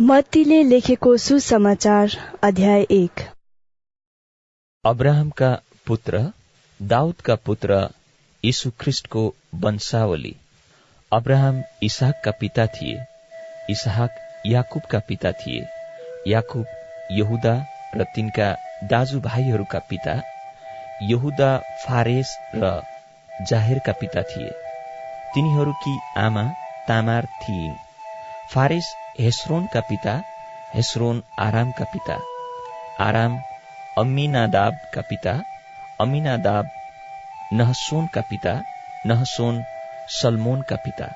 मत्तीले लेखेको सुसमाचार अध्याय एक। अब्राहमका पुत्र दाउदका पुत्र यीशु वंशावली। अब्राहम इसाकका पिता थिए इसहाक याकुबका पिता थिए याकुब यहुदा र तिनका दाजुभाइहरूका पिता यहुदा फारेस र जाहेरका पिता थिए। तिनीहरूकी आमा तामार थिइन्। फारेस हेस्रोनका पिता हेस्रोन आरामका पिता आराम अमीनादाब का पिता अम्मीनादाब नहसोनका पिता नहसोन सलमोनका पिता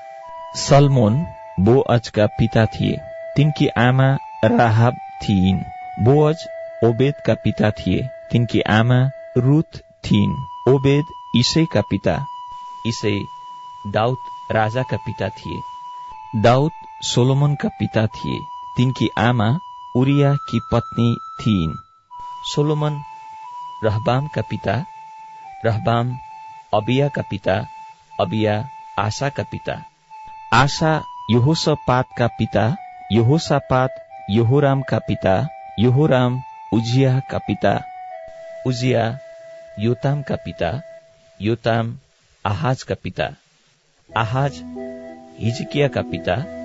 सलमोन बोअजका पिता थिए तिनकी आमा राहाब थिइन् बोअज ओबेद का पिता थिए तिनकी आमा रुथ थिइन् ओबेद इसैका पिता इसै दाउद राजाका पिता थिए दाउद सोलोमनका पिता थिए। तिनकी आमा उरिया की पत्नी थिइन् सोलोमन रहबामका पिता रहबाम अबियाका पिता अबिया आशाका पिता। आशा यहोसपातका पिता यहोसापात यहोरामका पिता यहोराम उजियाका पिता उजिया योतामका पिता योताम आहाजका पिता आहाज हिजकियाका पिता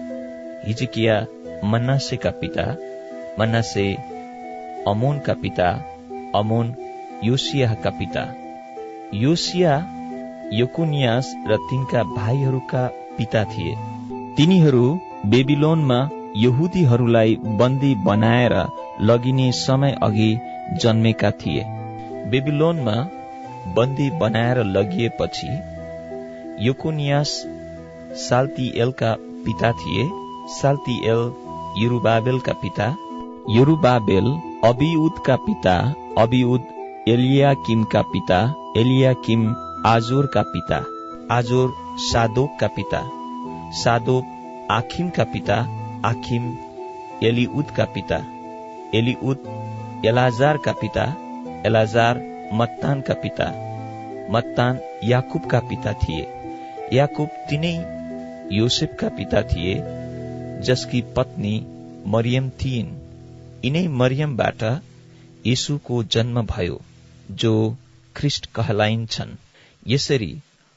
हिजकिया मन्नासेका पिता मन्नासे अमोनका पिता अमोन योसियाका पिता योसिया योकुनियास र तिनका भाइहरूका पिता थिए तिनीहरू बेबिलोनमा यहुदीहरूलाई बन्दी बनाएर लगिने समय अघि जन्मेका थिए बेबिलोनमा बन्दी बनाएर लगिएपछि योकोनियास साल्तिएलका पिता थिए साल्तिएल युरुबाबेलका पिता युरुबाबेल अबिउदका पिता अबिउद एलियाकिमका पिता एलियाकिम आजोरका पिता आजोर सादोकका पिता सादोक आखिमका पिता आखिम एलिउदका पिता एलिउद एलाजारका पिता एलाजार मत्तानका पिता मत्तान याकुबका पिता थिए याकुब तिनै योसेफका पिता थिए जसकी पत्नी मरियम थिइन्। यिनै मरियमबाट यीशुको जन्म भयो जो ख्रिस्ट कहलाइन्छन्। यसरी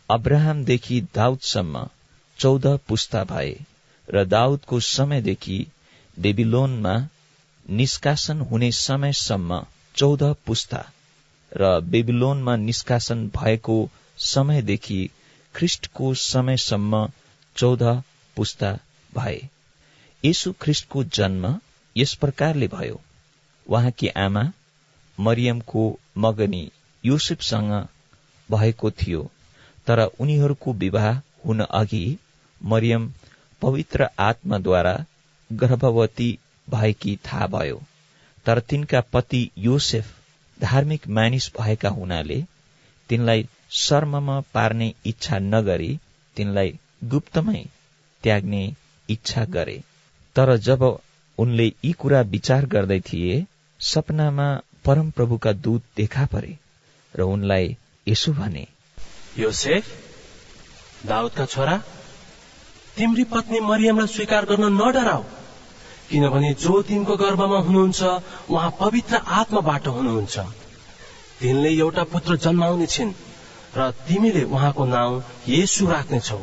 अब्राहमदेखि दाउदसम्म चौध पुस्ता भए र दाउदको समयदेखि बेबिलोनमा निष्कासन हुने समयसम्म चौध पुस्ता र बेबिलोनमा निष्कासन भएको समयदेखि ख्रिस्टको समयसम्म चौध पुस्ता भए। यीशु ख्रिस्टको जन्म यस प्रकारले भयो। उहाँकी आमा मरियमको मगनी युसुफसँग भएको थियो तर उनीहरूको विवाह हुन अघि मरियम पवित्र आत्माद्वारा गर्भवती भएकी थाहा भयो। तर तिनका पति योसेफ धार्मिक मानिस भएका हुनाले तिनलाई शर्ममा पार्ने इच्छा नगरी तिनलाई गुप्तमै त्याग्ने इच्छा गरे। तर जब उनले यी कुरा विचार गर्दै थिए सपनामा परमप्रभुका दूत देखा परे र उनलाई यसो भने योसेफ दाउदका छोरा तिम्री पत्नी मरियमलाई स्वीकार गर्न नडराउ किनभने जो तिनको गर्भमा हुनुहुन्छ उहाँ पवित्र आत्माबाट हुनुहुन्छ। तिनले एउटा पुत्र जन्माउने छिन् र तिमीले उहाँको नाउँ येसु राख्नेछौ।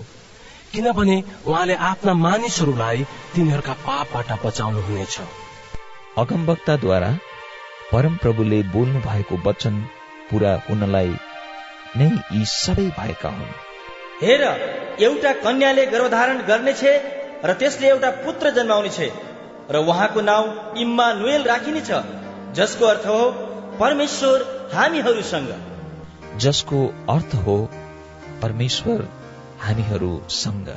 किनभने उहाँले आफ्ना मानिसहरूलाई तिनीहरूका पापबाट बचाउनु हुनेछ अगमवक्ताद्वारा परमप्रभुले बोल्नु भएको वचन पूरा हुनलाई नै यी सबै भएका हुन्। हेर एउटा कन्याले गर्भधारण गर्नेछ र त्यसले एउटा पुत्र जन्माउनेछ र उहाँको नाउँ इम्मानुएल राखिनेछ जसको अर्थ हो परमेश्वर हामीहरूसँग। जसको अर्थ हो परमेश्वर हामीहरूसँग।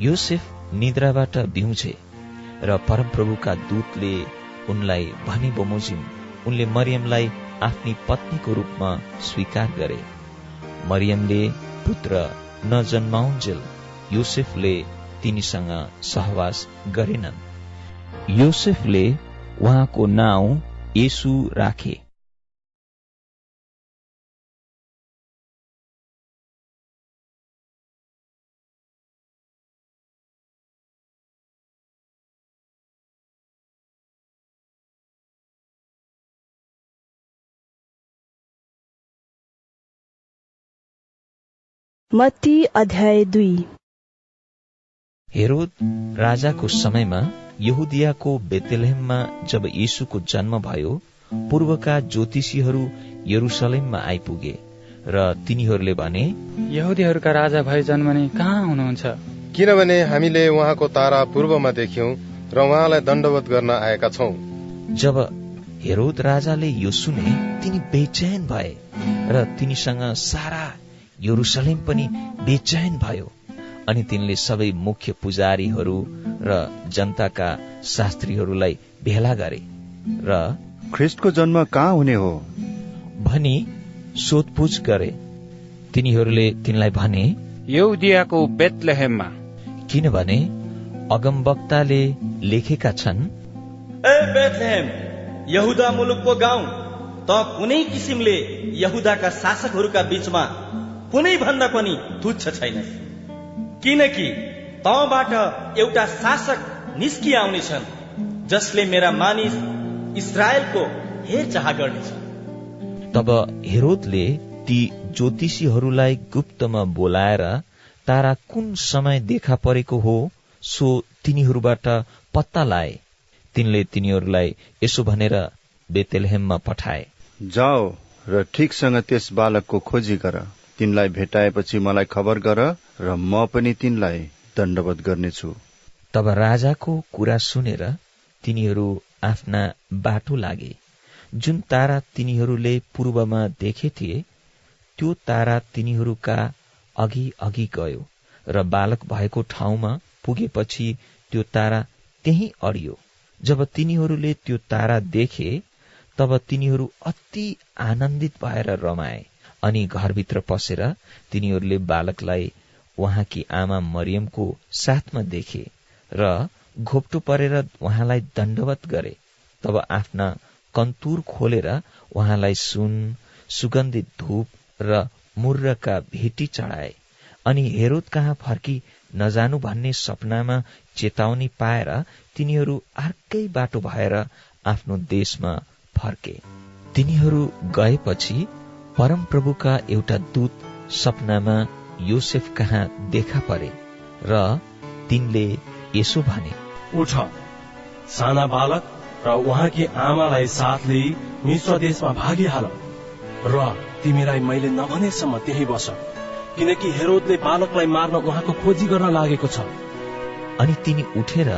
योसेफ निद्राबाट बिउजे र परमप्रभुका दूतले उनलाई भनी बमोजिम उनले मरियमलाई आफ्नी पत्नीको रूपमा स्वीकार गरे। मरियमले पुत्र नजन्माउन्जेल योसेफले तिनीसँग सहवास गरेनन्। योसेफले उहाँको नाउँ येसु राखे। मत्ती अध्याय दुई। हेरोद राजाको समयमा यहुदियाको बेतेलहेममा जब यीशुको जन्म भयो पूर्वका ज्योतिषीहरू यरुसलेममा आइपुगे र तिनीहरूले भने यहुदीहरूका राजा भए जन्मने कहाँ हुनुहुन्छ? किनभने हामीले उहाँको तारा पूर्वमा देख्यौं र उहाँलाई दण्डवत गर्न आएका छौं। जब हेरोद राजाले यो सुने तिनी बेचैन भए र तिनीसँग सारा यरुसलेम पनि बेचैन भयो। अनि तिनले सबै मुख्य पुजारीहरू र जनताका शास्त्रीहरूलाई भेला गरे र ख्रिस्टको जन्म कहाँ हुने हो? भनी सोधपुछ गरे। तिनीहरूले तिनलाई भने यहुदियाको बेतलेहेममा। किनभने अगमवक्ताले लेखेका छन् ए बेथलेहेम यहुदा मुलुकको गाउँ त कुनै किसिमले यहुदाका शासकहरूका बीचमा कुनै भन्दा पनि तुच्छ छैनस् किनकि तबाट एउटा शासक निस्किआउनेछन् जसले मेरा मानिस इसरायलको हेरचाह गर्नेछ। तब हेरोदले ती ज्योतिषीहरूलाई गुप्तमा बोलाएर तारा कुन समय देखा परेको हो सो तिनीहरूबाट पत्ता लाए। तिनले तिनीहरूलाई यसो भनेर बेतेलहेममा पठाए। जाओ र ठिकसँग त्यस बालकको खोजी गर। तिनलाई भेटाएपछि मलाई खबर गर र म पनि तिनलाई दण्डवत गर्नेछु। तब राजाको कुरा सुनेर तिनीहरू आफ्ना बाटो लागे। जुन तारा तिनीहरूले पूर्वमा देखे थिए त्यो तारा तिनीहरूका अघि अघि गयो र बालक भएको ठाउँमा पुगेपछि त्यो तारा त्यही अडियो। जब तिनीहरूले त्यो तारा देखे तब तिनीहरू अति आनन्दित भएर रमाए। अनि घरभित्र पसेर तिनीहरूले बालकलाई उहाँकी आमा मरियमको साथमा देखे र घोप्टो परेर उहाँलाई दण्डवत गरे। तब आफ्ना कन्तुर खोलेर उहाँलाई सुन सुगन्धित धूप र मुर्रका भेटी चढाए। अनि हेरोद कहाँ फर्की नजानु भन्ने सपनामा चेतावनी पाएर तिनीहरू अर्कै बाटो भएर आफ्नो देशमा फर्के। तिनीहरू गएपछि परमप्रभुका एउटा दूत सपनामा योसेफ कहाँ देखा परे र तिनले यसो भने उठ। साना बालक र उहाँकी आमालाई साथ लिई मिश्र देशमा भागिहाल र तिमीलाई मैले नभनेसम्म त्यही बस किनकि हेरोदले बालकलाई मार्न उहाँको खोजी गर्न लागेको छ। अनि तिनी उठेर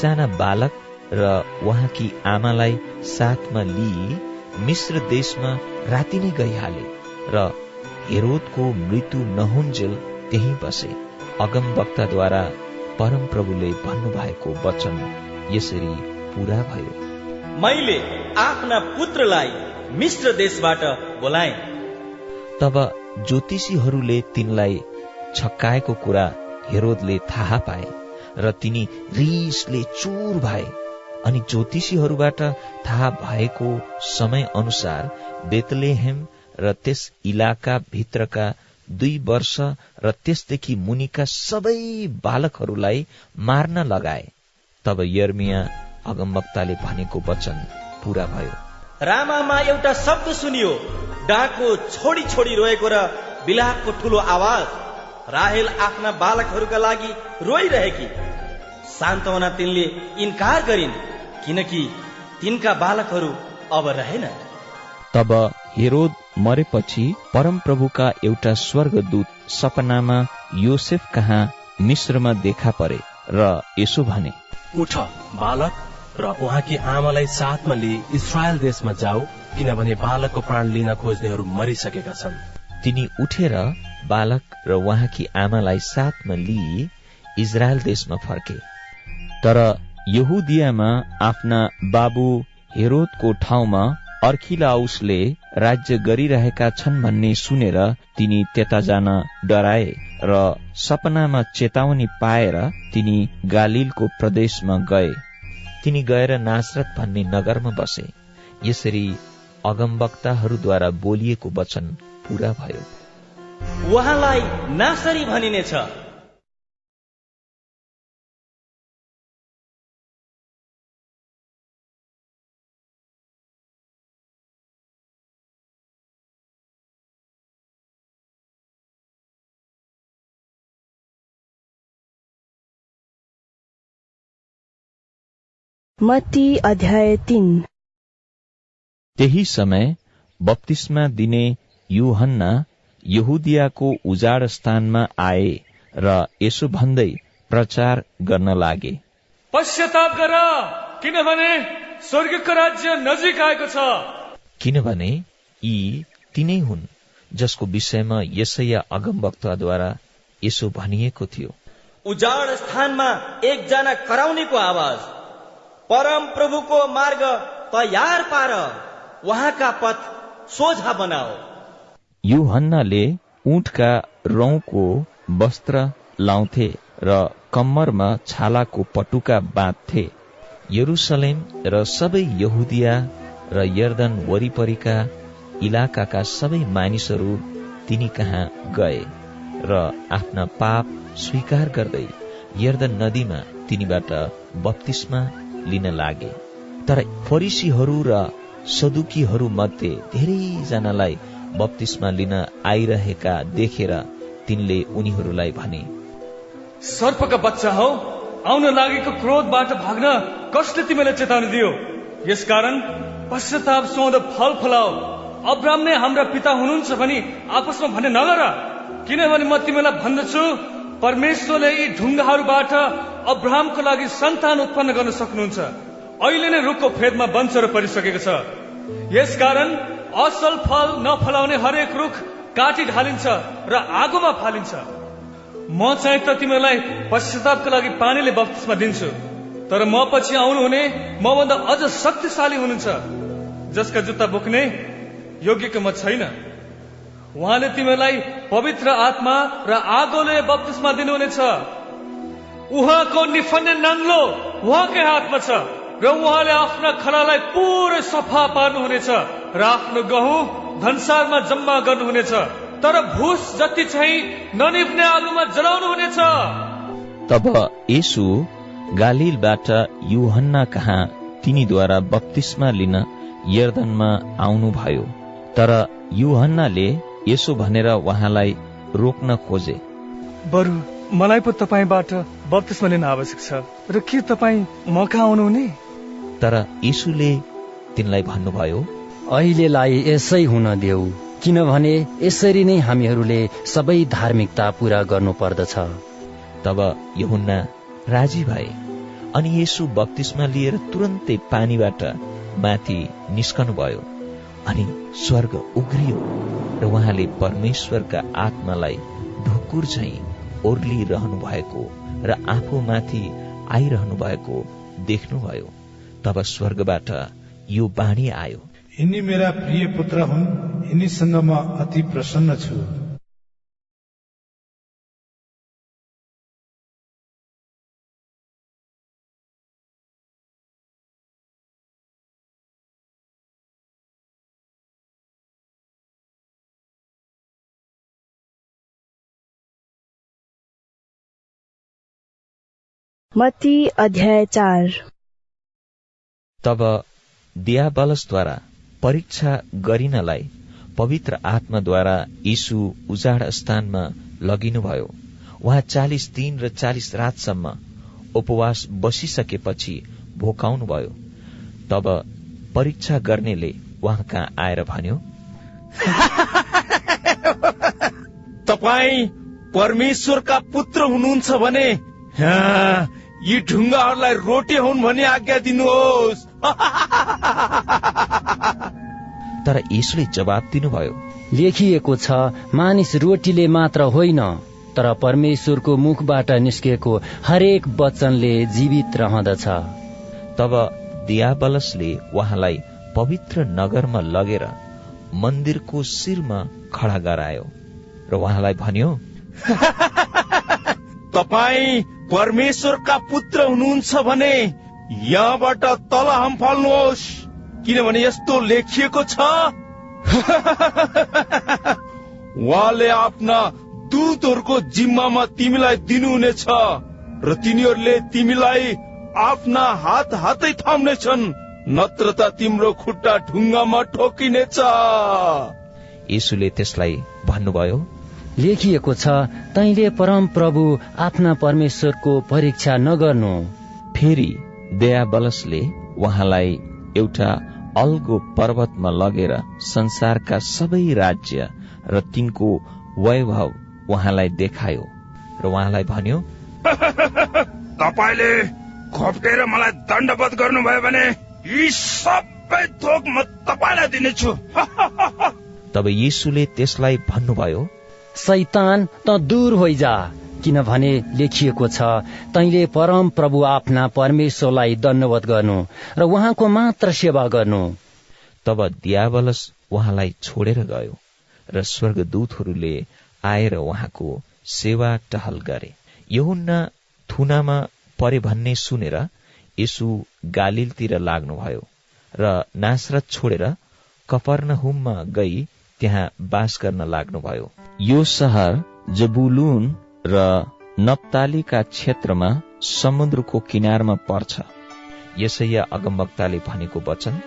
साना बालक र उहाँकी आमालाई साथमा लिई मिश्र देशमा राति नै गइहाले र हेरोदको मृत्यु नहुन्जेल त्यही बसे। अगम वक्ताद्वारा परमप्रभुले भन्नुभएको वचन यसरी पूरा भयो। मैले आफ्ना पुत्रलाई मिश्र देशबाट बोलाएँ। तब ज्योतिषीहरूले तिनलाई छक्काएको कुरा हेरोदले थाहा पाए र तिनी रिसले चुर भए। अनि ज्योतिषीहरूबाट थाहा भएको समय अनुसार बेतलेहेम र त्यस इलाका भित्रका दुई वर्ष र त्यसदेखि मुनिका सबै बालकहरूलाई मार्न लगाए। तब यर्मिया अगमवक्ताले भनेको वचन पूरा भयो। रामामा एउटा शब्द सुनियो। डाको छोडी छोडी रोएको र बिलापको ठुलो आवाज। राहेल आफ्ना बालकहरूका लागि रोइरहेकी। सान्तवना तिनले इन्कार गरिन् किनकि तिनका बालकहरू अब रहेन तब हेरोद मरेपछि परमप्रभुका एउटा स्वर्गदूत सपनामा योसेफ कहाँ मिश्रमा देखा परे र यसो भने उठ बालक र उहाँकी आमालाई साथमा लिई इसरायल देशमा जाऊ किनभने बालकको प्राण लिन खोज्नेहरू मरिसकेका छन्। तिनी उठेर बालक र उहाँकी आमालाई साथमा लिई इजरायल देशमा फर्के। तर यहुदियामा आफ्ना बाबु हेरोदको ठाउँमा अर्खिलाउसले राज्य गरिरहेका छन् भन्ने सुनेर तिनी त्यता जान डराए र सपनामा चेतावनी पाएर तिनी गालिलको प्रदेशमा गए। तिनी गएर नासरत भन्ने नगरमा बसे। यसरी अगमवक्ताहरूद्वारा बोलिएको वचन पूरा भयो। उहाँलाई नासरी भनिनेछ। मत्ती अध्याय तीन। त्यही समय बप्तिस्मा दिने युहन्ना यहुदियाको उजाड स्थानमा आए र यसो भन्दै प्रचार गर्न लागे। पश्चाताप गर किनभने स्वर्गको राज्य नजिक आएको छ। किनभने यी तिनै हुन् जसको विषयमा यसैया अगमवक्ताद्वारा यसो भनिएको थियो। उजाड स्थानमा एकजना कराउनेको आवाज। परम प्रभुको मार्ग तयार पार उहाँका पथ सोझा बनाओ। युहन्नाले ऊँटका रौंको वस्त्र लाउँथे र कम्मरमा छालाको पटुका बाँध्थे। यरुसलेम र सबै यहुदिया र यर्दन वरिपरिका इलाकाका सबै मानिसहरू तिनी कहाँ गए र आफ्ना पाप स्वीकार गर्दै यर्दन नदीमा तिनीबाट बत्तीसमा लिन लागे। तर फरिसीहरू र सदुकीहरू मध्ये धेरैजनालाई बत्तीसमा लिन आइरहेका देखेर तिनले उनीहरूलाई भने सर्पका बच्चा हौ आउन लागेको क्रोधबाट भाग्न कसले तिमीलाई चेतावनी दियो? यसकारण पश्चाताप सोध फल फलाओ अब्राम नै हाम्रा पिता हुनुहुन्छ भनी आपसमा भन्ने नगर। किनभने म तिमीलाई भन्दछु परमेश्वरले यी ढुङ्गाहरूबाट अब्राहमको लागि सन्तान उत्पन्न गर्न सक्नुहुन्छ। अहिले नै रुखको फेदमा वंशहरू परिसकेको छ। यसकारण असल फल नफलाउने हरेक रुख काटी ढालिन्छ र आगोमा फालिन्छ। म चाहिँ त तिमीलाई पश्चातापको लागि पानीले बत्तिसमा दिन्छु। तर म पछि आउनुहुने मभन्दा अझ शक्तिशाली हुनुहुन्छ। जसका जुत्ता बोक्ने योग्यको म छैन। उहाँले तिमीलाई पवित्र आत्मा र आगोले बत्तिसमा दिनुहुनेछ। उहाँको निफन्ने नाङ्लो उहाँकै हातमा छ र उहाँले आफ्ना खलालाई पुरै सफा पार्नुहुनेछ र आफ्नो गहुँ धनसारमा जम्मा गर्नुहुनेछ। तर भुस जति चाहिँ ननिप्ने आगोमा जलाउनु हुनेछ तब यसु गालिलबाट युहन्ना कहाँ तिनीद्वारा बत्तिसमा लिन यर्दनमा आउनुभयो। तर युहन्नाले यसो भनेर उहाँलाई रोक्न खोजे। बरु मलाई पो तपाईँबाट बत्तिसमा लिन आवश्यक छ। र के तपाईँ म कहाँ आउनुहुने? तर यीशुले तिनलाई भन्नुभयो अहिलेलाई यसै हुन देऊ किनभने यसरी नै हामीहरूले सबै धार्मिकता पूरा गर्नु पर्दछ तब यहुन्ना राजी भए अनि यसु बत्तिसमा लिएर तुरन्तै पानीबाट माथि निस्कनु भयो अनि स्वर्ग उग्रियो र उहाँले परमेश्वरका आत्मालाई ढुकुर झै ओर्लिरहनु भएको र आफू माथि आइरहनु भएको देख्नुभयो। तब स्वर्गबाट यो बाणी आयो। यिनी मेरा प्रिय पुत्र हुन् यिनीसँग म अति प्रसन्न छु। मत्ती अध्याय चार। तब दियाबलसद्वारा परीक्षा गरिनलाई पवित्र आत्माद्वारा यीशु उजाड स्थानमा लगिनुभयो। उहाँ चालिस दिन र चालिस रातसम्म उपवास बसिसकेपछि भोकाउनु भयो तब परीक्षा गर्नेले उहाँ कहाँ आएर भन्यो तपाईँ परमेश्वरका पुत्र हुनुहुन्छ भने यी ढुङ्गाहरूलाई रोटी हुन् भनी आज्ञा दिनुहोस्। तर यसले जवाब दिनुभयो। लेखिएको छ मानिस रोटीले मात्र होइन तर परमेश्वरको मुखबाट निस्केको हरेक वचनले जीवित रहँदछ। तब दियाबलसले उहाँलाई पवित्र नगरमा लगेर मन्दिरको शिरमा खडा गरायो र उहाँलाई भन्यो तपाईँ परमेश्वरका पुत्र हुनुहुन्छ भने यहाँबाट तल हम फाल्नुहोस्। किनभने यस्तो लेखिएको छ। उहाँले आफ्ना दूतहरूको जिम्मामा तिमीलाई दिनुहुनेछ र तिनीहरूले तिमीलाई आफ्ना हात हातै थाम्नेछन् नत्र त तिम्रो खुट्टा ढुङ्गामा ठोकिनेछ। यसुले त्यसलाई भन्नुभयो लेखिएको छ तैले परम प्रभु आफ्ना परमेश्वरको परीक्षा नगर्नु। फेरि दयाबलसले उहाँलाई एउटा अल्गो पर्वतमा लगेर संसारका सबै राज्य र तिनको वैभव उहाँलाई देखायो र उहाँलाई भन्यो तपाईँले खोप्टेर मलाई दण्डवत गर्नुभयो भने यी सबै थोक म तपाईँलाई दिनेछु। तब यीशुले त्यसलाई भन्नुभयो सैतान त दूर होइजा किनभने लेखिएको छ तैले परम प्रभु आफ्ना परमेश्वरलाई दण्डवत गर्नु र उहाँको मात्र सेवा गर्नु। तब दियावलस उहाँलाई छोडेर गयो र स्वर्गदूतहरूले आएर उहाँको सेवा टहल गरे। यहुन्ना थुनामा परे भन्ने सुनेर यसु गालिलतिर लाग्नुभयो र नासरत छोडेर कपर्नहुममा गई त्यहाँ बास गर्न लाग्नुभयो। यो सहर जबुलुन र नप्तालीका क्षेत्रमा समुद्रको किनारमा पर्छ। यसैया अगमवक्ताले भनेको वचन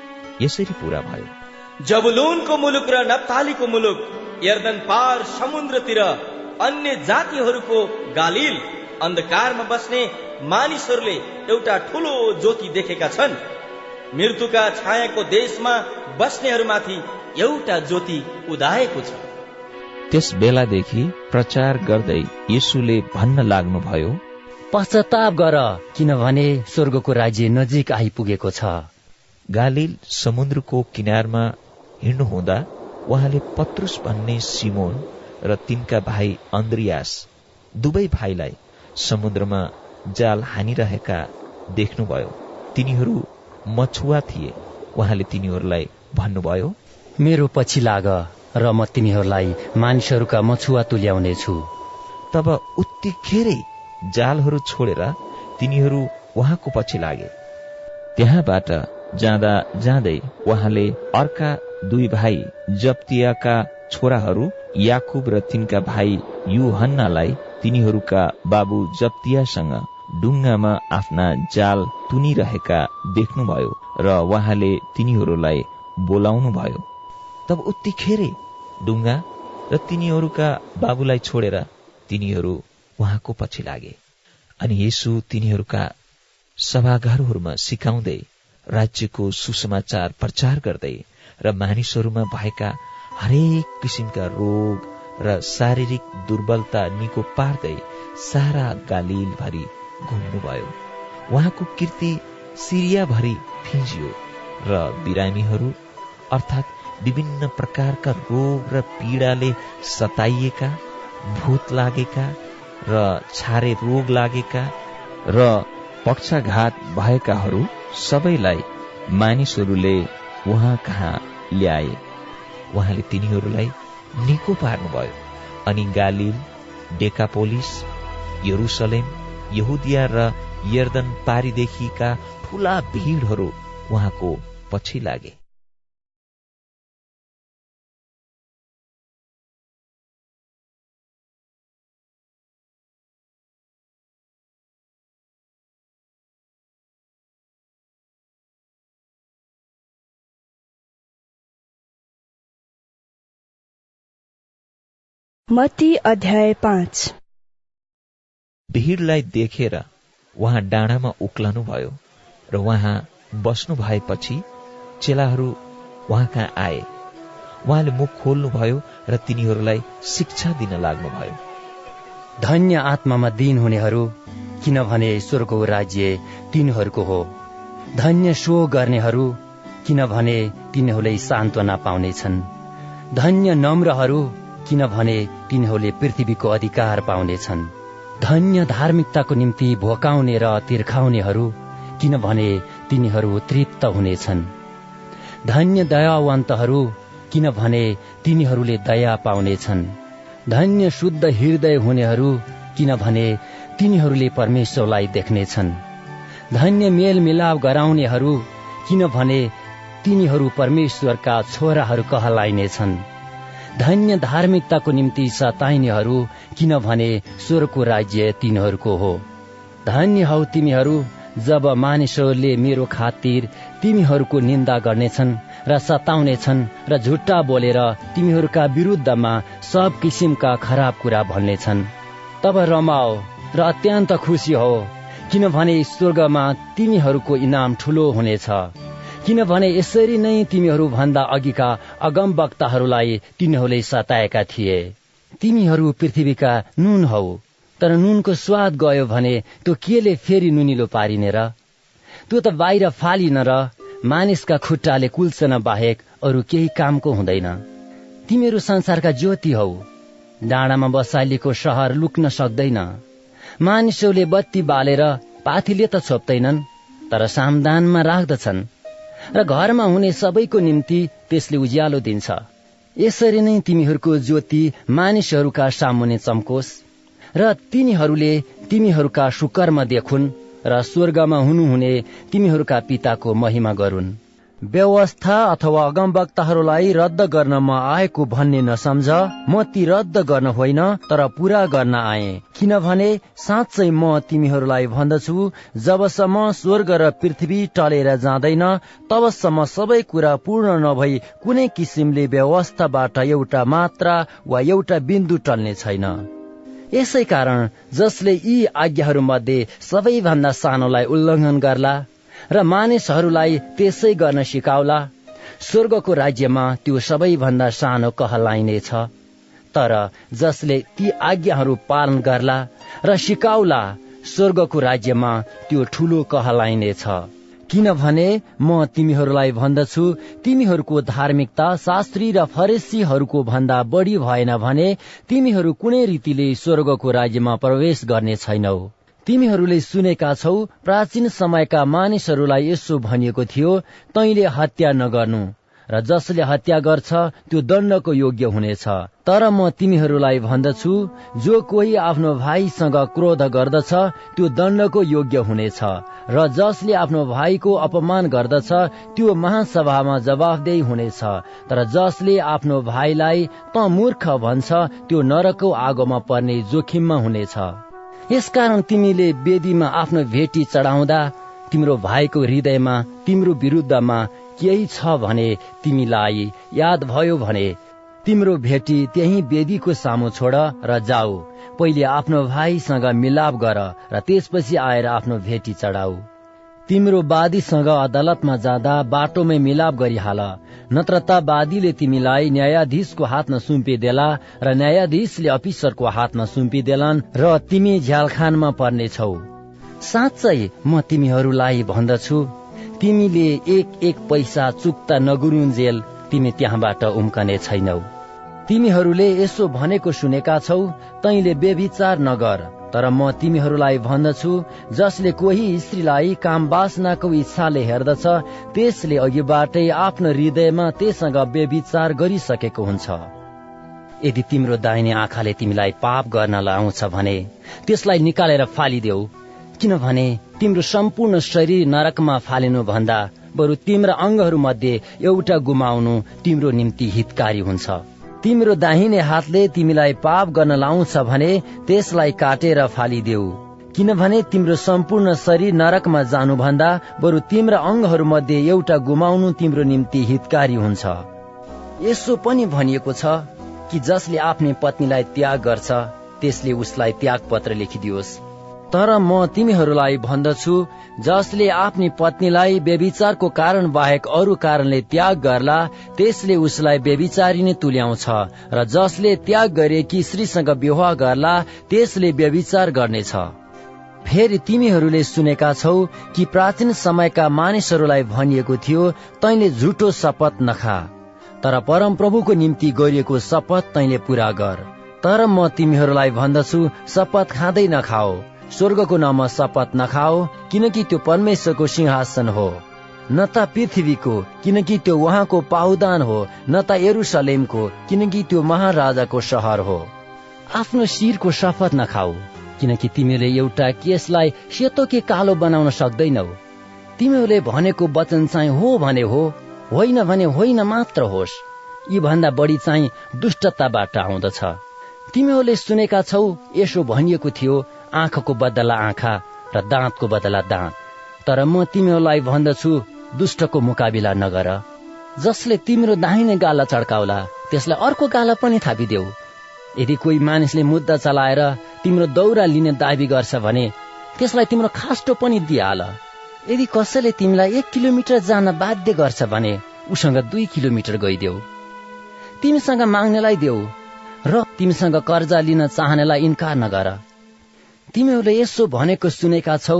यसरी पूरा भयो। जबुलुनको मुलुक र नप्तालीको मुलुक यर्दन पार समुद्रतिर अन्य जातिहरूको गालिल अन्धकारमा बस्ने मानिसहरूले एउटा ठुलो ज्योति देखेका छन्। मृत्युका छायाको देशमा बस्नेहरूमाथि एउटा ज्योति उदाएको छ। त्यस बेलादेखि प्रचार गर्दै यीशुले भन्न लाग्नुभयो पश्चाताप गर किनभने स्वर्गको राज्य नजिक आइपुगेको छ। गालिल समुद्रको किनारमा हिँड्नुहुँदा उहाँले पत्रुस भन्ने सिमोन र तिनका भाइ अन्द्रियास दुवै भाइलाई समुद्रमा जाल हानिरहेका देख्नुभयो। तिनीहरू मछुवा थिए। उहाँले तिनीहरूलाई भन्नुभयो मेरो पछि लाग र म तिमीहरूलाई मानिसहरूका मछुवा तुल्याउनेछु। तब उत्तिखेरै जालहरू छोडेर तिनीहरू उहाँको पछि लागे। त्यहाँबाट जाँदा जाँदै उहाँले अर्का दुई भाइ जप्तियाका छोराहरू याकुब र तिनका भाइ युहन्नालाई तिनीहरूका बाबु जप्तियासँग डुङ्गामा आफ्ना जाल तुनिरहेका देख्नुभयो र उहाँले तिनीहरूलाई बोलाउनु भयो तब उत्तिखेरै डुङ्गा र तिनीहरूका बाबुलाई छोडेर तिनीहरू उहाँको पछि लागे अनि यसु तिनीहरूका सभागारहरूमा सिकाउँदै राज्यको सुसमाचार प्रचार गर्दै र मानिसहरूमा भएका हरेक किसिमका रोग र शारीरिक दुर्बलता निको पार्दै सारा गालिल भरि घुम्नुभयो उहाँको कीर्ति सिरियाभरि फिन्जियो र बिरामीहरू अर्थात् विभिन्न प्रकारका रोग र पीडाले सताइएका भूत लागेका र छारे रोग लागेका र पक्षाघात भएकाहरू सबैलाई मानिसहरूले उहाँ कहाँ ल्याए? उहाँले तिनीहरूलाई निको पार्नुभयो। अनि गालिल डेकापोलिस यरुसलेम यहुदिया र यर्दन पारीदेखिका ठूला भीड़हरू उहाँको पछि लागे। मती अध्याय पाँच। भिडलाई देखेर उहाँ डाँडामा उक्लनु भयो र उहाँ बस्नु भएपछि चेलाहरू उहाँ कहाँ आए। उहाँले मुख खोल्नुभयो र तिनीहरूलाई शिक्षा दिन लाग्नुभयो धन्य आत्मामा दिन हुनेहरू किनभने ईश्वरको राज्य तिनीहरूको हो। धन्य सो गर्नेहरू किनभने तिनीहरूले सान्त्वना पाउनेछन्। धन्य नम्रहरू किनभने तिनीहरूले पृथ्वीको अधिकार पाउनेछन्। धन्य धार्मिकताको निम्ति भोकाउने र तिर्खाउनेहरू किनभने तिनीहरू तृप्त हुनेछन्। धन्य दयावन्तहरू किनभने तिनीहरूले दया पाउनेछन्। धन्य शुद्ध हृदय हुनेहरू किनभने तिनीहरूले परमेश्वरलाई देख्नेछन्। धन्य मेलमिलाप गराउनेहरू किनभने तिनीहरू परमेश्वरका छोराहरू कहलाइनेछन्। धन्य धार्मिकताको निम्ति सताइनेहरू किनभने स्वर्गको राज्य तिनीहरूको हो। धन्य हौ तिमीहरू जब मानिसहरूले मेरो खातिर तिमीहरूको निन्दा गर्नेछन् र सताउनेछन् र झुट्टा बोलेर तिमीहरूका विरुद्धमा सब किसिमका खराब कुरा भन्नेछन्। तब रमाओ र अत्यन्त खुसी हो किनभने स्वर्गमा तिमीहरूको इनाम ठुलो हुनेछ। किनभने यसरी नै तिमीहरू भन्दा अघिका अगम वक्ताहरूलाई तिनीहरूले सताएका थिए। तिमीहरू पृथ्वीका नुन हौ तर नुनको स्वाद गयो भने त्यो केले फेरि नुनिलो पारिने र? त्यो त बाहिर फालिन र मानिसका खुट्टाले कुल्सन बाहेक अरू केही कामको हुँदैन। तिमीहरू संसारका ज्योति हौ डाँडामा बसालिएको सहर लुक्न सक्दैन। मानिसहरूले बत्ती बालेर पाथीले त छोप्दैनन् तर सामदानमा राख्दछन्। र घरमा हुने सबैको निम्ति त्यसले उज्यालो दिन्छ। यसरी नै तिमीहरूको ज्योति मानिसहरूका सामुने चम्कोस् र तिनीहरूले तिमीहरूका सुकर्म देखुन् र स्वर्गमा हुनुहुने तिमीहरूका पिताको महिमा गरून्। व्यवस्था अथवा अगमवक्ताहरूलाई रद्द गर्न म आएको भन्ने नसम्झ म ती रद्द गर्न होइन तर पूरा गर्न आए। किनभने साँच्चै म तिमीहरूलाई भन्दछु जबसम्म स्वर्ग र पृथ्वी टलेर जाँदैन तबसम्म सबै कुरा पूर्ण नभई कुनै किसिमले व्यवस्थाबाट एउटा मात्रा वा एउटा बिन्दु टल्ने छैन। यसै कारण जसले यी आज्ञाहरूमध्ये सबैभन्दा सानोलाई उल्लङ्घन गर्ला र मानिसहरूलाई त्यसै गर्न सिकाउला। स्वर्गको राज्यमा त्यो सबैभन्दा सानो कहलाइनेछ तर जसले ती आज्ञाहरू पालन गर्ला र सिकाउला स्वर्गको राज्यमा त्यो ठूलो कहलाइनेछ किनभने म तिमीहरूलाई भन्दछु तिमीहरूको धार्मिकता शास्त्री र फरेसीहरूको भन्दा बढी भएन भने तिमीहरू कुनै रीतिले स्वर्गको राज्यमा प्रवेश गर्ने छैनौ। तिमीहरूले सुनेका छौ प्राचीन समयका मानिसहरूलाई यसो भनिएको थियो तैले हत्या नगर्नु। र जसले हत्या गर्छ त्यो दण्डको योग्य हुनेछ। तर म तिमीहरूलाई भन्दछु जो कोही आफ्नो भाइसँग क्रोध गर्दछ त्यो दण्डको योग्य हुनेछ। र जसले आफ्नो भाइको अपमान गर्दछ त्यो महासभामा जवाफदेही हुनेछ। तर जसले आफ्नो भाइलाई त मूर्ख भन्छ त्यो नरकको आगोमा पर्ने जोखिममा हुनेछ। यसकारण तिमीले वेदीमा आफ्नो भेटी चढाउँदा तिम्रो भाइको हृदयमा तिम्रो विरुद्धमा केही छ भने तिमीलाई याद भयो भने तिम्रो भेटी त्यही वेदीको सामु छोड र जाऊ। पहिले आफ्नो भाइसँग मिलाप गर र त्यसपछि आएर आफ्नो भेटी चढाऊ। तिम्रो वादीसँग अदालतमा जाँदा बाटोमै मिलाप गरिहाल। नत्र त वादीले तिमीलाई न्यायाधीशको हातमा सुम्पिदेला र न्यायाधीशले अफिसरको हातमा सुम्पिदेलान् र तिमी झ्यालखानमा पर्नेछौ साँच्चै म तिमीहरूलाई भन्दछु। तिमीले एक एक पैसा चुक्ता नगुरुन्जेल तिमी त्यहाँबाट उम्कने छैनौ। तिमीहरूले यसो भनेको सुनेका छौ तैले बेविचार नगर। तर म तिमीहरूलाई भन्दछु जसले कोही स्त्रीलाई काम बासनाको इच्छाले हेर्दछ त्यसले अघिबाटै आफ्नो हृदयमा त्यससँग बेविचार गरिसकेको हुन्छ। यदि तिम्रो दाहिने आँखाले तिमीलाई पाप गर्न लाउँछ भने त्यसलाई निकालेर फालिदेऊ किनभने तिम्रो सम्पूर्ण शरीर नरकमा फालिनु भन्दा बरु तिम्रा अङ्गहरू मध्ये एउटा गुमाउनु तिम्रो निम्ति हितकारी हुन्छ। तिम्रो दाहिने हातले तिमीलाई पाप गर्न लाउँछ भने त्यसलाई काटेर फालिदेऊ। किनभने तिम्रो सम्पूर्ण शरीर नरकमा जानुभन्दा बरु तिम्रा अङ्गहरू मध्ये एउटा गुमाउनु तिम्रो निम्ति हितकारी हुन्छ। यसो पनि भनिएको छ कि जसले आफ्नो पत्नीलाई त्याग गर्छ त्यसले उसलाई त्याग पत्र लेखिदियोस्। तर म तिमीहरूलाई भन्दछु जसले आफ्नी पत्नीलाई बेविचारको कारण बाहेक अरू कारणले त्याग गर्ला त्यसले उसलाई बेविचारी नै तुल्याउँछ र जसले त्याग गरेकी श्रीसँग विवाह गर्ला त्यसले व्यविचार गर्नेछ। फेरि तिमीहरूले सुनेका छौ कि प्राचीन समयका मानिसहरूलाई भनिएको थियो तैले झुटो शपथ नखा। तर परम प्रभुको निम्ति गरिएको शपथ तैले पूरा गर। तर म तिमीहरूलाई भन्दछु शपथ खाँदै नखाओ। स्वर्गको नाममा शपथ नखाओ किनकि त्यो परमेश्वरको सिंहासन हो। न त पृथ्वीको किनकि त्यो उहाँको पाहुदान हो। न त एरुसलेमको किनकि त्यो महाराजाको सहर हो। आफ्नो शिरको शपथ नखाऊ किनकि तिमीले एउटा केसलाई सेतो के कालो बनाउन सक्दैनौ। तिमीहरूले भनेको वचन चाहिँ हो भने हो होइन भने होइन मात्र होस्। यी भन्दा बढी चाहिँ दुष्टताबाट आउँदछ। तिमीहरूले सुनेका छौ यसो भनिएको थियो आँखाको बदला आँखा र दाँतको बदला दाँत। तर म तिमीहरूलाई भन्दछु दुष्टको मुकाबिला नगर। जसले तिम्रो दाहिने गाला चड्काउला त्यसलाई अर्को गाला पनि थापिदेऊ। यदि कोही मानिसले मुद्दा चलाएर तिम्रो दौरा लिने दावी गर्छ भने त्यसलाई तिम्रो खास्टो पनि दिइहाल। यदि कसैले तिमीलाई एक किलोमिटर जान बाध्य गर्छ भने उसँग दुई किलोमिटर गइदेऊ। तिमीसँग माग्नेलाई देऊ र तिमीसँग कर्जा लिन चाहनेलाई इन्कार नगर। तिमीहरूले यसो भनेको सुनेका छौ।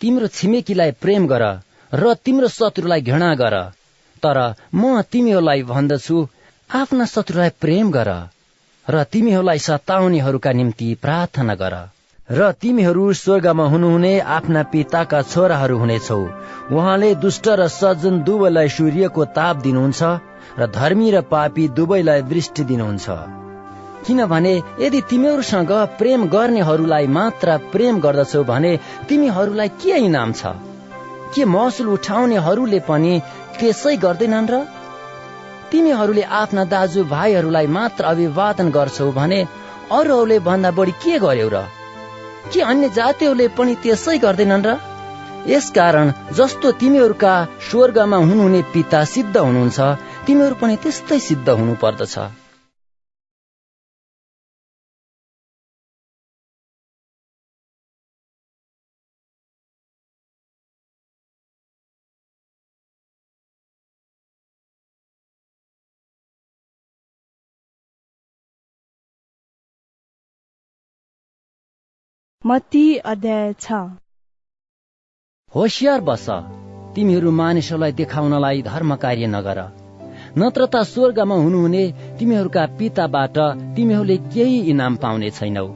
तिम्रो छिमेकीलाई प्रेम गर र तिम्रो शत्रुलाई घृणा गर। तर म तिमीहरूलाई भन्दछु आफ्ना शत्रुलाई प्रेम गर र तिमीहरूलाई सताउनेहरूका निम्ति प्रार्थना गर। र तिमीहरू स्वर्गमा हुनुहुने आफ्ना पिताका छोराहरू हुनेछौ। उहाँले दुष्ट र सज्जन दुवैलाई सूर्यको ताप दिनुहुन्छ र धर्मी र पापी दुवैलाई दृष्टि दिनुहुन्छ। किनभने यदि तिमीहरूसँग प्रेम गर्नेहरूलाई मात्र प्रेम गर्दछौ भने तिमीहरूलाई के इनाम छ? के महसुल उठाउनेहरूले पनि त्यसै गर्दैनन् र? तिमीहरूले आफ्ना दाजु भाइहरूलाई मात्र अभिवादन गर्छौ भने अरूहरूले भन्दा बढी के गर्यौ र? के अन्य जातिहरूले पनि त्यसै गर्दैनन् र? यसकारण जस्तो तिमीहरूका स्वर्गमा हुनुहुने पिता सिद्ध हुनुहुन्छ तिमीहरू पनि त्यस्तै सिद्ध हुनु मत्ती अध्याय छ। होसियार बस तिमीहरू मानिसहरूलाई देखाउनलाई धर्म कार्य नगर। नत्र त स्वर्गमा हुनुहुने तिमीहरूका पिताबाट तिमीहरूले केही इनाम पाउने छैनौ।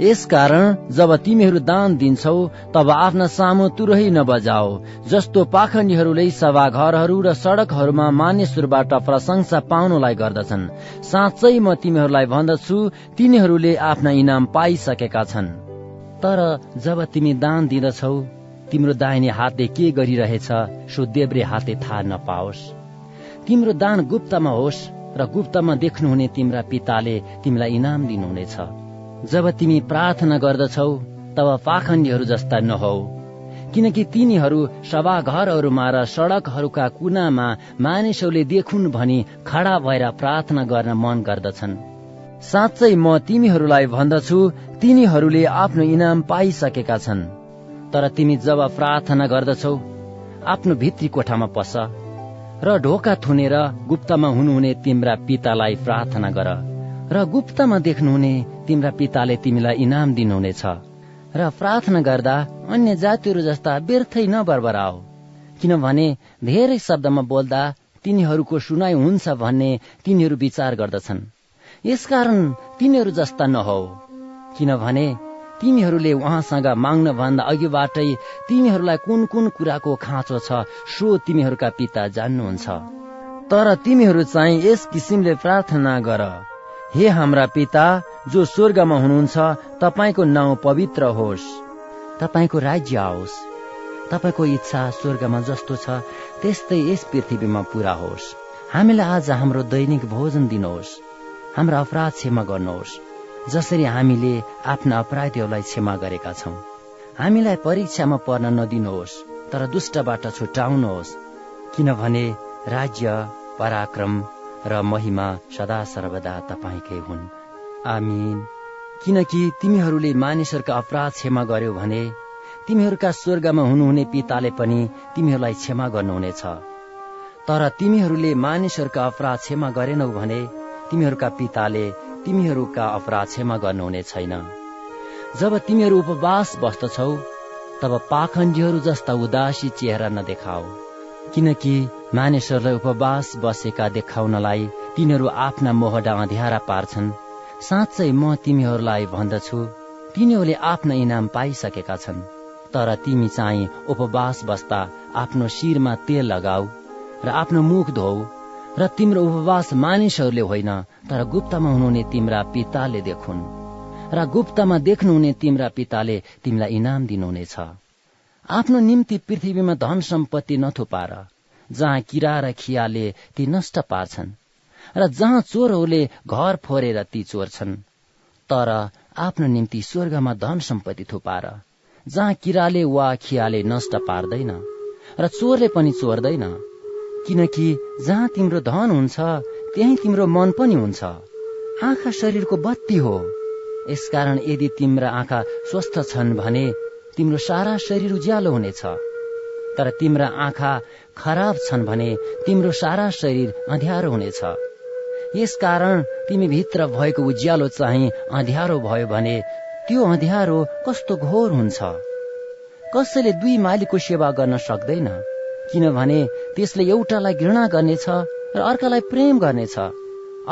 यसकारण जब तिमीहरू दान दिन्छौ तब आफ्ना सामु तुरही नबजाओ जस्तो पाखण्डीहरूले सभाघरहरू र सड़कहरूमा मानिसहरूबाट प्रशंसा पाउनलाई गर्दछन्। साँच्चै म तिमीहरूलाई भन्दछु तिनीहरूले आफ्ना इनाम पाइसकेका छन्। तर जब तिमी दान दिँदछौ तिम्रो दाहिने हातले के गरिरहेछ सो देब्रे हातले थाहा नपाओस्। तिम्रो दान गुप्तमा होस् र गुप्तमा देख्नुहुने तिम्रा पिताले तिमीलाई इनाम दिनुहुनेछ। जब तिमी प्रार्थना गर्दछौ तब पाखण्डीहरू जस्ता नहौ किनकि तिनीहरू सभाघरहरूमा र सड़कहरूका कुनामा मानिसहरूले देखुन् भनी खडा भएर प्रार्थना गर्न मन गर्दछन्। साँच्चै म तिमीहरूलाई भन्दछु तिनीहरूले आफ्नो इनाम पाइसकेका छन्। तर तिमी जब प्रार्थना गर्दछौ आफ्नो भित्री कोठामा पस र ढोका थुनेर गुप्तमा हुनुहुने तिम्रा पितालाई प्रार्थना गर र गुप्तमा देख्नुहुने तिम्रा पिताले तिमीलाई इनाम दिनुहुनेछ र प्रार्थना गर्दा अन्य जातिहरू जस्ता व्यर्थै नबरबराओ। किनभने धेरै शब्दमा बोल्दा तिनीहरूको सुनाइ हुन्छ भन्ने तिनीहरू विचार गर्दछन्। यसकारण तिनीहरू जस्ता नहौ किनभने तिमीहरूले उहाँसँग माग्न भन्दा अघिबाटै तिमीहरूलाई कुन कुन कुराको खाँचो छ सो तिमीहरूका पिता जान्नुहुन्छ। तर तिमीहरू चाहिँ यस किसिमले प्रार्थना गर। हे हाम्रा पिता जो स्वर्गमा हुनुहुन्छ तपाईँको नाउँ पवित्र होस्। तपाईँको राज्य आओस्। तपाईँको इच्छा स्वर्गमा जस्तो छ त्यस्तै यस पृथ्वीमा पूरा होस्। हामीलाई आज हाम्रो दैनिक भोजन दिनुहोस्। हाम्रा अपराध क्षमा गर्नुहोस् जसरी हामीले आफ्ना अपराधीहरूलाई क्षमा गरेका छौँ। हामीलाई परीक्षामा पर्न नदिनुहोस् तर दुष्टबाट छुट्याउनुहोस् किनभने राज्य पराक्रम र महिमा सदा सर्वदा तपाईँकै हुन्। आमिन। किनकि तिमीहरूले मानिसहरूका अपराध क्षमा गर्यो भने तिमीहरूका स्वर्गमा हुनुहुने पिताले पनि तिमीहरूलाई क्षमा गर्नुहुनेछ। तर तिमीहरूले मानिसहरूका अपराध क्षमा गरेनौ भने तिमीहरूका पिताले तिमीहरूका अपराध क्षमा गर्नुहुने छैन। जब तिमीहरू उपवास बस्दछौ तब पाखण्डीहरू जस्ता उदासी चेहरा नदेखाओ किनकि मानिसहरूलाई उपवास बसेका देखाउनलाई तिनीहरू आफ्ना मोहडा अँध्यारा पार्छन्। साँच्चै म तिमीहरूलाई भन्दछु तिनीहरूले आफ्ना इनाम पाइसकेका छन्। तर तिमी चाहिँ उपवास बस्दा आफ्नो शिरमा तेल लगाऊ र आफ्नो मुख धोऊ र तिम्रो उपवास मानिसहरूले होइन तर गुप्तमा हुनुहुने तिम्रा पिताले देखुन्। र गुप्तमा देख्नुहुने तिम्रा पिताले तिमीलाई इनाम दिनुहुनेछ। आफ्नो निम्ति पृथ्वीमा धन सम्पत्ति नथुपार जहाँ किरा र खियाले ती नष्ट पार्छन् र जहाँ चोरहरूले घर फोरेर ती चोर्छन् तर आफ्नो निम्ति स्वर्गमा धन सम्पत्ति थुपार जहाँ किराले वा खियाले नष्ट पार्दैन र चोरले पनि चोर्दैन। किनकि जहाँ तिम्रो धन हुन्छ त्यही तिम्रो मन पनि हुन्छ। आँखा शरीरको बत्ती हो। यसकारण यदि तिम्रा आँखा स्वस्थ छन् भने तिम्रो सारा शरीर उज्यालो हुनेछ। तर तिम्रा आँखा खराब छन् भने तिम्रो सारा शरीर अँध्यारो हुनेछ। यसकारण तिमी भित्र भएको उज्यालो चाहिँ अँध्यारो भयो भने त्यो अँध्यारो कस्तो घोर हुन्छ। कसैले दुई मालिकको सेवा गर्न सक्दैन। किनभने त्यसले एउटालाई घृणा गर्नेछ र अर्कालाई प्रेम गर्नेछ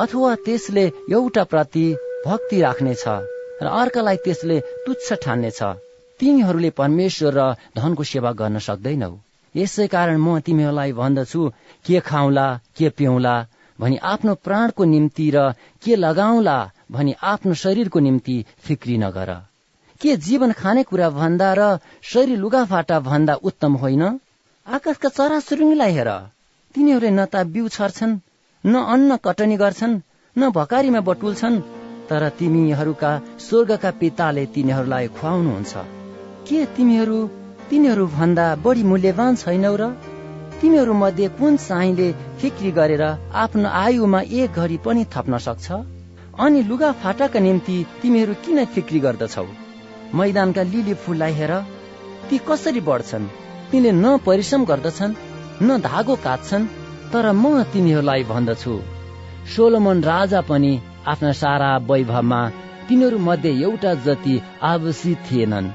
अथवा त्यसले एउटा प्रति भक्ति राख्नेछ र अर्कालाई त्यसले तुच्छ ठान्नेछ। तिमीहरूले परमेश्वर र धनको सेवा गर्न सक्दैनौ। यसै कारण म तिमीहरूलाई भन्दछु के खाउला के पिउला भनी आफ्नो प्राणको निम्ति र के लगाउला भनी आफ्नो शरीरको निम्ति फिक्री नगर। के जीवन खानेकुरा भन्दा र शरीर लुगाफाटा भन्दा उत्तम होइन? आकाशका चराचुरुङ्गीलाई हेर। तिनीहरूले न त बिउ छर्छन् न अन्न कटनी गर्छन् न भकारीमा बटुल्छन् तर तिमीहरूका स्वर्गका पिताले तिनीहरूलाई खुवाउनुहुन्छ। के तिमीहरू तिनीहरू भन्दा बढी मूल्यवान छैनौ र? तिमीहरू मध्ये कुन चाहिँले फिक्री गरेर आफ्नो आयुमा एक घडी पनि थप्न सक्छ? अनि लुगा फाटाका निम्ति तिमीहरू किन फिक्री गर्दछौ? मैदानका लिली फुललाई हेर ती कसरी बढ्छन्? तिनले न परिश्रम गर्दछन् न धागो काट्छन् तर म तिमीहरूलाई भन्दछु। सोलोमन राजा पनि आफ्ना सारा वैभवमा तिनीहरू मध्ये एउटा जति आवश्यक थिएनन्।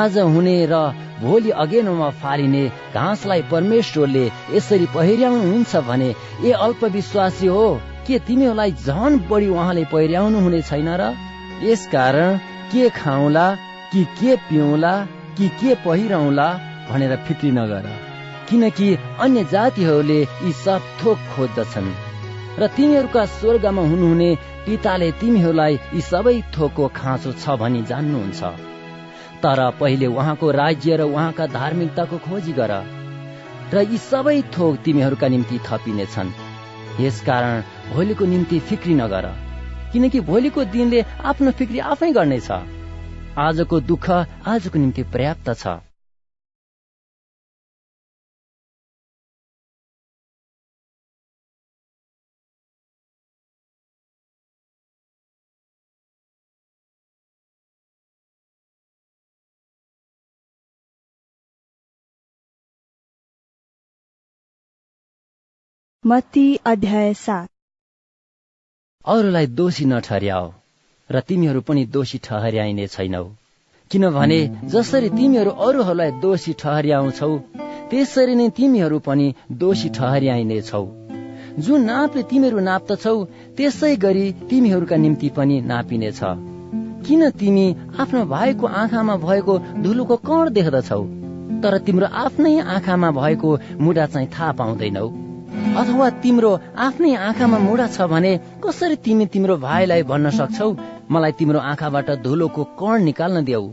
आज हुने र भोलि अगेनोमा फालिने घाँसलाई परमेश्वरले यसरी पहिर्याउनुहुन्छ भने ए अल्पविश्वासी हो के तिमीहरूलाई झन बढी उहाँले पहिर्याउनु हुने छैन र? यसकारण के खाउला कि के पिउला कि के पहिरौला भनेर फिक्री नगर। किनकि अन्य जातिहरूले यी सब थोक खोज्दछन्। र तिमीहरूका स्वर्गमा हुनुहुने पिताले तिमीहरूलाई यी सबै थोकको खाँचो छ भनी जान्नुहुन्छ। तर पहिले उहाँको राज्य र उहाँका धार्मिकताको खोजी गर। र यी सबै थोक तिमीहरूका निम्ति थपिनेछन्। यसकारण भोलिको निम्ति फिक्री नगर। किनकि भोलिको दिनले आफ्नो फिक्री आफै गर्नेछ। आजको दुःख आजको निम्ति पर्याप्त छ। अध्याय सात। अरूलाई दोषी नठहर्याओ र तिमीहरू पनि दोषी ठहर्याइने छैनौ। किनभने जसरी तिमीहरू अरूहरूलाई दोषी ठहर्याउँछौ त्यसरी नै तिमीहरू पनि दोषी ठहर्याइने छौ जुन नापले तिमीहरू नाप्दछौ त्यसै गरी तिमीहरूका निम्ति पनि नापिनेछ। किन तिमी आफ्नो भाइको आँखामा भएको धुलोको कण देख्दछौ तर तिम्रो आफ्नै आँखामा भएको मुडा चाहिँ थाहा पाउँदैनौ? अथवा तिम्रो आफ्नै आँखामा मुडा छ भने कसरी तिमी तिम्रो भाइलाई भन्न सक्छौ? मलाई तिम्रो आँखाबाट धुलोको कण निकाल्न देऊ।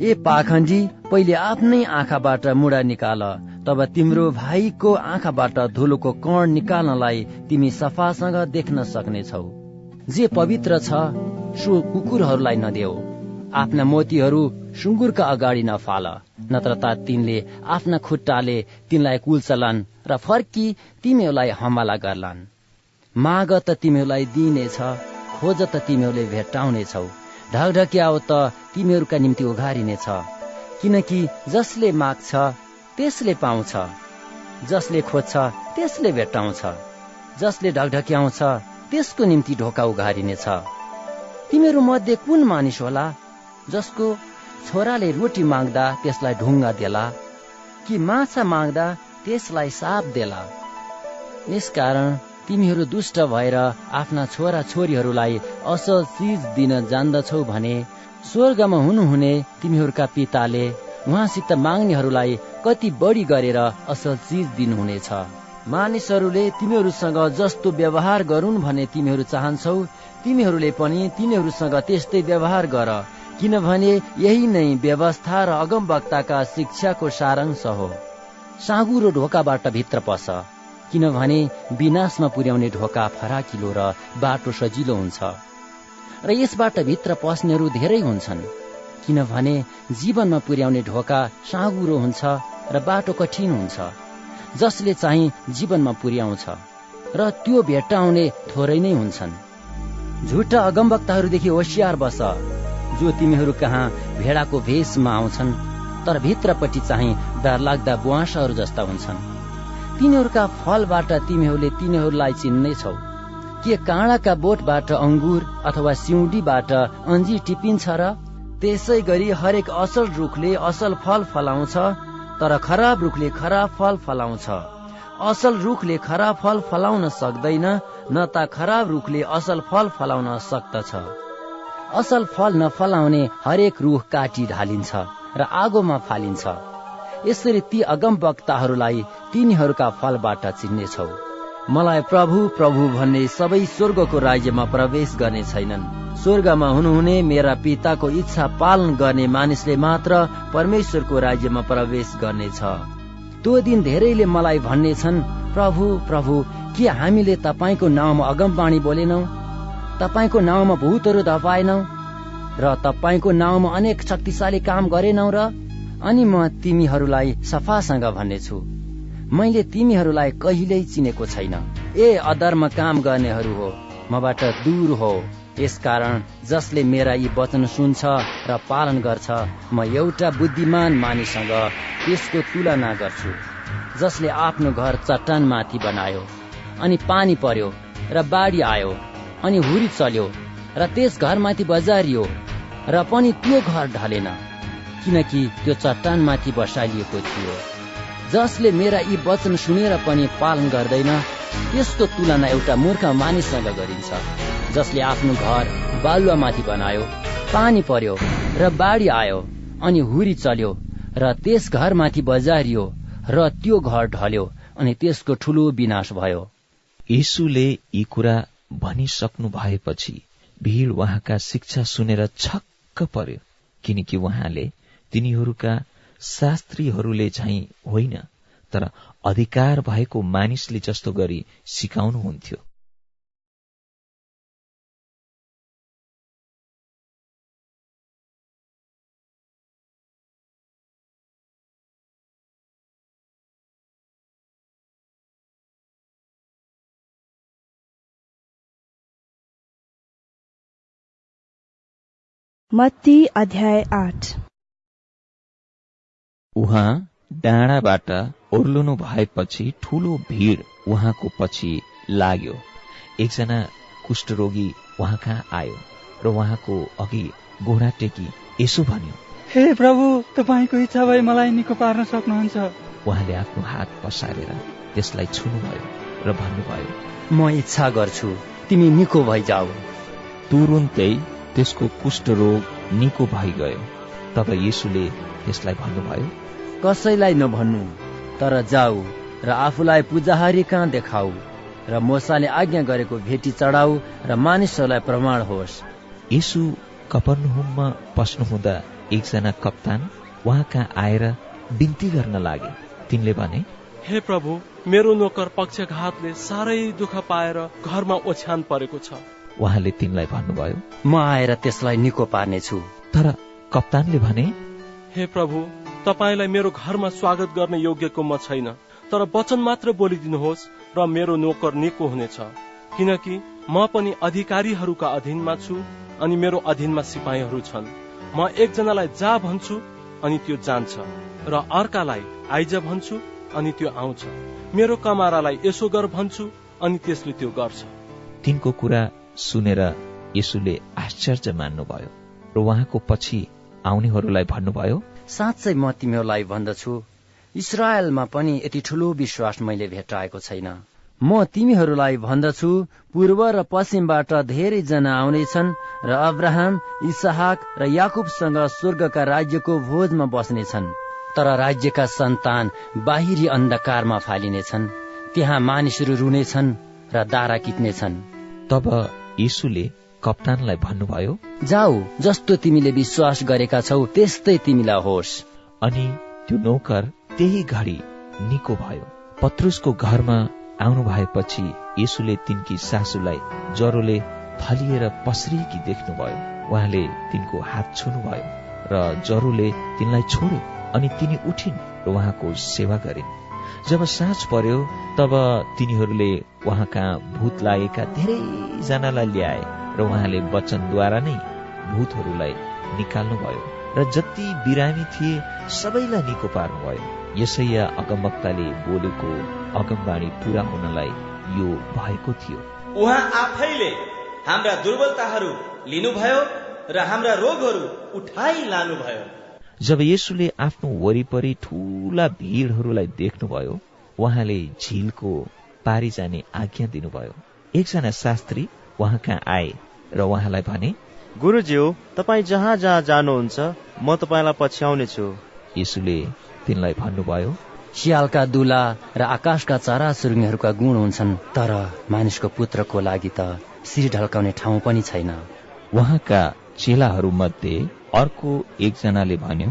ए पाखण्डी पहिले आफ्नै आँखाबाट मुडा निकाल तब तिम्रो भाइको आँखाबाट धुलोको कण निकाल्नलाई तिमी सफासँग देख्न सक्नेछौ। जे पवित्र छ सो कुकुरहरूलाई नदेऊ। आफ्ना मोतीहरू सुँगुरका अगाडि नफाल नत्र त तिनले आफ्ना खुट्टाले तिनलाई कुल्चलान् र फर्की तिमीहरूलाई हमला गर्लान्। माग त तिमीहरूलाई दिइनेछ खोज त तिमीहरूले भेट्टाउनेछौ। ढकढक्याओ त तिमीहरूका निम्ति उघारिनेछ। किनकि जसले माग्छ त्यसले पाउँछ। जसले खोज्छ त्यसले भेट्टाउँछ। जसले ढकढक्याउँछ त्यसको निम्ति ढोका उघारिनेछ। तिमीहरू मध्ये कुन मानिस होला जसको छोराले रोटी माग्दा त्यसलाई ढुङ्गा देला कि माछा माग्दा त्यसलाई साप देला। यसकारण तिमीहरू दुष्ट भएर आफ्ना छोरा छोरीहरूलाई असल चिज दिन जान्दछौ भने स्वर्गमा हुनुहुने तिमीहरूका पिताले उहाँसित माग्नेहरूलाई कति बढी गरेर असल चिज दिनुहुनेछ। मानिसहरूले तिमीहरूसँग जस्तो व्यवहार गरून् भने तिमीहरू चाहन्छौ तिमीहरूले पनि तिनीहरूसँग त्यस्तै व्यवहार गर किनभने यही नै व्यवस्था र अगमवक्ताका शिक्षाको सारांश हो। साँगुरो ढोकाबाट भित्र पस किनभने विनाशमा पुर्याउने ढोका फराकिलो र बाटो सजिलो हुन्छ। र यसबाट भित्र पस्नेहरू धेरै हुन्छन् किनभने जीवनमा पुर्याउने ढोका साँगुरो हुन्छ र बाटो कठिन हुन्छ जसले चाहिँ जीवनमा पुर्याउँछ र त्यो भेट्टाउने थोरै नै हुन्छन्। झुटा अगमवक्ताहरूदेखि होसियार बस जो तिमीहरू कहाँ भेडाको भेषमा आउँछन्। तर भित्रपट्टि चाहिँ डरलाग्दा बुवासहरू जस्ता हुन्छन्। तिनीहरूका फलबाट तिमीहरूले तिनीहरूलाई चिन्नेछौ। के काँडाका बोटबाट अङ्गुर अथवा सिउँडीबाट अन्जी टिपिन्छ र त्यसै गरी हरेक असल रुखले असल फल फलाउँछ तर खराब रुखले खराब फल फलाउँछ। असल रुखले खराब फल फलाउन सक्दैन न त खराब रुखले असल फल फलाउन सक्दछ। असल फल नफलाउने हरेक रुख काटी ढालिन्छ। र आगोमा फालिन्छ। यसरी ती अगम वक्ताहरूलाई तिनीहरूका फलबाट चिन्नेछौ। मलाई प्रभु प्रभु भन्ने सबै स्वर्गको राज्यमा प्रवेश गर्ने छैनन्। स्वर्गमा हुनुहुने मेरा पिताको इच्छा पालन गर्ने मानिसले मात्र परमेश्वरको राज्यमा प्रवेश गर्नेछ। त्यो दिन धेरैले मलाई भन्नेछन् प्रभु प्रभु के हामीले तपाईँको नाउँमा अगमवाणी बोलेनौ? तपाईँको नाउँमा भूतहरू धपाएनौ? र तपाईँको नाउँमा अनेक शक्तिशाली काम गरेनौ र अनि म तिमीहरूलाई सफासँग भन्नेछु। मैले तिमीहरूलाई कहिल्यै चिनेको छैन। ए अधर्म काम गर्नेहरू हो मबाट दूर हो। यसकारण जसले मेरा यी वचन सुन्छ र पालन गर्छ म एउटा बुद्धिमान मानिससँग त्यसको तुलना गर्छु। जसले आफ्नो घर चट्टान माथि बनायो अनि पानी पर्यो र बाढी आयो अनि हुरी चल्यो। र त्यस घरमाथि बजारियो र पनि त्यो घर ढलेन किनकि त्यो चट्टान माथि बसालिएको थियो। जसले मेरा यी वचन सुनेर पनि पालन गर्दैन त्यसको तुलना एउटा मूर्ख मानिससँग गरिन्छ जसले आफ्नो घर बालुवामाथि बनायो पानी पर्यो र बाढी आयो अनि हुरी चल्यो र त्यस घरमाथि बजारियो र त्यो घर ढल्यो अनि त्यसको ठुलो विनाश भयो। यीशुले यी कुरा भनिसक्नु भएपछि भीड़ उहाँका शिक्षा सुनेर छक्क पर्यो किनकि उहाँले तिनीहरूका शास्त्रीहरूले झैं होइन तर अधिकार भएको मानिसले जस्तो गरी सिकाउनुहुन्थ्यो। मत्ती अध्याय आठ। उहाँ डाँडाबाट ओर्लनु भएपछि ठूलो भीड़ उहाँको पछि लाग्यो। एकजना कुष्ठरोगी उहाँ कहाँ आयो र उहाँको अघि घोडा टेकी यसो भन्यो हे प्रभु तपाईँको इच्छा भए मलाई निको पार्न सक्नुहुन्छ। उहाँले आफ्नो हात पसारेर त्यसलाई छुनुभयो र भन्नुभयो म इच्छा गर्छु तिमी निको भइजाऊ। तुरुन्तै त्यसको कुष्ठरोग निको भइगयो। तब येसुले त्यसलाई भन्नुभयो कसैलाई नभन्नु तर जाऊ र आफूलाई पूजाहारी कहाँ देखाऊ र मोसाले आज्ञा गरेको भेटी चढाऊ र मानिसहरूलाई प्रमाण होस्। यीशु कपरनुहुममा पस्नुहुँदा एकजना कप्तान उहाँ कहाँ आएर बिन्ती गर्न लागे। तिनले भने हे प्रभु मेरो नोकर पक्षघातले साह्रै दुःख पाएर घरमा ओछ्यान परेको छ। उहाँले तिनलाई भन्नुभयो म आएर त्यसलाई निको पार्नेछु। तर कप्तानले भने हे प्रभु तपाईँलाई मेरो घरमा स्वागत गर्ने योग्यको म छैन तर वचन मात्र बोलिदिनुहोस् र मेरो नोकर निको हुनेछ। किनकि म पनि अधिकारीहरूका अधीनमा छु अनि मेरो अधीनमा सिपाहीहरू छन्। म एकजनालाई जा भन्छु अनि त्यो जान्छ र अर्कालाई आइज भन्छु अनि त्यो आउँछ। मेरो कमारालाई यसो गर भन्छु अनि त्यसले त्यो गर्छ। तिनको कुरा सुनेर यसुले आश्चर्य मान्नुभयो र उहाँको पछि आउनेहरूलाई भन्नुभयो साँच्चै म तिमीहरूलाई भन्दछु। इसरायलमा पनि यति ठुलो विश्वास मैले भेटाएको छैन। म तिमीहरूलाई भन्दछु पूर्व र पश्चिमबाट धेरैजना आउनेछन् र अब्राहम इसहाक र याकुबसँग स्वर्गका राज्यको भोजमा बस्नेछन्। तर राज्यका सन्तान बाहिरी अन्धकारमा फालिनेछन्। त्यहाँ मानिसहरू रुनेछन् र दारा किट्नेछन् तब यीशुले कप्तानलाई भन्नुभयो जाऊ जस्तो तिमीले विश्वास गरेका छौ त्यस्तै तिमीलाई होस्। अनि त्यो नौकर त्यही घडी निको भयो। पत्रुसको घरमा आउनु भएपछि यीशुले तिनकी सासूलाई ज्वरोले थलिएर पसरिकी देख्नुभयो। उहाँले तिनको हात छुनुभयो र ज्वरोले तिनलाई छोड्यो अनि तिनी उठिन् र उहाँको सेवा गरिन्। जब साँझ पर्यो तब तिनीहरूले उहाँका भूत लागेका धेरैजनालाई ल्याए र उहाँले वचनद्वारा नै भूतहरूलाई निकाल्नुभयो र जति बिरामी थिए सबैलाई निको पार्नुभयो यसैया अगमवक्ताले बोलेको अगमबाणी पूरा हुनलाई यो भएको थियो। उहाँ आफैले हाम्रा दुर्बलताहरू लिनुभयो र हाम्रा रोगहरू उठाइ लानुभयो। जब यसुले आफ्नो वरिपरि ठूला भीड़हरूलाई देख्नुभयो उहाँले झिलको पारी जाने आज्ञा दिनुभयो। एकजना शास्त्री उहाँ कहाँ आए र उहाँलाई भने गुरुज्यू तपाईँ जहाँ जहाँ जानुहुन्छ म तपाईँलाई पछ्याउने छु यसुले तिनलाई भन्नुभयो सियालका दुला र आकाशका चरा चुरुङ्गीहरूका गुण हुन्छन् तर मानिसको पुत्रको लागि त शिर ढल्काउने ठाउँ पनि छैन। उहाँका चेलाहरू मध्ये अर्को एकजनाले भन्यो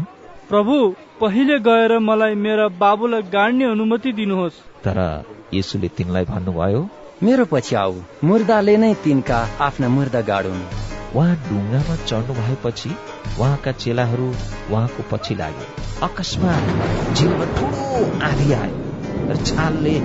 प्रभु पहिले गएर मलाई मेरा बाबुलाई गाड्ने अनुमति दिनुहोस्। तर यसुले तिनलाई भन्नुभयो मेरो पछि आऊ। मुर्दाले नै तिनका आफ्ना मुर्दा गाडुन्। उहाँ ढुङ्गामा चढ्नु भएपछि उहाँका चेलाहरू उहाँको पछि लागे अकस्मात झिलमा ठुलो आँधी आयो र छालले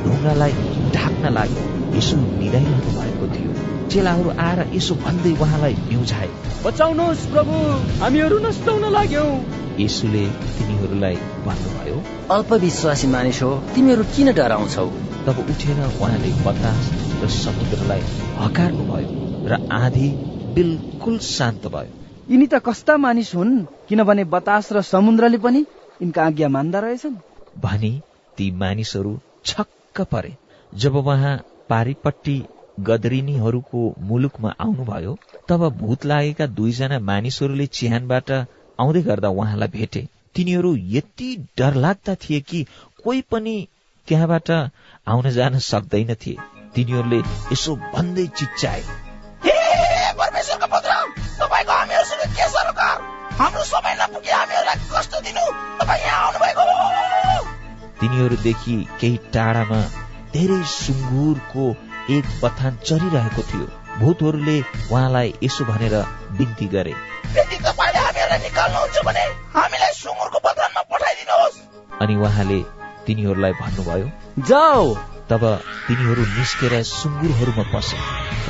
ढुङ्गालाई ढाक्न लाग्यो। यसो निदाइरहनु भएको थियो। चेलाहरू आएर यसो भन्दै उहाँलाई बिउझाए बचाउनुहोस् प्रभु हामीहरू नष्ट हुन लाग्यौं। यसुले तिनीहरूलाई भन्नुभयो अल्पविश्वासी मानिस हो तिमीहरू किन डराउँछौ? तब उठेर उहाँले बतास र समुद्रलाई हकार्नु भयो र आधी बिल्कुल शान्त भयो। यिनी त कस्ता मानिस हुन् किनभने बतास र समुद्रले पनि यिनका आज्ञा मान्दा रहेछन्। भनी ती मानिसहरू छक्क परे। जब उहाँ पारिपट्टि गदरिनीहरूको मुलुकमा आउनुभयो तब भूत लागेका दुईजना मानिसहरूले चिहानबाट आउँदै गर्दा उहाँलाई भेटे। तिनीहरू यति डरलाग्दा थिए कि कोही पनि त्यहाँबाट आउन जान सक्दैन थिए। तिनीहरूले यसो भन्दै चिच्चाए तिनीहरूदेखि केही टाढामा धेरै सुँगुरको एक बथान चरिरहेको थियो। भूतहरूले उहाँलाई यसो भनेर बिन्ती गरे। अनि उहाँले तिनीहरूलाई भन्नुभयो जाऊ तब तिनीहरू निस्केर सुँगुरहरूमा पसे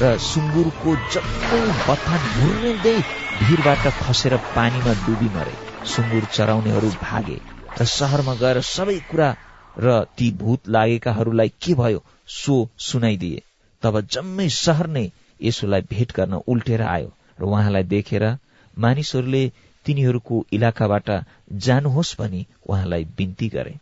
र सुँगुरको जम्मै बथान घुर्दै भिरबाट खसेर पानीमा डुबी मरे। सुँगुर चराउनेहरू भागे र सहरमा गएर सबै कुरा र ती भूत लागेकाहरूलाई के भयो सो सुनाइदिए। तब जम्मै सहर नै यसोलाई भेट गर्न उल्टेर आयो र उहाँलाई देखेर मानिसहरूले तिनीहरूको इलाकाबाट जानुहोस् भनी उहाँलाई बिन्ती गरे।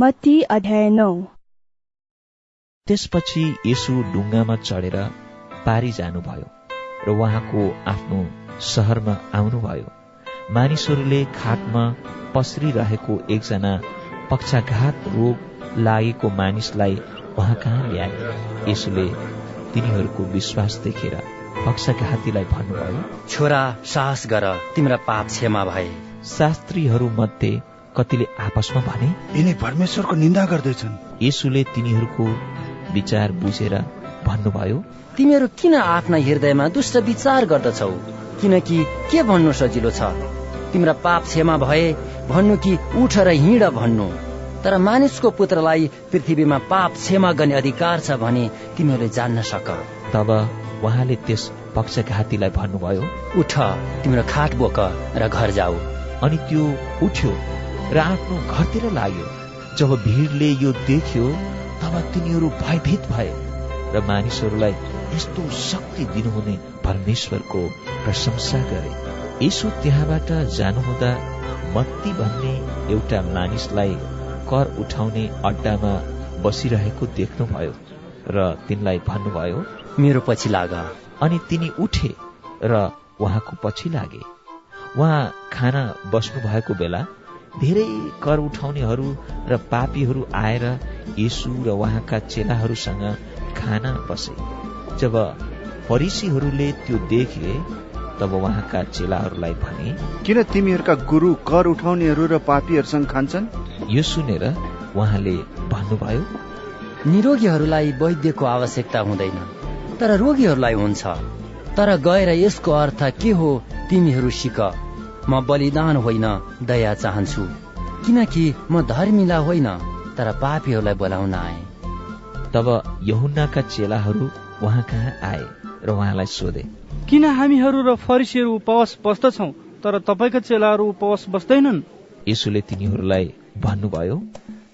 मत्ती अध्याय नौ। त्यसपछि यसु ढुङ्गामा चढेर पारी जानुभयो र उहाँको आफ्नो सहरमा आउनुभयो। मानिसहरूले खाटमा पसरिरहेको एकजना पक्षाघात रोग लागेको मानिसलाई उहाँ कहाँ ल्याए? यसुले तिनीहरूको विश्वास देखेर पक्षघातीलाई भन्नुभयो छोरा साहस गर तिम्रा पाप क्षमा भए। शास्त्रीहरू मध्ये कतिले आपसमा भने यिनी परमेश्वरको निन्दा गर्दैछन्। यसुले तिनीहरूको विचार बुझेर भन्नुभयो तिमीहरू किन आफ्ना हृदयमा दुष्ट विचार गर्दछौ? किनकि के भन्नु सजिलो छ? तिम्रा पाप क्षमा भए भन्नु कि उठ र हिँड भन्नु। तर मानिसको पुत्रलाई पृथ्वीमा पाप क्षमा गर्ने अधिकार छ भने तिमीहरूले जान्न सक। तब उहाँले त्यस पक्षघातीलाई भन्नुभयो उठ तिम्रो खाट बोक र घर जाऊ। अनि त्यो उठ्यो। र आफ्नो घरतिर लाग्यो। जब भिडले यो देख्यो तब तिनीहरू भयभीत भए र मानिसहरूलाई यस्तो शक्ति दिनुहुने परमेश्वरको प्रशंसा गरे। यसो त्यहाँबाट जानुहुँदा मत्ती भन्ने एउटा मानिसलाई कर उठाउने अड्डामा बसिरहेको देख्नुभयो र तिनलाई भन्नुभयो मेरो पछि लाग। अनि तिनी उठे र उहाँको पछि लागे। उहाँ खाना बस्नु भएको बेला धेरै कर उठाउनेहरू र पापीहरू आएर यसु र उहाँका चेलाहरूसँग खाना बसे। जब फरिसीहरूले त्यो देखे तब उहाँका चेलाहरूलाई भने किन तिमीहरूका गुरु कर उठाउनेहरू र पापीहरूसँग खान्छन्? यो सुनेर उहाँले भन्नुभयो निरोगीहरूलाई वैद्यको आवश्यकता हुँदैन तर रोगीहरूलाई हुन्छ। तर गएर यसको अर्थ के हो तिमीहरू सिक। म बलिदान होइन दया चाहन्छु। किनकि म धर्मिला होइन तर पापीहरूलाई बोलाउन आए। तब यहुन्नाका चेलाहरू उहाँ कहाँ आए र उहाँलाई सोधे। किन हामीहरू र फरिसीहरू उपवास बस्दछौ तर तपाईँका चेलाहरू उपवास बस्दैनन्? यसुले तिनीहरूलाई भन्नुभयो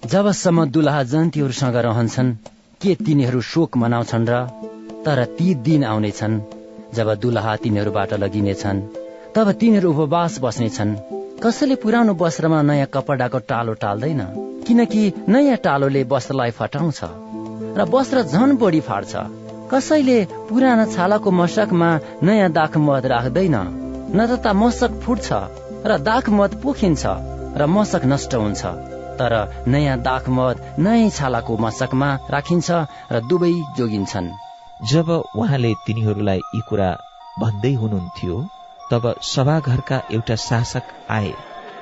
जबसम्म दुलहा जन्तीहरूसँग रहन्छन् के तिनीहरू शोक मनाउँछन् र तर ती दिन आउनेछन् जब दुलहा तिनीहरूबाट लगिनेछन्। तब तिनीहरू उपवास बस्नेछन्। कसैले पुरानो वस्त्रमा नयाँ कपडाको टालो टाल्दैन किनकि नयाँ टालोले वस्त्रलाई फटाउँछ र वस्त्र झन बढी फाड्छ। कसैले पुरानो छालाको मशकमा नयाँ दाख मद राख्दैन न त मशक फुट्छ र दाख मद पोखिन्छ र मशक नष्ट हुन्छ। तर नयाँ दाख मद नयाँ छालाको मशकमा राखिन्छ र दुवै जोगिन्छन्। जब उहाँले तिनीहरूलाई यी कुरा भन्दै हुनुहुन्थ्यो तब सभाघरका एउटा शासक आए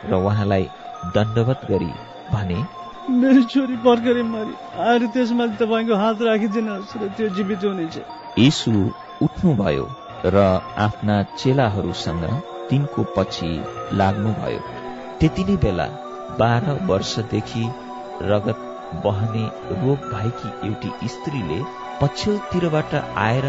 र उहाँलाई दण्डवत गरी भने मेरो छोरी भर्खरै मरि। आएर त्यसमा तपाईँको हात राखिदिनुहोस् र त्यो जीवित हुनेछ। यीशु उठ्नुभयो र आफ्ना चेलाहरूसँग तिनको पछि लाग्नुभयो। त्यति नै बेला बाह्र वर्षदेखि रगत बहने रोग भएकी एउटी स्त्रीले पछ्यौतिरबाट आएर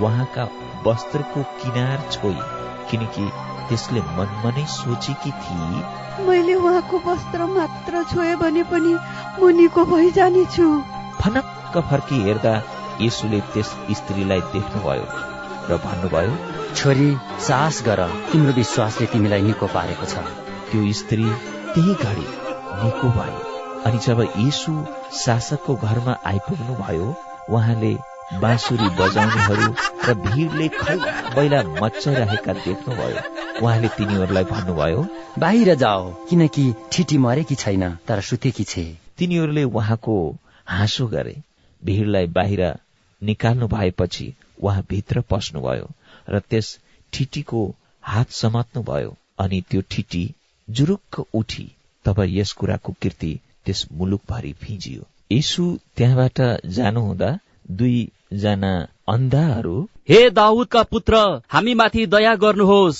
उहाँका वस्त्रको किनार छोई। किनकि त्यसले मनमा नै सोचेकी थिए। मैले उहाँको वस्त्र मात्र छोए भने पनि म निको भइजानेछु। फनक्क फर्की हेर्दा यसुले त्यस स्त्रीलाई देख्नुभयो र भन्नुभयो छोरी साहस गर तिम्रो विश्वासले तिमीलाई निको पारेको छ। त्यो स्त्री त्यही घडी निको भयो। अनि जब यीशु शासकको घरमा आइपुग्नु भयो उहाँले बाँसुरी बजाउनेहरू र भिडले खै बैला मचाइरहेका देख्नुभयो। उहाँले तिनीहरूलाई भन्नुभयो बाहिर जाओ किनकि ठिटी मरेकी छैन तर सुतेकी छे। तिनीहरूले उहाँको हाँसो गरे। भिडलाई बाहिर निकाल्नु भएपछि उहाँ भित्र पस्नुभयो र त्यस ठिटीको हात समात्नु भयो अनि त्यो ठिटी जुरुक्क उठी तब यस कुराको कीर्ति त्यस मुलुकभरि फिजियो। यीशु त्यहाँबाट जानुहुँदा दुईजना अन्धाहरू? हे दाउदका पुत्र हामी माथि दया गर्नुहोस्।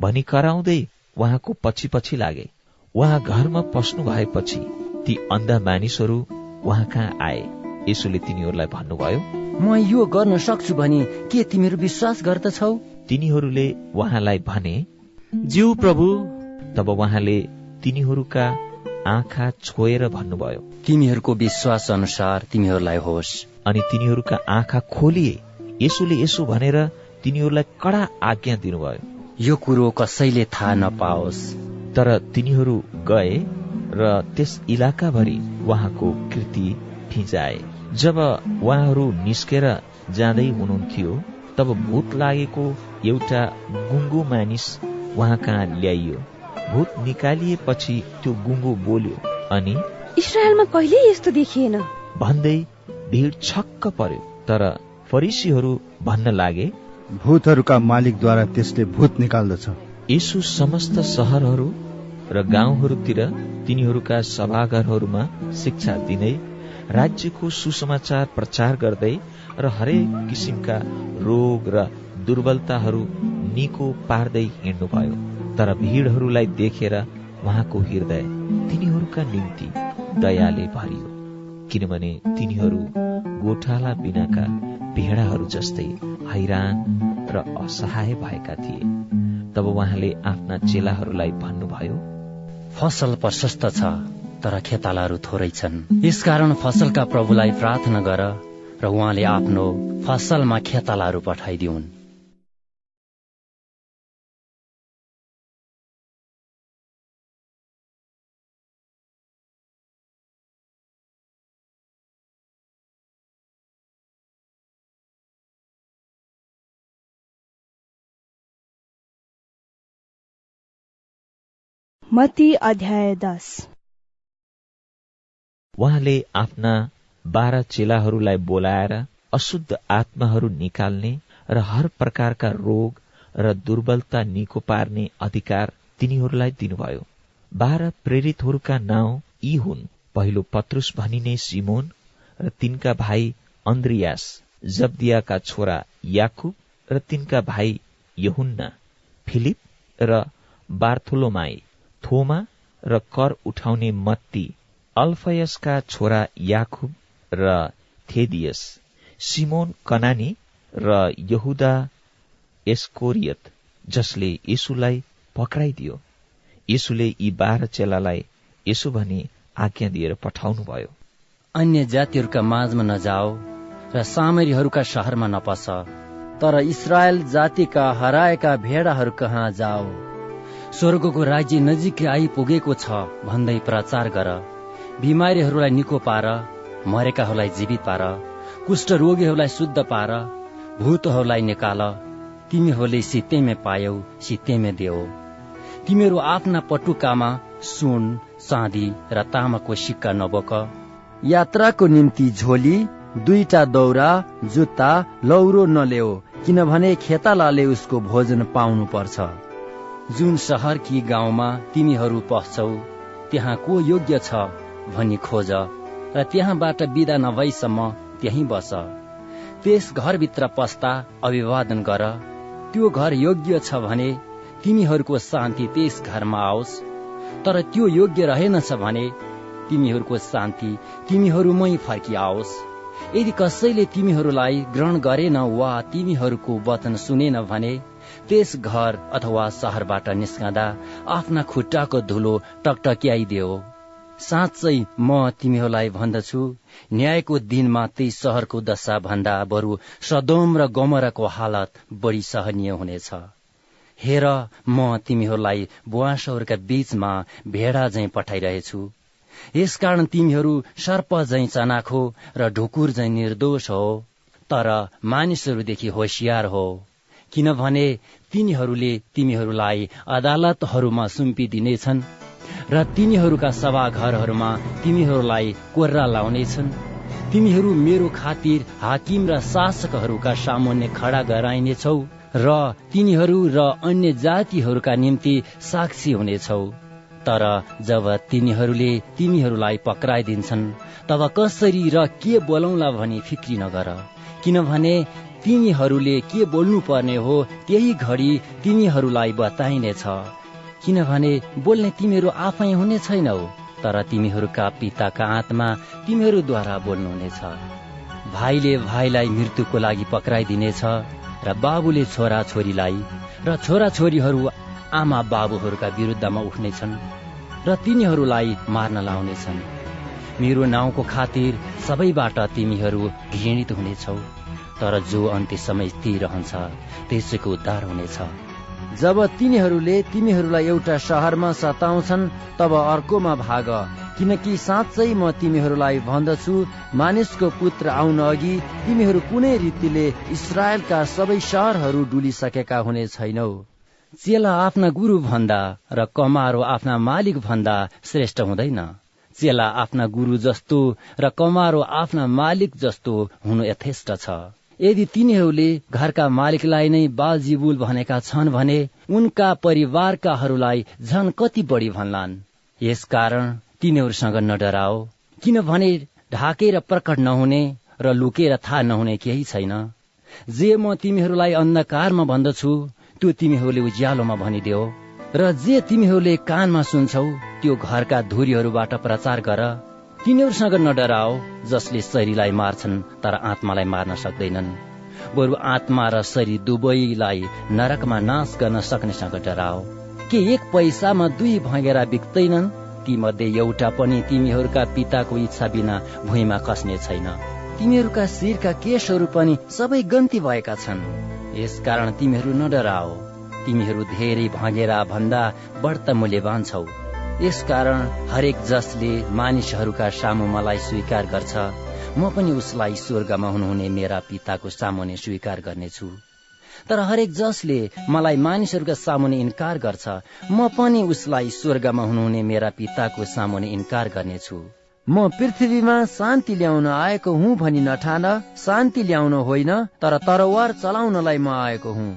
भनी कराउँदै उहाँको पछि पछि लागे। उहाँ घरमा पस्नु भएपछि ती अन्धा मानिसहरू उहाँ कहाँ आए? यसोले तिनीहरूलाई भन्नुभयो म यो गर्न सक्छु भने के तिमीहरू विश्वास गर्दछौ? तिनीहरूले उहाँलाई भने ज्यू प्रभु। तब उहाँले तिनीहरूका आँखा छोएर भन्नुभयो तिमीहरूको विश्वास अनुसार तिमीहरूलाई होस्। अनि तिनीहरूका आँखा खोलिए। यसोले यसो भनेर तिनीहरूलाई कडा आज्ञा दिनुभयो। यो कुरो कसैले थाहा नपाओस्। तर तिनीहरू गए र त्यस इलाकाभरि उहाँको कृति फिजाए जब उहाँहरू निस्केर जाँदै हुनुहुन्थ्यो तब भूत लागेको एउटा गुङ्गो मानिस उहाँ कहाँ ल्याइयो? भूत निकालिएपछि त्यो गुङ्गो बोल्यो अनि इसरायलमा कहिले यस्तो देखिएन? भन्दै भिड छक्क पर्यो। तर फरिसीहरू भन्न लागे भूतहरूका मालिकद्वारा त्यसले भूत निकाल्दछ। यीशु समस्त सहरहरू र गाउँहरूतिर तिनीहरूका सभाघरहरूमा शिक्षा दिँदै राज्यको सुसमाचार प्रचार गर्दै र हरेक किसिमका रोग र दुर्बलताहरू निको पार्दै हिँड्नुभयो। तर भिडहरूलाई देखेर उहाँको हृदय तिनीहरूका निम्ति दयाले भरियो। किनभने तिनीहरू गोठाला बिनाका भेडाहरू जस्तै हैरान र असहाय भएका थिए। तब उहाँले आफ्ना चेलाहरूलाई भन्नुभयो फसल प्रशस्त छ तर खेतालाहरू थोरै छन्। यसकारण फसलका प्रभुलाई प्रार्थना गर र उहाँले आफ्नो फसलमा खेतालाहरू पठाइदिउन्। मती अध्याय दस। उहाँले आफ्ना बाह्र चेलाहरूलाई बोलाएर अशुद्ध आत्माहरू निकाल्ने र हर प्रकारका रोग र दुर्बलता निको पार्ने अधिकार तिनीहरूलाई दिनुभयो। बाह्र प्रेरितहरूका नाउँ यी हुन्। पहिलो पत्रुस भनिने सिमोन र तिनका भाइ अन्द्रियास जब्दियाका छोरा याकुब र तिनका भाइ यहुन्ना फिलिप र बार्थोलोमाई। थोमा र कर उठाउने मत्ती अल्फयसका छोरा याकुब र थेदियस सिमोन कनानी र यहुदा एस्कोरियत जसले यीशुलाई पक्राइदियो। यीशुले यी बाह्र चेलालाई यसो भनी आज्ञा दिएर पठाउनुभयो। अन्य जातिहरूका माझमा नजाओ र सामरीहरूका शहरमा नपस तर इसरायल जातिका हराएका भेडाहरू कहाँ जाओ। स्वर्गको राज्य नजिकै आइपुगेको छ भन्दै प्रचार गर। बिमारीहरूलाई निको पार मरेकाहरूलाई जीवित पार कुष्ठ रोगीहरूलाई शुद्ध पार भूतहरूलाई निकाल। तिमीहरूले सित्तैमे पायौ सित्तैमे देऊ। तिमीहरू आफ्ना पटुकामा सुन चाँदी र तामाको सिक्का नबोक। यात्राको निम्ति झोली दुईटा दौरा जुत्ता लौरो नलेऊ किनभने खेतालाले उसको भोजन पाउनु पर्छ जुन सहर कि गाउँमा तिमीहरू पस्छौ त्यहाँ को योग्य छ भनी खोज र त्यहाँबाट विदा नभएसम्म त्यही बस। त्यस घरभित्र पस्दा अभिवादन गर। त्यो घर योग्य छ भने तिमीहरूको शान्ति त्यस घरमा आओस्। तर त्यो योग्य रहेनछ भने तिमीहरूको शान्ति तिमीहरूमै फर्किआओस्। यदि कसैले तिमीहरूलाई ग्रहण गरेन वा तिमीहरूको वचन सुनेन भने त्यस घर अथवा सहरबाट निस्कँदा आफ्ना खुट्टाको धुलो टकटक्याइदियो। साँच्चै म तिमीहरूलाई भन्दछु न्यायको दिनमा त्यही सहरको दशा भन्दा बरु सदोम र गमराको हालत बढी सहनीय हुनेछ। हेर म तिमीहरूलाई बुवासहरूका बीचमा भेडा झैं पठाइरहेछु। यसकारण तिमीहरू सर्प झैं चनाखो र ढुकुर झैं निर्दोष हो तर मानिसहरूदेखि होसियार हो। किनभने तिनीहरूले तिमीहरूलाई अदालतहरूमा सुम्पिदिनेछन् र तिनीहरूका सभाघरहरूमा तिमीहरूलाई कोर्रा लाउनेछन्। तिमीहरू मेरो खातिर हाकिम र शासकहरूका सामुन्ने खडा गराइनेछौ र तिनीहरू र अन्य जातिहरूका निम्ति साक्षी हुनेछौ। तर जब तिनीहरूले तिमीहरूलाई पक्राइदिन्छन् तब कसरी र के बोलाउला भनी फिक्री नगर। किनभने तिमीहरूले के बोल्नु पर्ने हो त्यही घडी तिमीहरूलाई बताइनेछ। किनभने बोल्ने तिमीहरू आफै हुने छैनौ तर तिमीहरूका पिताका आत्मा तिमीहरूद्वारा बोल्नुहुनेछ। भाइले भाइलाई मृत्युको लागि पक्राइदिनेछ र बाबुले छोरा छोरीलाई र छोरा छोरीहरू आमा बाबुहरूका विरुद्धमा उठ्नेछन् र तिनीहरूलाई मार्न लाउनेछन्। मेरो नाउँको खातिर सबैबाट तिमीहरू घृणित हुनेछौ। तर जो अन्त्य समय ती रहन्छ त्यसैको उद्धार हुनेछ। जब तिनीहरूले तिमीहरूलाई एउटा सहरमा सताउँछन् तब अर्कोमा भाग। किनकि साँच्चै म तिमीहरूलाई भन्दछु मानिसको पुत्र आउन अघि तिमीहरू कुनै रीतिले इसरायलका सबै सहरहरू डुलिसकेका हुने छैनौ। चेला आफ्ना गुरु भन्दा र कमारो आफ्ना मालिक भन्दा श्रेष्ठ हुँदैन। चेला आफ्ना गुरु जस्तो र कमारो आफ्ना मालिक जस्तो हुनु यथेष्ट छ। यदि तिनीहरूले घरका मालिकलाई नै बालजीबुल भनेका छन् भने उनका परिवारकाहरूलाई झन कति बढी भन्लान्। यसकारण तिनीहरूसँग नडराओ किनभने ढाकेर प्रकट नहुने र लुकेर थाहा नहुने केही छैन। जे म तिमीहरूलाई अन्धकारमा भन्दछु त्यो तिमीहरूले उज्यालोमा भनिदेऊ र जे तिमीहरूले कानमा सुन्छौ त्यो घरका धुरीहरूबाट प्रचार गर। तिनीहरूसँग नडराओ जसले शरीरलाई मार्छन् तर आत्मालाई मार्न सक्दैनन्। बरु आत्मा र शरीर दुवैलाई नरकमा नाश गर्न सक्नेसँग डराओ। के एक पैसामा दुई भँगेरा बिक्दैनन्? ती मध्ये एउटा पनि तिमीहरूका पिताको इच्छा बिना भुइँमा खस्ने छैन। तिमीहरूका शिरका केसहरू पनि सबै गन्ती भएका छन्। यसकारण तिमीहरू नडराओ। तिमीहरू धेरै भँगेरा भन्दा बढ्ता मूल्यवान छौ। यसकारण हरेक जसले मानिसहरूका सामु मलाई स्वीकार गर्छ म पनि उसलाई स्वर्गमा हुनुहुने मेरा पिताको सामुने स्वीकार गर्नेछु। तर हरेक जसले मलाई मानिसहरूका सामुने इन्कार गर्छ म पनि उसलाई स्वर्गमा हुनुहुने मेरा पिताको सामुने इन्कार गर्नेछु। म पृथ्वीमा शान्ति ल्याउन आएको हुँ भनी नठान शान्ति ल्याउन होइन तर तरवार चलाउनलाई म आएको हुँ।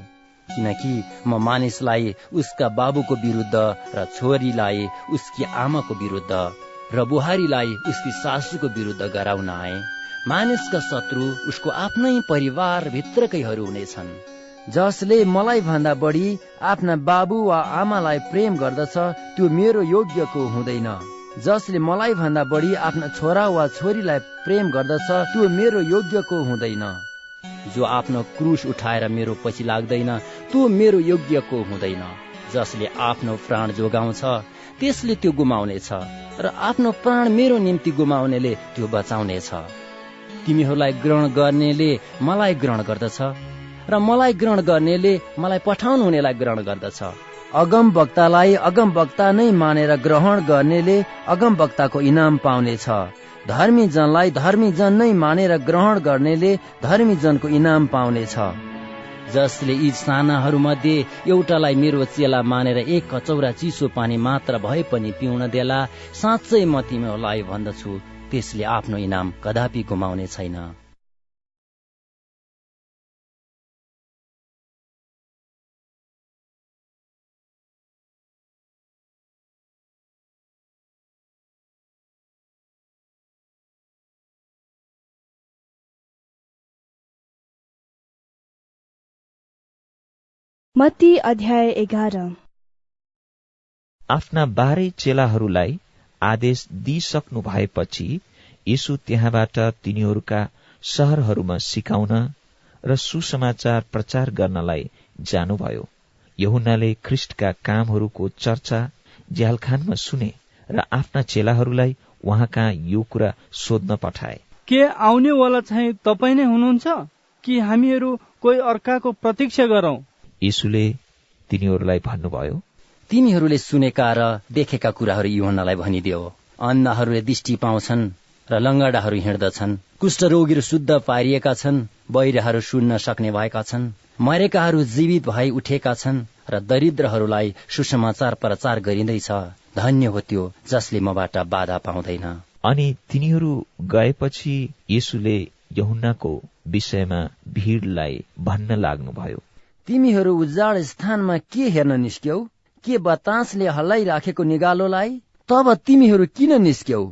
किनकि म मानिसलाई उसका बाबुको विरुद्ध र छोरीलाई उसकी आमाको विरुद्ध र बुहारीलाई उसकी सासूको विरुद्ध गराउन आए। मानिसका शत्रु उसको आफ्नै परिवारभित्रकैहरू हुनेछन् जसले मलाई भन्दा बढी आफ्ना बाबु वा आमालाई प्रेम गर्दछ त्यो मेरो योग्यको हुँदैन। जसले मलाई भन्दा बढी आफ्ना छोरा वा छोरीलाई प्रेम गर्दछ त्यो मेरो योग्यको हुँदैन। जो आफ्नो क्रुस उठाएर मेरो पछि लाग्दैन त्यो मेरो योग्यको हुँदैन। जसले आफ्नो प्राण जोगाउँछ त्यसले त्यो गुमाउनेछ र आफ्नो प्राण मेरो निम्ति गुमाउनेले त्यो बचाउनेछ। तिमीहरूलाई ग्रहण गर्नेले मलाई ग्रहण गर्दछ र मलाई ग्रहण गर्नेले मलाई पठाउनु हुनेलाई ग्रहण गर्दछ। अगम वक्तालाई अगम वक्ता नै मानेर ग्रहण गर्नेले अगम वक्ताको इनाम पाउनेछ। धर्मी जनलाई धर्मी जन नै मानेर ग्रहण गर्नेले धर्मी जनको इनाम पाउनेछ। जसले यी सानाहरूमध्ये एउटालाई मेरो चेला मानेर एक कचौरा चिसो पानी मात्र भए पनि पिउन देला साँच्चै म तिमीहरूलाई भन्दछु। त्यसले आफ्नो इनाम कदापि गुमाउने छैन। मत्ती अध्याय एघार। आफ्ना बाह्रै चेलाहरूलाई आदेश दिइसक्नु भएपछि यीशु त्यहाँबाट तिनीहरूका सहरहरूमा सिकाउन र सुसमाचार प्रचार गर्नलाई जानुभयो। यहुनाले ख्रिष्टका कामहरूको चर्चा झ्यालखानमा सुने र आफ्ना चेलाहरूलाई उहाँका यो कुरा सोध्न पठाए। के आउनेवाला चाहिँ तपाईँ नै हुनुहुन्छ? कि हामीहरू कोही अर्काको प्रतीक्षा गरौं? यीशुले तिनीहरूलाई भन्नुभयो तिमीहरूले सुनेका र देखेका कुराहरू युहन्नालाई भनिदियो। अन्नाहरूले दृष्टि पाउँछन् र लङ्गडाहरू हिँड्दछन्। कुष्ठरोगीहरू शुद्ध पारिएका छन् बहिराहरू सुन्न सक्ने भएका छन् मरेकाहरू जीवित भई उठेका छन् र दरिद्रहरूलाई सुसमाचार प्रचार गरिँदैछ। धन्य हो त्यो जसले मबाट बाधा पाउँदैन। अनि तिनीहरू गएपछि यसुले यहुन्नाको विषयमा भिडलाई भन्न लाग्नुभयो। तिमीहरू उजाड स्थानमा के हेर्न निस्क्यौ? के बतासले हल्लाइराखेको निगालोलाई? तब तिमीहरू किन निस्क्यौ?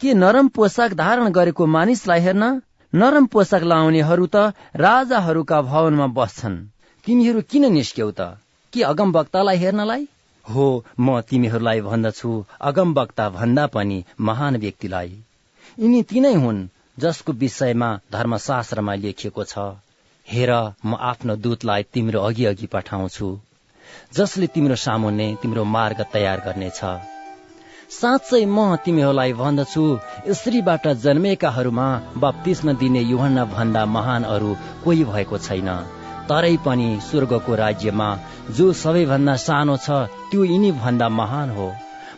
के नरम पोसाक धारण गरेको मानिसलाई हेर्न? नरम पोसाक लाउनेहरू त राजाहरूका भवनमा बस्छन्। तिमीहरू किन निस्क्यौ त? के अगम वक्तालाई हेर्नलाई? हो म तिमीहरूलाई भन्दछु अगम वक्ता भन्दा पनि महान व्यक्तिलाई। यिनी तिनै हुन् जसको विषयमा धर्मशास्त्रमा लेखिएको छ। हेर म आफ्नो दूतलाई तिम्रो अघि अघि पठाउँछु। जसले तिम्रो सामुन्ने तिम्रो मार्ग तयार गर्नेछ। साँच्चै म तिमीहरूलाई भन्दछु स्त्रीबाट जन्मेकाहरूमा बप्तिस्म दिने युहन्ना भन्दा महान अरू कोही भएको छैन। तरै पनि स्वर्गको राज्यमा जो सबैभन्दा सानो छ त्यो यिनी भन्दा महान हो।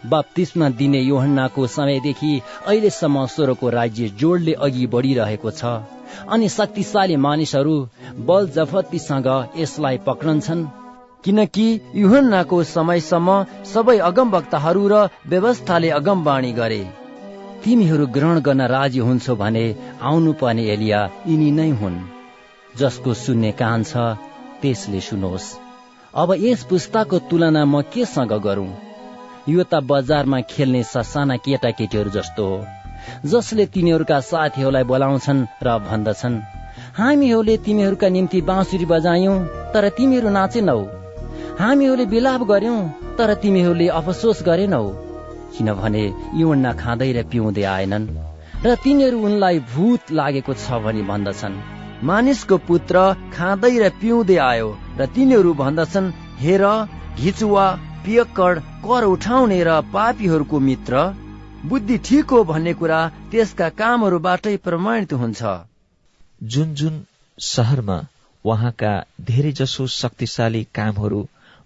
बप्तिस्म दिने योहन्नाको समयदेखि अहिलेसम्म स्वर्गको राज्य जोडले अघि बढिरहेको छ। अनि शक्तिशाली मानिसहरू बल जफतीसँग यसलाई पक्रन्छन्। किनकि युहन्नाको समयसम्म सबै अगमवक्ताहरू र व्यवस्थाले अगमवाणी गरे। तिमीहरू ग्रहण गर्न राजी हुन्छौ भने आउनु पर्ने एलिया यिनी नै हुन्। जसको सुन्ने कान छ त्यसले सुनोस्। अब यस पुस्ताको तुलना म केसँग गरौं? यो त बजारमा खेल्ने ससाना केटाकेटीहरू जस्तो हो। जसले तिनीहरूका साथीहरूलाई बोलाउँछन् र भन्दछन्। हामीहरूले तिमीहरूका निम्ति बाँसुरी बजायौं तर तिमीहरू नाचेनौ। हामीहरूले विलाप गर्यौं तर तिमीहरूले अफसोस गरेनौ। किनभने युवन्ना खाँदै र पिउँदै आएनन् र तिनीहरू उनलाई भूत लागेको छ भनी भन्दछन्। मानिसको पुत्र खाँदै र पिउँदै आयो र तिनीहरू भन्दछन् हेर घिचुवा पियक्कड कर उठाउने र पापीहरूको मित्र बुद्धि ठिक हो भन्ने कुरा त्यसका कामहरूबाटै प्रमाणित हुन्छ। जुन जुन सहरमा उहाँका धेरै जसो शक्तिशाली कामहरू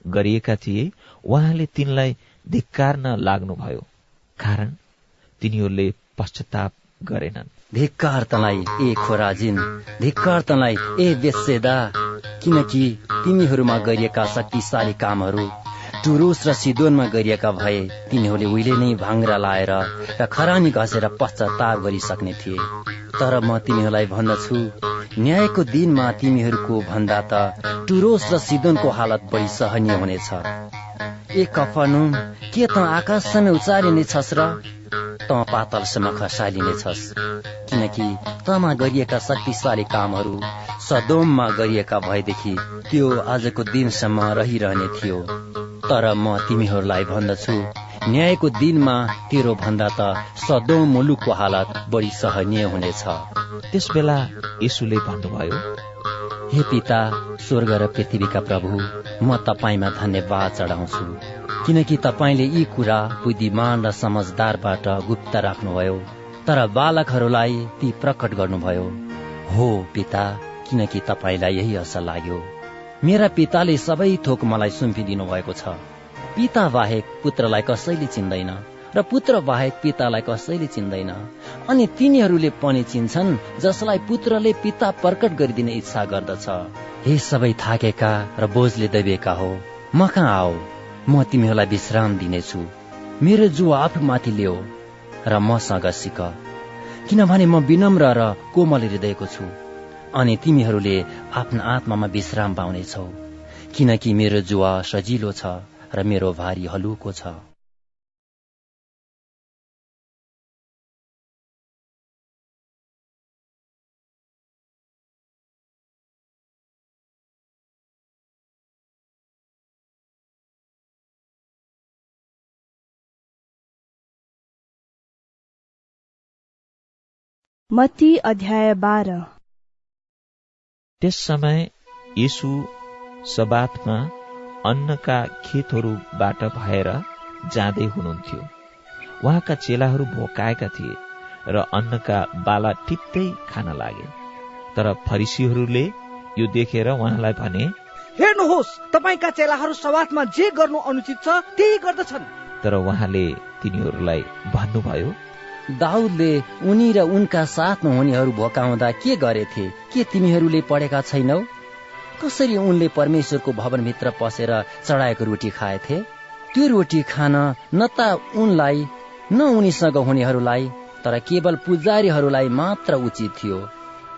गरिएका थिए उहाँले तिनलाई धिक्कार्न लाग्नुभयो। कारण तिनीहरूले पश्चाताप गरेनन्। धिक्कार तलाई ए खोराजिन धिक्कार तलाई ए बेसेदा किनकि तिमीहरूमा गरिएका शक्तिशाली कामहरू टुरुस र सिदोनमा गरिएका भए तिनीहरूले उहिले नै भाङ्रा लाएर र खरानी घसेर पश्चाताप गरिसक्ने थिए। तर म तिमीहरूलाई भन्दछु न्यायको दिनमा तिमीहरूको भन्दा त टुरोस र सिदोनको हालत बढी सहनीय हुनेछ। ए कफनुम के त आकाशसम्म उचारिने छस् र? त पातलसम्म खसालिनेछस् किनकि तमा गरिएका शक्तिशाली कामहरू सदोममा गरिएका भएदेखि त्यो आजको दिनसम्म रहिरहने थियो। तर म तिमीहरूलाई भन्दछु। न्यायको दिनमा तेरो भन्दा त सदोम मुलुकको हालत बढी सहनीय हुनेछ। त्यस बेला यसुले भन्नुभयो हे पिता स्वर्ग र पृथ्वीका प्रभु म तपाईँमा धन्यवाद चढाउँछु। किनकि तपाईँले यी कुरा बुद्धिमान र समझदारबाट गुप्त राख्नुभयो तर बालकहरूलाई ती प्रकट गर्नुभयो। हो पिता किनकि तपाईँलाई यही असल लाग्यो। मेरा पिताले सबै थोक मलाई सुम्पिदिनु भएको छ। पिता बाहेक पुत्रलाई कसैले चिन्दैन र पुत्र बाहेक पितालाई कसैले चिन्दैन। अनि तिनीहरूले पनि चिन्छन् जसलाई पुत्रले पिता प्रकट गरिदिने इच्छा गर्दछ। हे सबै थाकेका र बोझले दबिएका हो म कहाँ आओ म तिमीहरूलाई विश्राम दिनेछु। मेरो जो आफूमाथि ल्याऊ र मसँग सिक। किनभने म विनम्र र कोमल हृदयको छु। अनि तिमीहरूले आफ्नो आत्मामा विश्राम पाउनेछौ। किनकि मेरो जुवा सजिलो छ र मेरो भारी हलुको छ। मती अध्याय बाह्र। त्यस समय यीशु सबातमा अन्नका खेतहरूबाट भएर जाँदै हुनुहुन्थ्यो। उहाँका चेलाहरू भोकाएका थिए र अन्नका बाला टिप्दै खान लागे। तर फरिसीहरूले यो देखेर उहाँलाई भने हेर्नुहोस् तपाईँका चेलाहरू सवातमा जे गर्नु अनुचित छ त्यही गर्दछन्। तर उहाँले तिनीहरूलाई भन्नुभयो दाउदले उनी र उनका साथमा हुनेहरू भोकाउँदा के गरेथे? के तिमीहरूले पढेका छैनौ? कसरी उनले परमेश्वरको भवनभित्र पसेर चढाएको रोटी खाएथे? त्यो रोटी खान न त उनलाई न उनीसँग हुनेहरूलाई तर केवल पुजारीहरूलाई मात्र उचित थियो।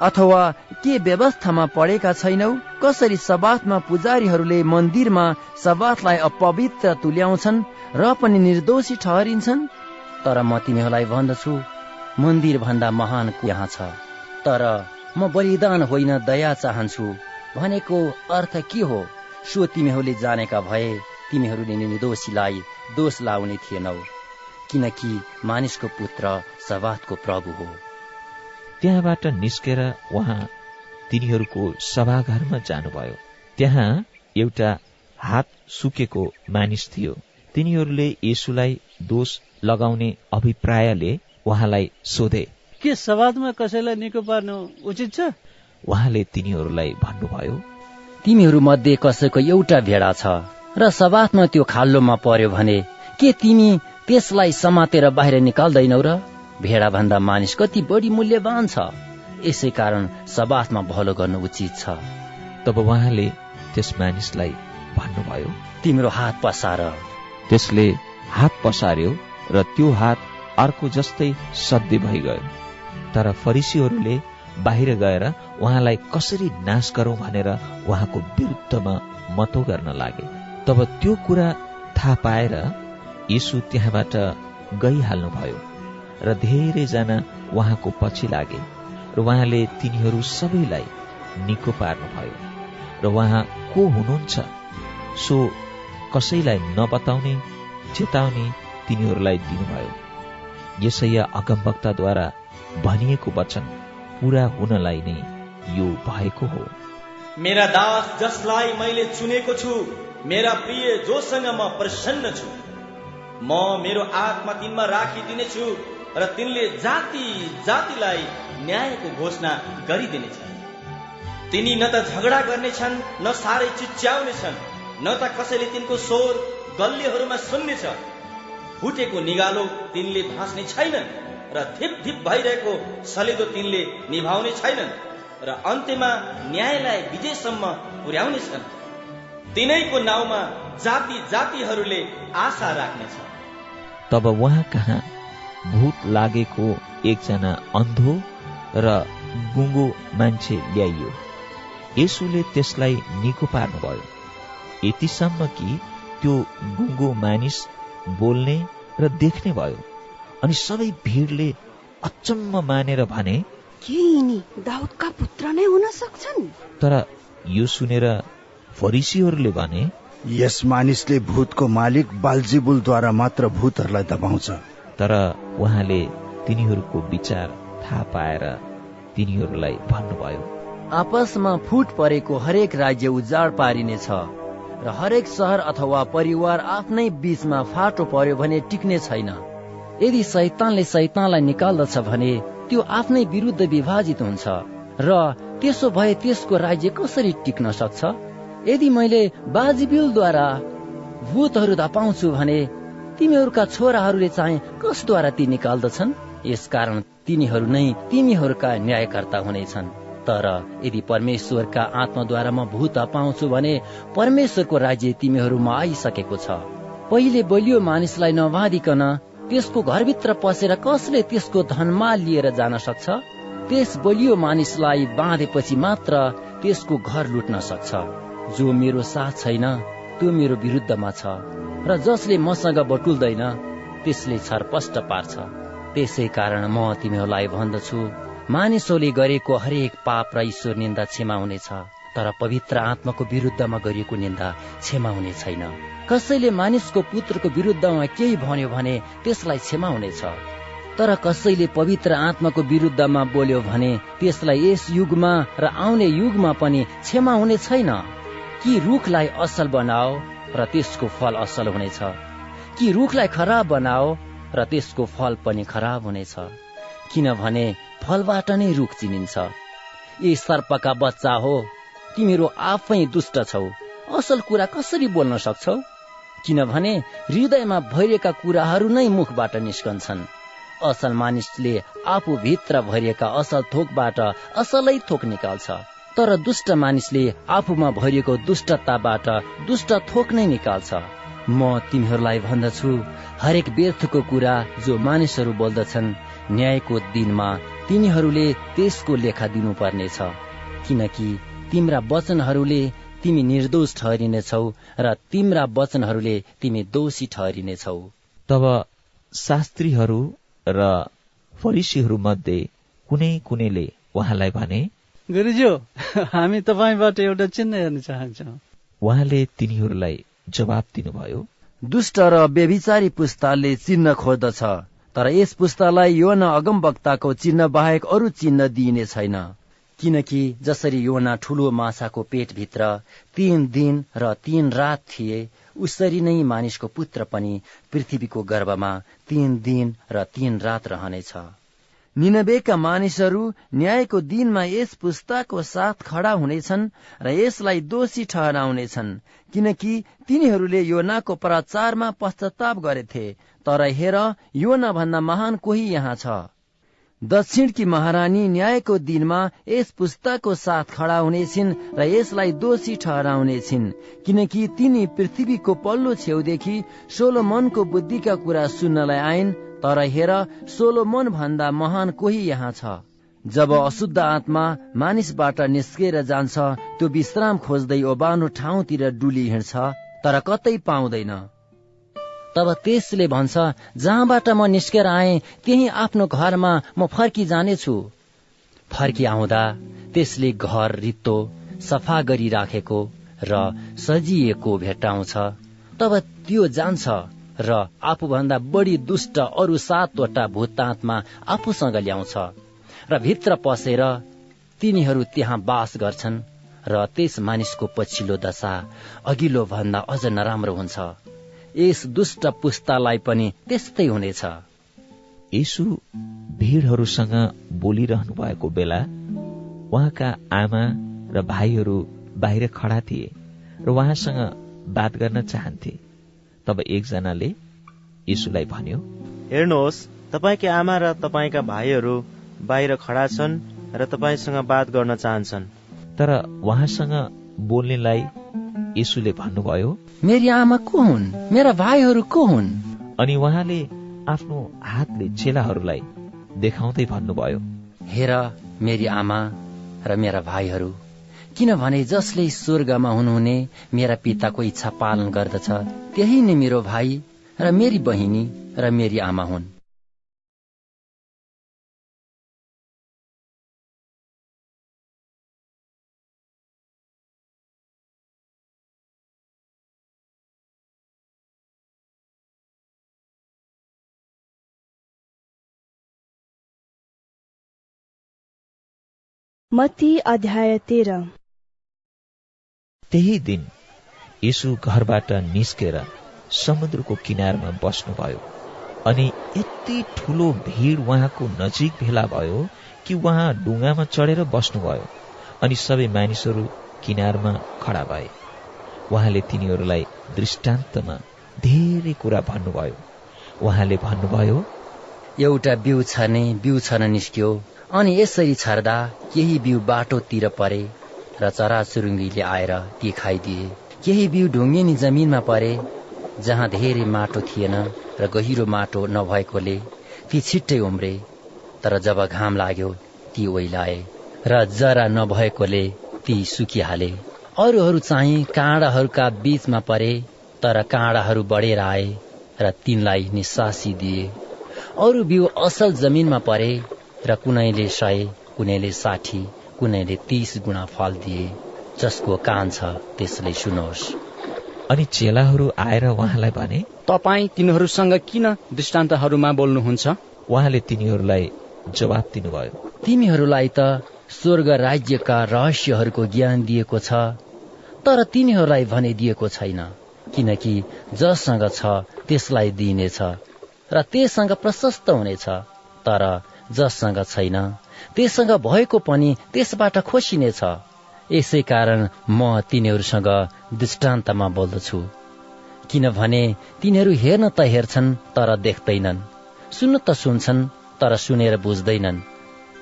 अथवा के व्यवस्थामा पढेका छैनौ? कसरी सबातमा पुजारीहरूले मन्दिरमा सबातलाई अपवित्र तुल्याउँछन् र पनि निर्दोषी ठहरिन्छन्? तर म तिमीहरूलाई भन्दछु मन्दिर भन्दा महान यहाँ छ। तर म बलिदान होइन दया चाहन्छु। भनेको अर्थ के हो? सो तिमीहरूले जानेका भए तिमीहरूले निर्दोषीलाई दोष लाउने थिएनौ किनकि मानिसको पुत्र सवातको प्रभु हो। त्यहाँबाट निस्केर उहाँ तिनीहरूको सभाघरमा जानुभयो। त्यहाँ एउटा हात सुकेको मानिस थियो। तिनीहरूले येसुलाई दोष लगाउने अभिप्रायले उहाँलाई सोधे। के सवादमा कसैलाई निको पार्नु उचित छ? उहाँले तिनीहरूलाई भन्नुभयो तिमीहरू मध्ये कसैको एउटा भेडा छ र सबातमा त्यो खाल्लोमा पर्यो भने के तिमी त्यसलाई समातेर बाहिर निकाल्दैनौ र भेडा भन्दा मानिस कति बढी मूल्यवान छ? यसै कारण सबातमा भलो गर्नु उचित छ। तब उहाँले त्यस मानिसलाई भन्नुभयो तिम्रो हात पसार। त्यसले हात पसार्यो र त्यो हात अर्को जस्तै सध्य भइगयो। तर फरिसीहरूले बाहिर गएर उहाँलाई कसरी नाश गरौं भनेर उहाँको विरुद्धमा मतो गर्न लागे। तब त्यो कुरा थाहा पाएर यीशु त्यहाँबाट गइहाल्नुभयो र धेरैजना उहाँको पछि लागे र उहाँले तिनीहरू सबैलाई निको पार्नुभयो। र उहाँ को हुनुहुन्छ? सो कसैलाई नबताउने चेताउने तिनीहरूलाई दिनुभयो। यसैया अगमवक्ताद्वारा भनिएको वचन पूरा हुनलाई नै यो भएको हो। मेरा दास जसलाई मैले चुनेको छु मेरा प्रिय जोसँग म प्रसन्न छु। म मेरो आत्मा तिनमा राखिदिनेछु र तिनले जाति जातिलाई न्यायको घोषणा गरिदिनेछ तिनी न त झगडा गर्नेछन् न साह्रै चिच्याउनेछन्। न त कसैले तिनको स्वर गल्लीहरूमा सुन्नेछ। फुटेको निगालो तिनले भाँच्ने छैनन् र धिप धिप भइरहेको सलेदो तिनले निभाउने छैनन् र अन्त्यमा न्यायलाई विजयसम्म पुर्याउनेछन् तिनैको नाउँमा जाति जातिहरूले आशा राख्नेछ। तब उहाँ कहाँ भूत लागेको एकजना अन्धो र गुङ्गो मान्छे ल्याइयो। यसुले त्यसलाई निको पार्नुभयो। यतिसम्म कि त्यो गुङ्गो मानिस बोल्ने र देख्ने भयो। अनि सबै भिडले अचम्म मानेर भने के यिनी दाउदका पुत्र नै हुन सक्छन्? तर यो सुनेर फरिसीहरूले भने यस मानिसले भूतको मालिक बालजिबुलद्वारा मात्र भूतहरूलाई दबाउँछ। तर उहाँले तिनीहरूको विचार थाहा पाएर तिनीहरूलाई भन्नुभयो आपसमा फुट परेको हरेक राज्य उजाड पारिनेछ। र हरेक सहर अथवा परिवार आफ्नै बीचमा फाटो पर्यो भने टिक्ने छैन। यदि शैतानले शैतानलाई निकाल्दछ भने त्यो आफ्नै विरुद्ध विभाजित हुन्छ। र त्यसो भए त्यसको राज्य कसरी टिक्न सक्छ? यदि मैले बाजिबिलद्वारा भूतहरू धपाउँछु भने तिमीहरूका छोराहरूले चाहिँ कसद्वारा ती निकाल्दछन्? यसकारण तिनीहरू नै तिमीहरूका न्यायकर्ता हुनेछन्। तर यदि परमेश्वरका आत्माद्वारा म भूत पाउँछु भने परमेश्वरको राज्य तिमीहरूमा आइसकेको छ। पहिले बलियो मानिसलाई नबाँधिकन त्यसको घरभित्र पसेर कसले त्यसको धनमाल लिएर जान सक्छ? त्यस बलियो मानिसलाई बाँधेपछि मात्र त्यसको घर लुट्न सक्छ। जो मेरो साथ छैन त्यो मेरो विरुद्धमा छ र जसले मसँग बटुल्दैन त्यसले छरपष्ट पार्छ। त्यसै कारण म तिमीहरूलाई भन्दछु। मानिसहरूले गरेको हरेक पाप र ईश्वर निन्दा क्षमा हुनेछ तर पवित्र आत्माको विरुद्धमा गरिएको निन्दा क्षमा हुने छैन। कसैले मानिसको पुत्रको विरुद्धमा केही भन्यो भने त्यसलाई क्षमा हुनेछ। तर कसैले पवित्र आत्माको विरुद्धमा बोल्यो भने त्यसलाई यस युगमा र आउने युगमा पनि क्षमा हुने छैन। कि रुखलाई असल बनाओ र त्यसको फल असल हुनेछ। कि रुखलाई खराब बनाओ र त्यसको फल पनि खराब हुनेछ। किनभने फलबाट नै रुख चिनिन्छ। यी सर्पका बच्चा हो तिमीहरू आफै दुष्ट छौ। असल कुरा कसरी बोल्न सक्छौ? किनभने हृदयमा भरिएका कुराहरू नै मुखबाट निस्कन्छन्। असल मानिसले आफू भित्र भरिएका असल थोकबाट असलै थोक निकाल्छ। तर दुष्ट मानिसले आफूमा भरिएको दुष्टताबाट दुष्ट थोक नै निकाल्छ। म तिमीहरूलाई भन्दछु हरेक व्यर्थको कुरा जो मानिसहरू बोल्दछन् न्यायको दिनमा तिनीहरूले त्यसको लेखा दिनुपर्नेछ किनकि तिम्रा वचनहरूले तिमी निर्दोष ठहरिनेछौ र तिम्रा वचनहरूले तिमी दोषी ठहरिनेछौ। तब शास्त्रीहरू र फरिसीहरू मध्ये कुनै कुनैले उहाँलाई भने गुरुज्यू हामी तपाईँबाट एउटा चिन्ह हेर्न चाहन्छौ। उहाँले तिनीहरूलाई जवाब दिनुभयो दुष्ट र बेविचारी पुस्ताले चिन्ह खोज्दछ। तर यस पुस्तालाई योना अगमवक्ताको चिन्ह बाहेक अरू चिन्ह दिइने छैन। किनकि जसरी योना ठुलो माछाको पेटभित्र तीन दिन र तीन रात थिए उसरी नै मानिसको पुत्र पनि पृथ्वीको गर्भमा तीन दिन र तीन रात रहनेछ। निनबेका मानिसहरू न्यायको दिनमा यस पुस्ताको साथ खडा हुनेछन् र यसलाई दोषी ठहराउनेछन् किनकि तिनीहरूले योनाको प्रचारमा पश्चाताप गरेथे। तर हेर योना भन्दा महान कोही यहाँ छ। दक्षिणकी महारानी न्यायको दिनमा यस पुस्ताको साथ खडा हुनेछिन् र यसलाई दोषी ठहराउनेछिन् किनकि तिनी पृथ्वीको पल्लो छेउदेखि सोलोमनको बुद्धिका कुरा सुन्नलाई आइन्। तर हेर सोलोमन भन्दा महान कोही यहाँ छ। जब अशुद्ध आत्मा मानिसबाट निस्केर जान्छ त्यो विश्राम खोज्दै ओबानो ठाउँतिर डुली हिँड्छ तर कतै पाउँदैन। तब त्यसले भन्छ जहाँबाट म निस्केर आए त्यही आफ्नो घरमा म फर्की जानेछु। फर्की आउँदा त्यसले घर रित्तो सफा गरिराखेको र सजिएको भेट्टाउँछ। तब त्यो जान्छ। र आफूभन्दा बढी दुष्ट अरू सातवटा भूतात्मा आफूसँग ल्याउँछ र भित्र पसेर तिनीहरू त्यहाँ बास गर्छन् र त्यस मानिसको पछिल्लो दशा अघिल्लो भन्दा अझ नराम्रो हुन्छ। यस दुष्ट पुस्तालाई पनि त्यस्तै हुनेछ। यसु भिडहरूसँग बोलिरहनु भएको बेला उहाँका आमा र भाइहरू बाहिर खडा थिए र उहाँसँग बात गर्न चाहन्थे। तब एकजनाले यीशुलाई भन्यो हेर्नुहोस् तपाईँकी आमा र तपाईँका भाइहरू बाहिर खडा छन् र तपाईँसँग बात गर्न चाहन्छन्। तर उहाँसँग बोल्नेलाई यीशुले भन्नुभयो मेरी आमा को हुन्? मेरा भाइहरू को हुन्? अनि उहाँले आफ्नो हातले चेलाहरूलाई देखाउँदै भन्नुभयो हेर मेरी आमा र मेरा भाइहरू किनभने जसले स्वर्गमा हुनुहुने मेरा पिताको इच्छा पालन गर्दछ त्यही नै मेरो भाइ र मेरी बहिनी र मेरी आमा हुन्। मती अध्याय तेह्र। त्यही दिन यीशु घरबाट निस्केर समुद्रको किनारमा बस्नुभयो अनि यति ठुलो भिड उहाँको नजिक भेला भयो कि उहाँ डुङ्गामा चढेर बस्नुभयो अनि सबै मानिसहरू किनारमा खडा भए। उहाँले तिनीहरूलाई दृष्टान्तमा धेरै कुरा भन्नुभयो। उहाँले भन्नुभयो एउटा बिउ छर्ने बिउ छर्न निस्क्यो अनि यसरी छर्दा केही बिउ बाटोतिर परे। र चराचुरुङ्गीले आएर ती खाइदिए केही बिउ ढुङ्गिनी जमिनमा परे जहाँ धेरै माटो थिएन र गहिरो माटो नभएकोले ती छिट्टै उम्रे तर जब घाम लाग्यो ती ओइलाए र जरा नभएकोले ती सुकिहाले। अरूहरू चाहिँ काँडाहरूका बीचमा परे तर काँडाहरू बढेर आए र तिनलाई निसासी दिए। अरू बिउ असल जमिनमा परे र कुनैले सय कुनैले साठी। कुनैले तीस गुणा फल दिए जसको कान छ त्यसले सुनोस्। अनि चेलाहरू आएर उहाँलाई भने तपाईँ तिनीहरूसँग किन दृष्टान्तहरूमा बोल्नुहुन्छ? उहाँले तिनीहरूलाई जवाब दिनुभयो। तिमीहरूलाई त स्वर्ग राज्यका रहस्यहरूको ज्ञान दिएको छ तर तिनीहरूलाई भने दिएको छैन किनकि जससँग छ त्यसलाई दिइनेछ र त्यससँग प्रशस्त हुनेछ तर जससँग छैन। त्यससँग भएको पनि त्यसबाट खोसिनेछ यसै कारण म तिनीहरूसँग दृष्टान्तमा बोल्दछु। किनभने तिनीहरू हेर्न त हेर्छन् तर देख्दैनन्। सुन्न त सुन्छन् तर सुनेर बुझ्दैनन्।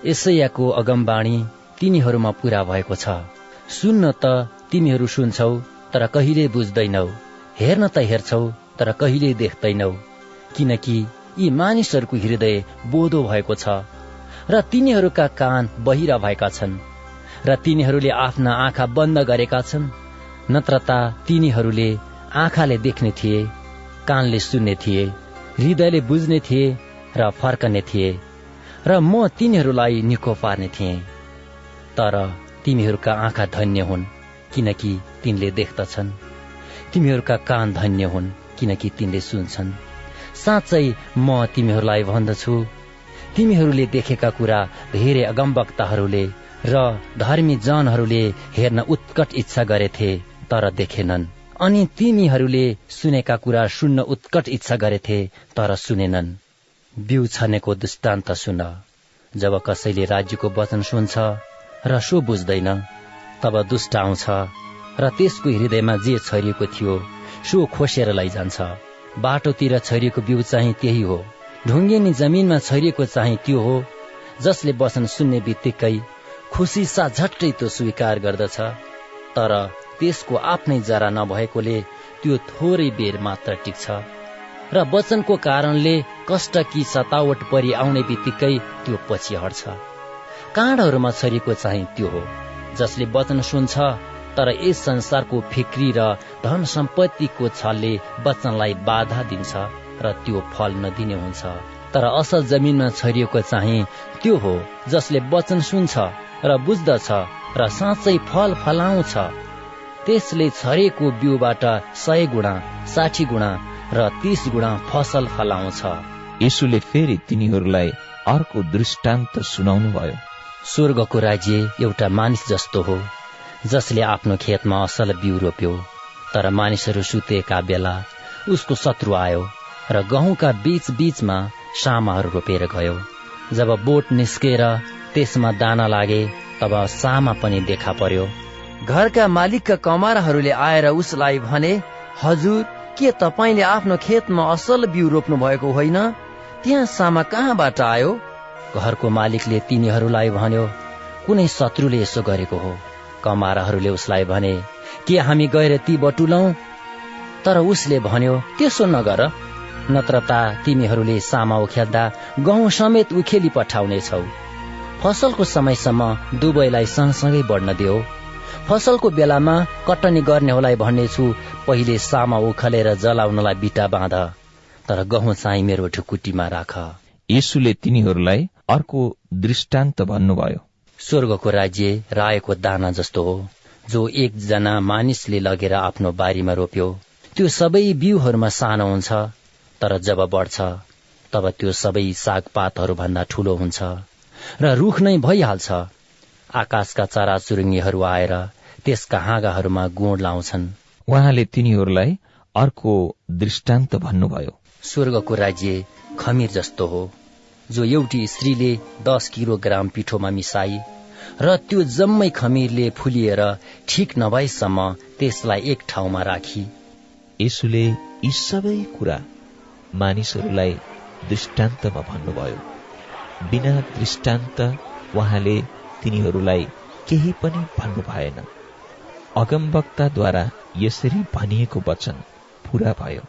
यसैयाको अगमबाणी तिनीहरूमा पूरा भएको छ। सुन्न त तिमीहरू सुन्छौ तर कहिले बुझ्दैनौ। हेर्न त हेर्छौ तर कहिले देख्दैनौ। किनकि यी मानिसहरूको हृदय बोधो भएको छ। र तिनीहरूका कान बहिरा भएका छन् र तिनीहरूले आफ्ना आँखा बन्द गरेका छन्। नत्र त तिनीहरूले आँखाले देख्ने थिए कानले सुन्ने थिए हृदयले बुझ्ने थिए र फर्कने थिए र म तिनीहरूलाई निको पार्ने थिएँ। तर तिमीहरूका आँखा धन्य हुन् किनकि तिनले देख्दछन्। तिमीहरूका कान धन्य हुन् किनकि तिनले सुन्छन्। साँच्चै म तिमीहरूलाई भन्दछु तिमीहरूले देखेका कुरा धेरै अगमवक्ताहरूले र धर्मी जनहरूले हेर्न उत्कट इच्छा गरेथे तर देखेनन्। अनि तिमीहरूले सुनेका कुरा सुन्न उत्कट इच्छा गरेथे तर सुनेनन्। बिउ छनेको दृष्टान्त सुन। जब कसैले राज्यको वचन सुन्छ र सो बुझ्दैन तब दुष्ट आउँछ र त्यसको हृदयमा जे छरिएको थियो सो खोसेर लैजान्छ। बाटोतिर छरिएको बिउ चाहिँ त्यही हो। ढुङ्गेनी जमिनमा छरिएको चाहिँ त्यो हो जसले वचन सुन्ने बित्तिकै खुसी साथ झट्टै त्यो स्वीकार गर्दछ। तर त्यसको आफ्नै जरा नभएकोले त्यो थोरै बेर मात्र टिक्छ। र वचनको कारणले कष्ट कि सतावट परि आउने बित्तिकै त्यो पछि हट्छ। काँडहरूमा छरिएको चाहिँ त्यो हो जसले वचन सुन्छ तर यस संसारको फिक्री र धन सम्पत्तिको छलले वचनलाई बाधा दिन्छ। र त्यो फल नदिने हुन्छ। तर असल जमिनमा छरिएको चाहिँ त्यो हो जसले वचन सुन्छ र बुझ्दछ र साँच्चै फल फलाउँछ। त्यसले छरेको बिउबाट सय गुणा साठी गुणा र तीस गुणा फसल फलाउँछ। यसुले फेरि तिनीहरूलाई अर्को दृष्टान्त सुनाउनु भयो स्वर्गको राज्य एउटा मानिस जस्तो हो जसले आफ्नो खेतमा असल बिउ रोप्यो। तर मानिसहरू सुतेका बेला उसको शत्रु आयो। र गहुँका बीच बीचमा सामाहरू रोपेर गयो। जब बोट निस्केर त्यसमा दाना लागे तब सामा पनि देखा पर्यो। घरका मालिकका कमाराहरूले आएर उसलाई भने हजुर के तपाईँले आफ्नो खेतमा असल बिउ रोप्नु भएको होइन? त्यहाँ सामा कहाँबाट आयो? घरको मालिकले तिनीहरूलाई भन्यो कुनै शत्रुले यसो गरेको हो। कमाराहरूले उसलाई भने के हामी गएर ती बटुलौ? तर उसले भन्यो त्यसो नगर। नत्र ता तिमीहरूले सामा उखेल्दा गहुँ समेत उखेली पठाउनेछौ। फसलको समयसम्म दुवैलाई सँगसँगै बढ्न दियो। फसलको बेलामा कटनी गर्नेहरूलाई भन्नेछु पहिले सामा उखलेर जलाउनलाई बिटा बाँध तर गहुँ चाहिँ मेरो ढुकुटीमा राख। यीशुले तिनीहरूलाई अर्को दृष्टान्त भन्नुभयो। स्वर्गको राज्य राएको दाना जस्तो हो जो एकजना मानिसले लगेर आफ्नो बारीमा रोप्यो। त्यो सबै बिउहरूमा सानो हुन्छ। तर जब बढ्छ तब त्यो सबै सागपातहरू भन्दा ठूलो हुन्छ र रुख नै भइहाल्छ। आकाशका चरा चुरुङ्गीहरू आएर त्यसका हाँगाहरूमा गुण लाउँछन्। उहाँले तिनीहरूलाई अर्को दृष्टान्त भन्नुभयो। स्वर्गको राज्य खमिर जस्तो हो जो एउटी स्त्रीले दस किलोग्राम पिठोमा मिसाई र त्यो जम्मै खमिरले फुलिएर ठिक नभएसम्म त्यसलाई एक ठाउँमा राखी। यसुले यी सबै कुरा मानिसहरूलाई दृष्टान्तमा भन्नुभयो बिना दृष्टान्त उहाँले तिनीहरूलाई केही पनि भन्नु भएन। अगमवक्ताद्वारा यसरी भनिएको वचन पूरा भयो।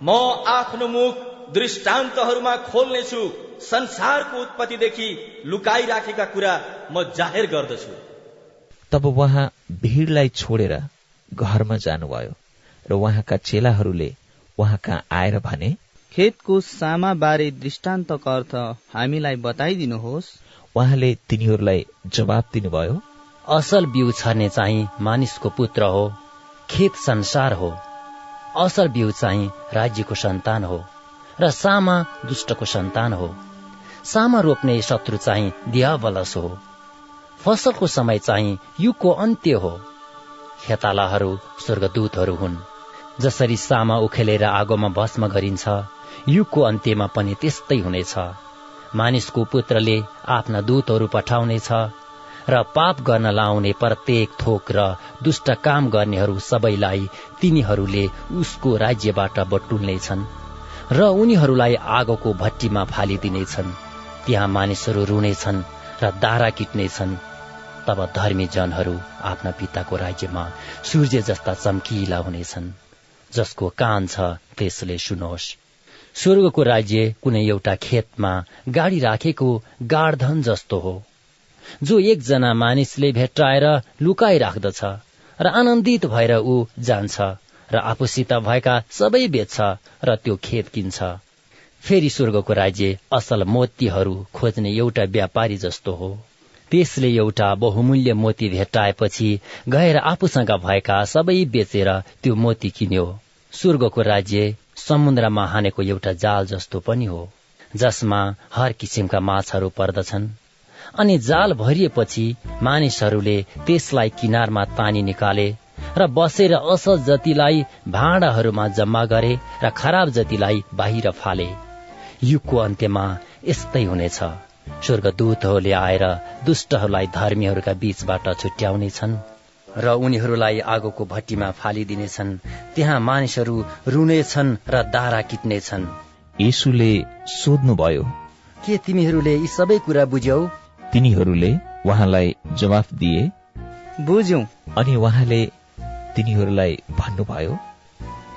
म आफ्नो मुख दृष्टान्तहरूमा खोल्नेछु। संसारको उत्पत्तिदेखि लुकाई राखेका कुरा म जाहेर गर्दछु। तब उहाँ भिडलाई छोडेर घरमा जानुभयो र उहाँका चेलाहरूले उहाँ कहाँ आएर भने खेतको सामा बारे दृष्टान्तको अर्थ हामीलाई बताइदिनुहोस्। उहाँले तिनीहरूलाई जवाब दिनुभयो असल बिउ छर्ने चाहिँ मानिसको पुत्र हो खेत संसार हो। असल बिउ चाहिँ राज्यको सन्तान हो र सामा दुष्टको सन्तान हो। सामा रोप्ने शत्रु चाहिँ दियावलस हो। फसलको समय चाहिँ युगको अन्त्य हो। खेतालाहरू स्वर्गदूतहरू हुन् जसरी सामा उखेलेर आगोमा भस्म गरिन्छ युगको अन्त्यमा पनि त्यस्तै हुनेछ। मानिसको पुत्रले आफ्ना दूतहरू पठाउनेछ र पाप गर्न लाउने प्रत्येक थोक र दुष्ट काम गर्नेहरू सबैलाई तिनीहरूले उसको राज्यबाट बटुल्नेछन् र उनीहरूलाई आगोको भट्टीमा फालिदिनेछन्। त्यहाँ मानिसहरू रुनेछन् र दारा किट्नेछन्। तब धर्मी जनहरू आफ्ना पिताको राज्यमा सूर्य जस्ता चम्किला हुनेछन् जसको कान छ त्यसले सुनोस्। स्वर्गको राज्य कुनै एउटा खेतमा गाडी राखेको गाडधन जस्तो हो। जो एकजना मानिसले भेट्टाएर लुकाइ राख्दछ र आनन्दित भएर ऊ जान्छ र आफूसित भएका सबै बेच्छ र त्यो खेत किन्छ। फेरि स्वर्गको राज्य असल मोतीहरू खोज्ने एउटा व्यापारी जस्तो हो। त्यसले एउटा बहुमूल्य मोती भेट्टाएपछि गएर आफूसँग भएका सबै बेचेर त्यो मोती किन्यो। स्वर्गको राज्य समुद्रमा हानेको एउटा जाल जस्तो पनि हो जसमा हर किसिमका माछाहरू पर्दछन्। अनि जाल भरिएपछि मानिसहरूले त्यसलाई किनारमा तानी निकाले र बसेर असल जतिलाई भाँडाहरूमा जम्मा गरे र खराब जतिलाई बाहिर फाले। युगको अन्त्यमा यस्तै हुनेछ। स्वर्गदूतहरूले आएर दुष्टहरूलाई धर्मीहरूका बीचबाट छुट्याउनेछन्। र उनीहरूलाई आगोको भट्टीमा फालिदिनेछन्। त्यहाँ मानिसहरू रुनेछन् र दारा किट्नेछन् यीशुले सोध्नुभयो के तिमीहरूले यी सबै कुरा बुझ्यौ? तिनीहरूले उहाँलाई जवाफ दिए बुझ्यौ। अनि उहाँले तिनीहरूलाई भन्नुभयो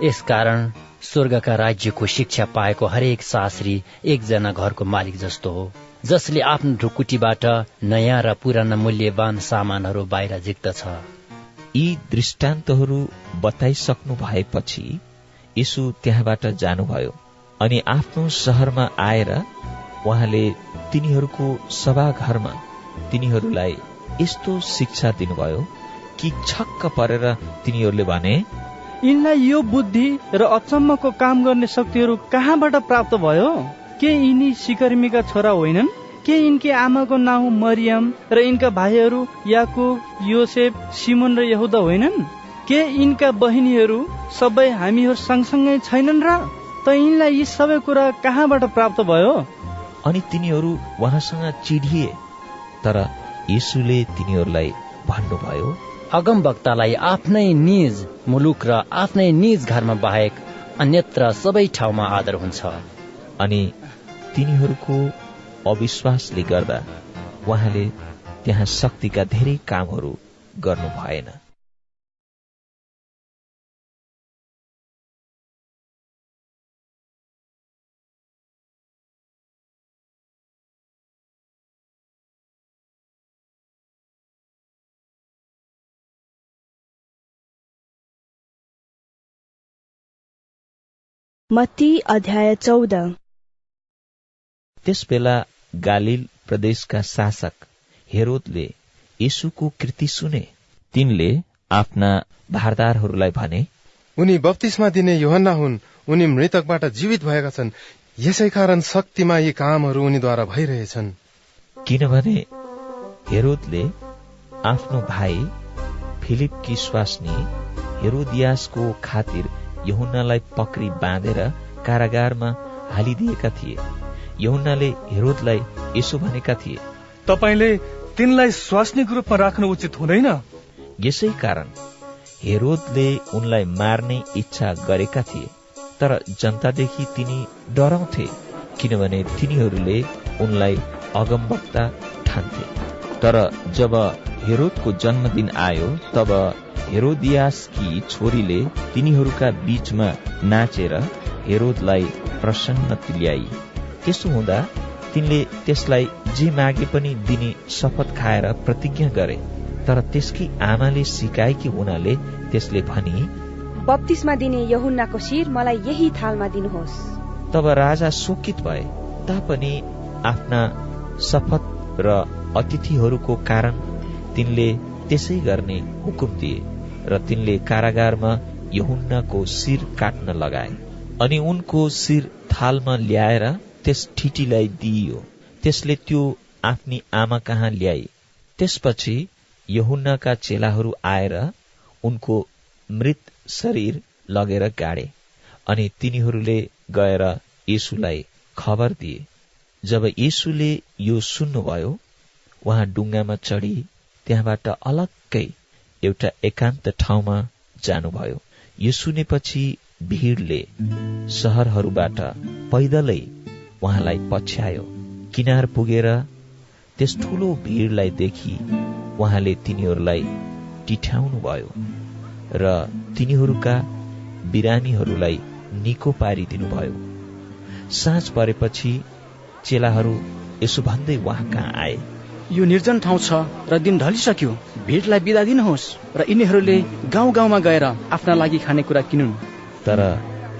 यसकारण स्वर्गका राज्यको शिक्षा पाएको हरेक शास्त्री एकजना घरको मालिक जस्तो हो जसले आफ्नो ढुकुटीबाट नयाँ र पुराना मूल्यवान सामानहरू बाहिर झिक्दछ यी दृष्टान्तहरू बताइसक्नु भएपछि यीशु त्यहाँबाट जानुभयो अनि आफ्नो सहरमा आएर उहाँले तिनीहरूको सभाघरमा तिनीहरूलाई यस्तो शिक्षा दिनुभयो कि छक्क परेर तिनीहरूले भने यिनलाई यो बुद्धि र अचम्मको काम गर्ने शक्तिहरू कहाँबाट प्राप्त भयो? के यिनी सिकर्मीका छोरा होइनन्? के यिनकी आमाको नाउँ मरियम र यिनका भाइहरू याकुब योसेफ सिमोन र यहुदा होइनन्? के यिनका बहिनीहरू सबै हामीहरू सँगसँगै छैनन् र त यिनलाई यी सबै कुरा कहाँबाट प्राप्त भयो? अनि तिनीहरू उहाँसँग चिडिए तर यीशुले तिनीहरूलाई भन्नुभयो अगम वक्तालाई आफ्नै निज मुलुक र आफ्नै निज घरमा बाहेक अन्यत्र सबै ठाउँमा आदर हुन्छ। अनि तिनीहरूको अविश्वासले गर्दा उहाँले त्यहाँ शक्तिका धेरै कामहरू गर्नु भएन। मत्ती अध्याय चौध। त्यस बेला गालिल प्रदेशका शासक हेरोदले यीशुको कृति सुने। तिनले आफ्ना भारदारहरूलाई भने उनी बत्तिसमा दिने योहन्ना हुन्। उनी मृतकबाट जीवित भएका छन्। यसै कारण शक्तिमा यी कामहरू उनीद्वारा भइरहेछन्। किनभने हेरोदले आफ्नो भाइ फिलिपकी स्वास्नी हेरोदियासको खातिर यहुन्नालाई पक्री बाँधेर कारागारमा हालिदिएका थिए। यहुन्नाले हेरोदलाई यसो भनेका थिए तपाईँले तिनलाई स्वास्नीको रूपमा राख्नु उचित हुँदैन? यसै कारण हेरोदले उनलाई मार्ने इच्छा गरेका थिए तर जनतादेखि तिनी डराउँथे किनभने तिनीहरूले उनलाई अगमवक्ता ठान्थे। तर जब हेरोदको जन्मदिन आयो तब हेरोदियासकी छोरीले तिनीहरूका बीचमा नाचेर हेरोदलाई प्रसन्न तुल्याई त्यसो हुँदा तिनले त्यसलाई जे मागे पनि दिने शपथ खाएर प्रतिज्ञा गरे। तर त्यसकी आमाले सिकाएकी हुनाले त्यसले भनी बत्तीसमा दिने यहुन्नाको शिर मलाई यही थालमा दिनुहोस्। तब राजा शोकित भए। तापनि आफ्ना शपथ र अतिथिहरूको कारण तिनले त्यसै गर्ने हुकुम दिए र तिनले कारागारमा यहुन्नाको शिर काट्न लगाए। अनि उनको शिर थालमा ल्याएर त्यस ठिटीलाई दिइयो। त्यसले त्यो आफ्नी आमा कहाँ ल्याए। त्यसपछि यहुन्नाका चेलाहरू आएर उनको मृत शरीर लगेर गाडे अनि तिनीहरूले गएर येसुलाई खबर दिए। जब येसुले यो सुन्नुभयो उहाँ डुङ्गामा चढी त्यहाँबाट अलग्गै एउटा एकान्त ठाउँमा जानुभयो। यो सुनेपछि भिडले सहरहरूबाट पैदलै उहाँलाई पछ्यायो। किनार पुगेर त्यस ठूलो भिडलाई देखि उहाँले तिनीहरूलाई टिठ्याउनु भयो र तिनीहरूका बिरामीहरूलाई निको पारिदिनु भयो साँझ परेपछि चेलाहरू यसो भन्दै उहाँ कहाँ आए? यो निर्जन ठाउँ छ र दिन ढलिसक्यो। भिडलाई बिदा दिनुहोस् र यिनीहरूले गाउँ गाउँमा गएर आफ्ना लागि खानेकुरा किनुन्। तर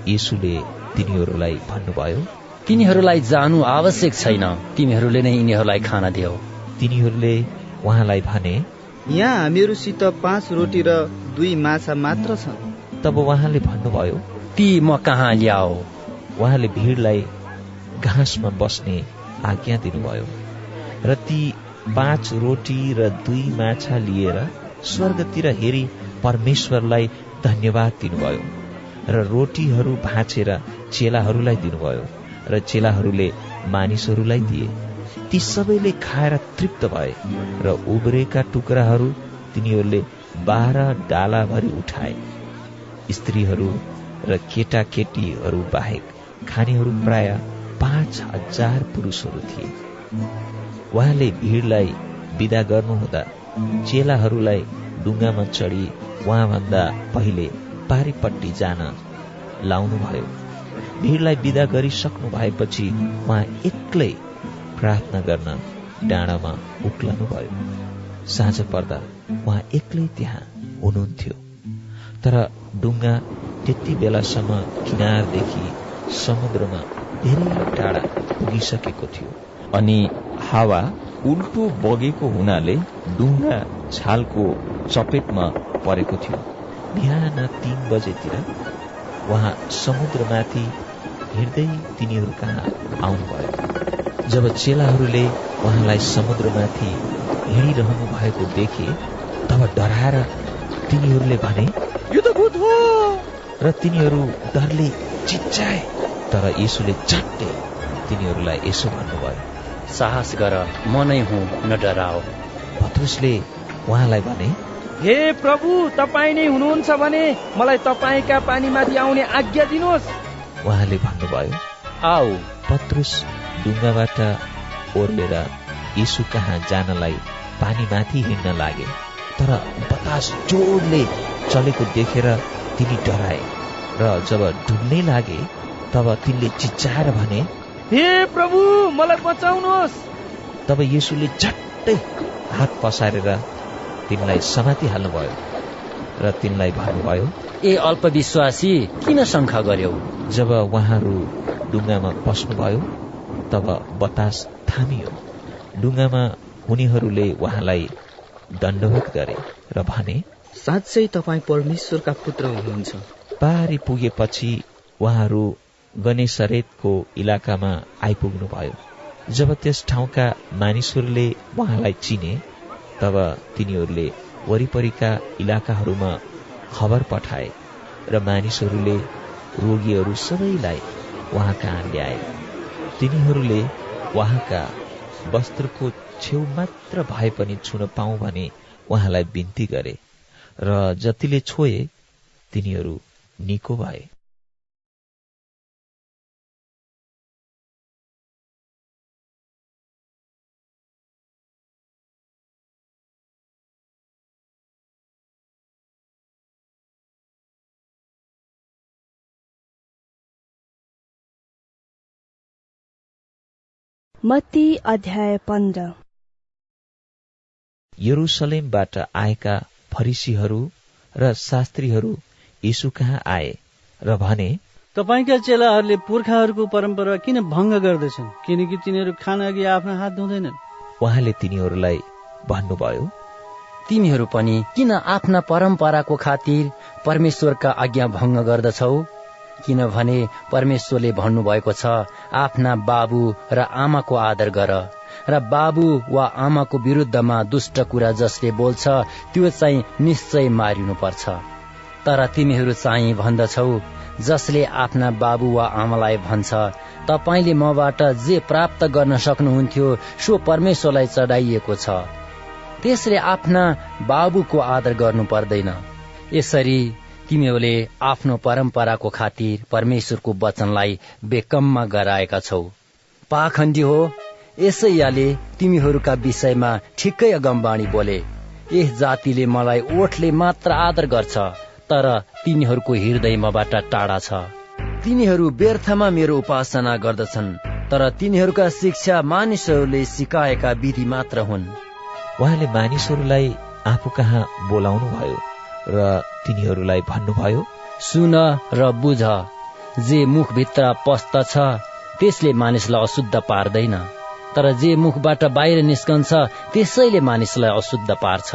यीशुले तिनीहरूलाई भन्नुभयो तिनीहरूलाई जानु आवश्यक छैन। तिमीहरूले नै यिनीहरूलाई खाना देऊ तिनीहरूले उहाँलाई भने यहाँ हामीहरूसित पाँच रोटी र दुई माछा मात्र छन्। तब उहाँले भन्नुभयो ती म कहाँ ल्याओ उहाँले भिडलाई घाँसमा बस्ने आज्ञा दिनुभयो। र ती पाँच रोटी र दुई माछा लिएर स्वर्गतिर हेरी परमेश्वरलाई धन्यवाद दिनुभयो। र रोटीहरू भाँचेर चेलाहरूलाई दिनुभयो। र चेलाहरूले मानिसहरूलाई दिए। ती सबैले खाएर तृप्त भए र उब्रेका टुक्राहरू तिनीहरूले बाह्र डालाभरि उठाए। स्त्रीहरू र केटाकेटीहरू बाहेक खानेहरू प्राय पाँच हजार पुरुषहरू थिए। उहाँले भिडलाई विदा गर्नुहुँदा चेलाहरूलाई डुङ्गामा चढी उहाँभन्दा पहिले पारिपट्टि जान लाउनुभयो। भिडलाई विदा गरिसक्नु भएपछि उहाँ एक्लै प्रार्थना गर्न डाँडामा उक्लनुभयो साँझ पर्दा उहाँ एक्लै त्यहाँ हुनुहुन्थ्यो। तर डुङ्गा त्यति बेलासम्म किनारदेखि समुद्रमा धेरै टाढा पुगिसकेको थियो। अनि हावा उल्टो बगेको हुनाले डुङ्गा छालको चपेटमा परेको थियो। बिहान तीन बजेतिर उहाँ समुद्रमाथि हिँड्दै तिनीहरू कहाँ आउनुभयो जब चेलाहरूले उहाँलाई समुद्रमाथि हिँडिरहनु भएको देखे तब डराएर तिनीहरूले भने यो त भूत हो! र तिनीहरू डरले चिच्चाए तर यीशुले झट्टै तिनीहरूलाई यसो भन्नुभयो साहस गर म नै हुँ न डराओ पत्रुसले उहाँलाई भने हे प्रभु तपाईँ नै हुनुहुन्छ भने मलाई तपाईँका पानीमाथि आउने आज्ञा दिनुहोस्। उहाँले भन्नुभयो आऊ पत्रुस डुङ्गाबाट ओर्लेर यीशु कहाँ जानलाई पानीमाथि हिँड्न लागे। तर बतास जोडले चलेको देखेर तिनी डराए र जब डुब्नै लागे तब तिनले चिच्चाएर भने हे प्रभु मलाई बचाउनुहोस्। तब यीशुले झट्टै हात पसारेर तिनलाई समाति हाल्नुभयो र तिनलाई भन्नुभयो ए अल्पविश्वासी किन शङ्का गर्यौ? जब उहाँहरू डुङ्गामा पस्नुभयो तब बतास थामियो। डुङ्गामा हुनेहरूले उहाँलाई दण्डवत गरे र भने साँच्चै तपाईँ परमेश्वरका पुत्र हुनुहुन्छ। पारी पुगेपछि उहाँहरू गणेशरेतको इलाकामा आइपुग्नु भयो जब त्यस ठाउँका मानिसहरूले उहाँलाई चिने तब तिनीहरूले वरिपरिका इलाकाहरूमा खबर पठाए र मानिसहरूले रोगीहरू सबैलाई उहाँ कहाँ ल्याए तिनीहरूले उहाँका वस्त्रको छेउ मात्र भए पनि छुन पाऊ भने उहाँलाई बिन्ती गरे र जतिले छोए तिनीहरू निको भए। मत्ती अध्याय पन्ध्र। यरुसलेमबाट आएका फरिसीहरू र शास्त्रीहरू यीशु कहाँ आए र भने तपाईँका चेलाहरूले पुर्खाहरूको परम्परा किन भङ्ग गर्दैछन् किनकि तिनीहरू खान अघि आफ्नो हात धुँदैनन्? उहाँले तिनीहरूलाई भन्नुभयो तिमीहरू पनि किन आफ्ना परम्पराको खातिर परमेश्वरका आज्ञा भङ्ग गर्दछौ? किनभने परमेश्वरले भन्नुभएको छ आफ्ना बाबु र आमाको आदर गर। र बाबु वा आमाको विरुद्धमा दुष्ट कुरा जसले बोल्छ त्यो चाहिँ निश्चय मारिनु पर्छ तर तिमीहरू चाहिँ भन्दछौ जसले आफ्ना बाबु वा आमालाई भन्छ तपाईँले मबाट जे प्राप्त गर्न सक्नुहुन्थ्यो सो परमेश्वरलाई चढाइएको छ। त्यसले आफ्ना बाबुको आदर गर्नु पर्दैन। यसरी तिमीहरूले आफ्नो परम्पराको खातिर परमेश्वरको वचनलाई बेकममा गराएका छौ। पाखण्डी हो यसैयाले तिमीहरूका विषयमा ठिकै अगमबाणी बोले। यस जातिले मलाई ओठले मात्र आदर गर्छ तर तिनीहरूको हृदय मबाट टाढा छ। तिनीहरू व्यर्थमा मेरो उपासना गर्दछन् तर तिनीहरूका शिक्षा मानिसहरूले सिकाएका विधि मात्र हुन्। उहाँले मानिसहरूलाई आफू कहाँ बोलाउनु भयो र तिनीहरूलाई भन्नुभयो सुन र बुझ जे मुखभित्र पस्दछ त्यसले मानिसलाई अशुद्ध पार्दैन। तर जे मुखबाट बाहिर निस्कन्छ त्यसैले मानिसलाई अशुद्ध पार्छ।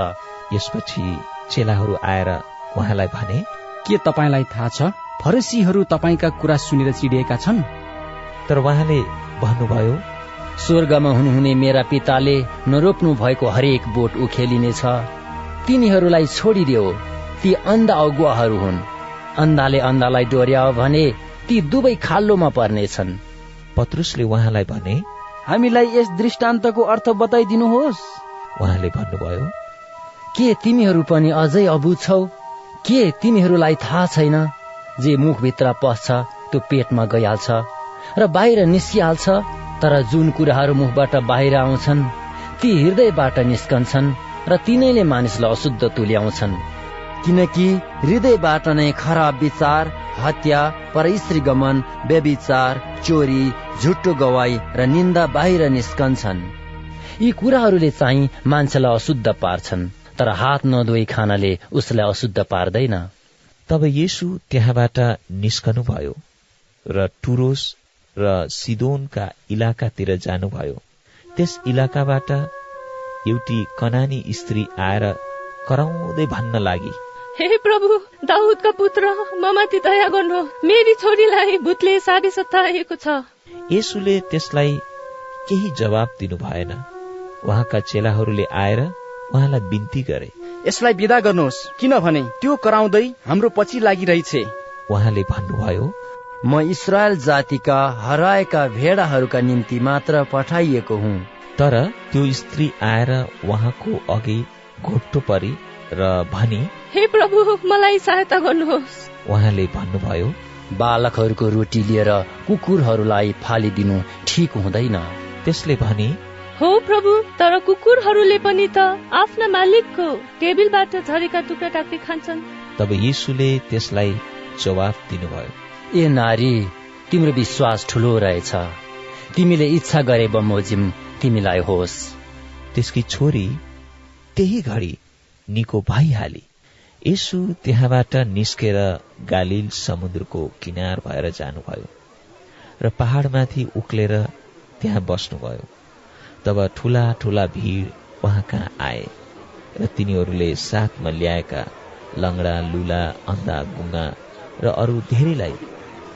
यसपछि चेलाहरू आएर उहाँलाई भने के तपाईँलाई थाहा छ फरसीहरू तपाईँका कुरा सुनेर चिडिएका छन्? तर उहाँले भन्नुभयो स्वर्गमा हुनुहुने मेरा पिताले नरोप्नु भएको हरेक बोट उखेलिनेछ। तिनीहरूलाई छोडिदेऊ ती अन्ध अगुवाहरू हुन्। अन्धाले अन्धालाई डोर्याओ भने ती दुवै खाल्लोमा पर्नेछन्। पत्रुसले उहाँलाई भने हामीलाई यस दृष्टान्तको अर्थ बताइदिनुहोस्। उहाँले भन्नुभयो के तिमीहरू पनि अझै अबुझ छौ? के तिमीहरूलाई थाहा छैन जे मुखभित्र पस्छ त्यो पेटमा गइहाल्छ र बाहिर निस्किहाल्छ तर जुन कुराहरू मुखबाट बाहिर आउँछन् ती हृदयबाट निस्कन्छन् र तिनैले मानिसलाई अशुद्ध तुल्याउँछन्। किनकि हृदयबाट नै खराब विचार हत्या परस्त्री गमन व्यविचार चोरी झुटो गवाई र निन्दा बाहिर निस्कन्छन्। यी कुराहरूले चाहिँ मान्छेलाई अशुद्ध पार्छन् तर हात नधोई खानाले उसलाई अशुद्ध पार्दैन। तब येसु त्यहाँबाट निस्कनु भयो र टुरोस र सिदोनका इलाकातिर जानुभयो। त्यस इलाकाबाट एउटी कनानी स्त्री आएर कराउँदै भन्न लागि हे प्रभु दाउदका पुत्र ममाथि दया गर्नु। मेरी छोरीलाई भूतले साढे सताएको छ। यसुले त्यसलाई केही जवाब दिनु भएन। उहाँका चेलाहरूले आएर उहाँलाई बिन्ती गरे। यसलाई विदा गर्नुहोस्। किनभने त्यो कराउँदै हाम्रो पछि लागिरहेछ। उहाँले भन्नुभयो म इसरायल जातिका हराएका भेडाहरूका निम्ति मात्र पठाइएको हुँ। तर त्यो स्त्री आएर उहाँको अघि घोप्टो परी र भनी हे प्रभु मलाई सहायता गर्नुहोस्। उहाँले भन्नुभयो बालकहरूको रोटी लिएर कुकुरहरूलाई फालिदिनु ठिक हुँदैन। त्यसले भने हो प्रभु तर कुकुरहरूले पनि त आफ्ना मालिकको टेबलबाट झरेका टुक्रा टाक्री खान्छन्। तब यीशुले त्यसलाई जवाब दिनुभयो। ए नारी तिम्रो विश्वास ठुलो रहेछ। तिमीले इच्छा गरे बमोजिम तिमीलाई होस्। त्यसकी छोरी त्यही घडी निको भइहाली। यसु त्यहाँबाट निस्केर गालिल समुद्रको किनार भएर जानुभयो र पहाडमाथि उक्लेर त्यहाँ बस्नुभयो। तब ठुला ठुला भिड उहाँ कहाँ आए र तिनीहरूले साथमा ल्याएका लङ्गडा लुला अन्धा गुङ्गा र अरू धेरैलाई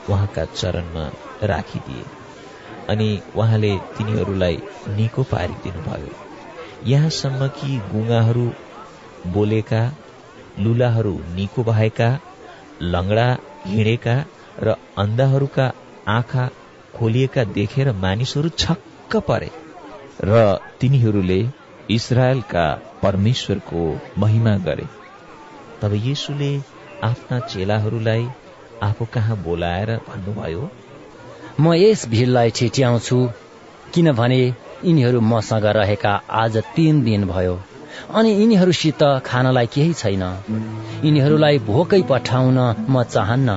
उहाँका चरणमा राखिदिए अनि उहाँले तिनीहरूलाई निको पारिदिनु भयो यहाँसम्म कि गुङ्गाहरू बोलेका लुलाहरू निको भएका लङ्गडा हिँडेका र अन्धाहरूका आँखा खोलिएका देखेर मानिसहरू छक्क परे र तिनीहरूले इसरायलका परमेश्वरको महिमा गरे। तब येसुले आफ्ना चेलाहरूलाई आफू कहाँ बोलाएर भन्नुभयो म यस भिडलाई छिट्याउँछु किनभने यिनीहरू मसँग रहेका आज तीन दिन भयो। अनि यिनीहरूसित खानलाई केही छैन। यिनीहरूलाई भोकै पठाउन म चाहन्न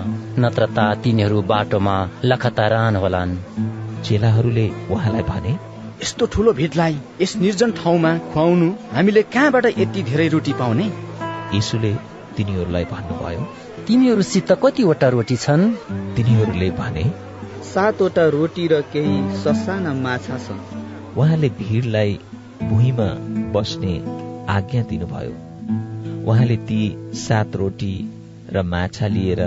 नत्र त तिनीहरू बाटोमा लखतारान होलान्। चेलाहरूले उहाँलाई भने यस्तो ठुलो भिडलाई यस निर्जन ठाउँमा खुवाउनु हामीले कहाँबाट यति धेरै रोटी पाउने? यीशुले तिनीहरूलाई भन्नुभयो तिमीहरूसित कतिवटा रोटी छन्? तिनीहरूले भने सातवटा रोटी र केही ससाना माछा छन्। उहाँले भिडलाई भुइँमा बस्ने आज्ञा दिनुभयो। उहाँले ती सात रोटी र माछा लिएर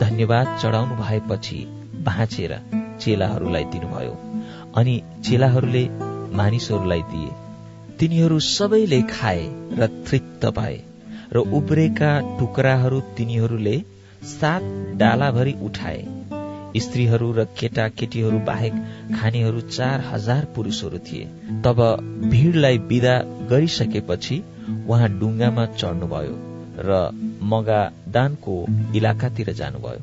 धन्यवाद चढाउनु भएपछि भाँचेर चेलाहरूलाई दिनुभयो अनि चेलाहरूले मानिसहरूलाई दिए। तिनीहरू सबैले खाए र तृप्त भए र उब्रेका टुक्राहरू तिनीहरूले सात डालाभरि उठाए। स्त्रीहरू र केटा केटीहरू बाहेक खानेहरू चार हजार पुरुषहरू थिए। तब भिडलाई विदा गरिसकेपछि उहाँ डुङ्गामा चढ्नुभयो र मगादानको इलाकातिर जानुभयो।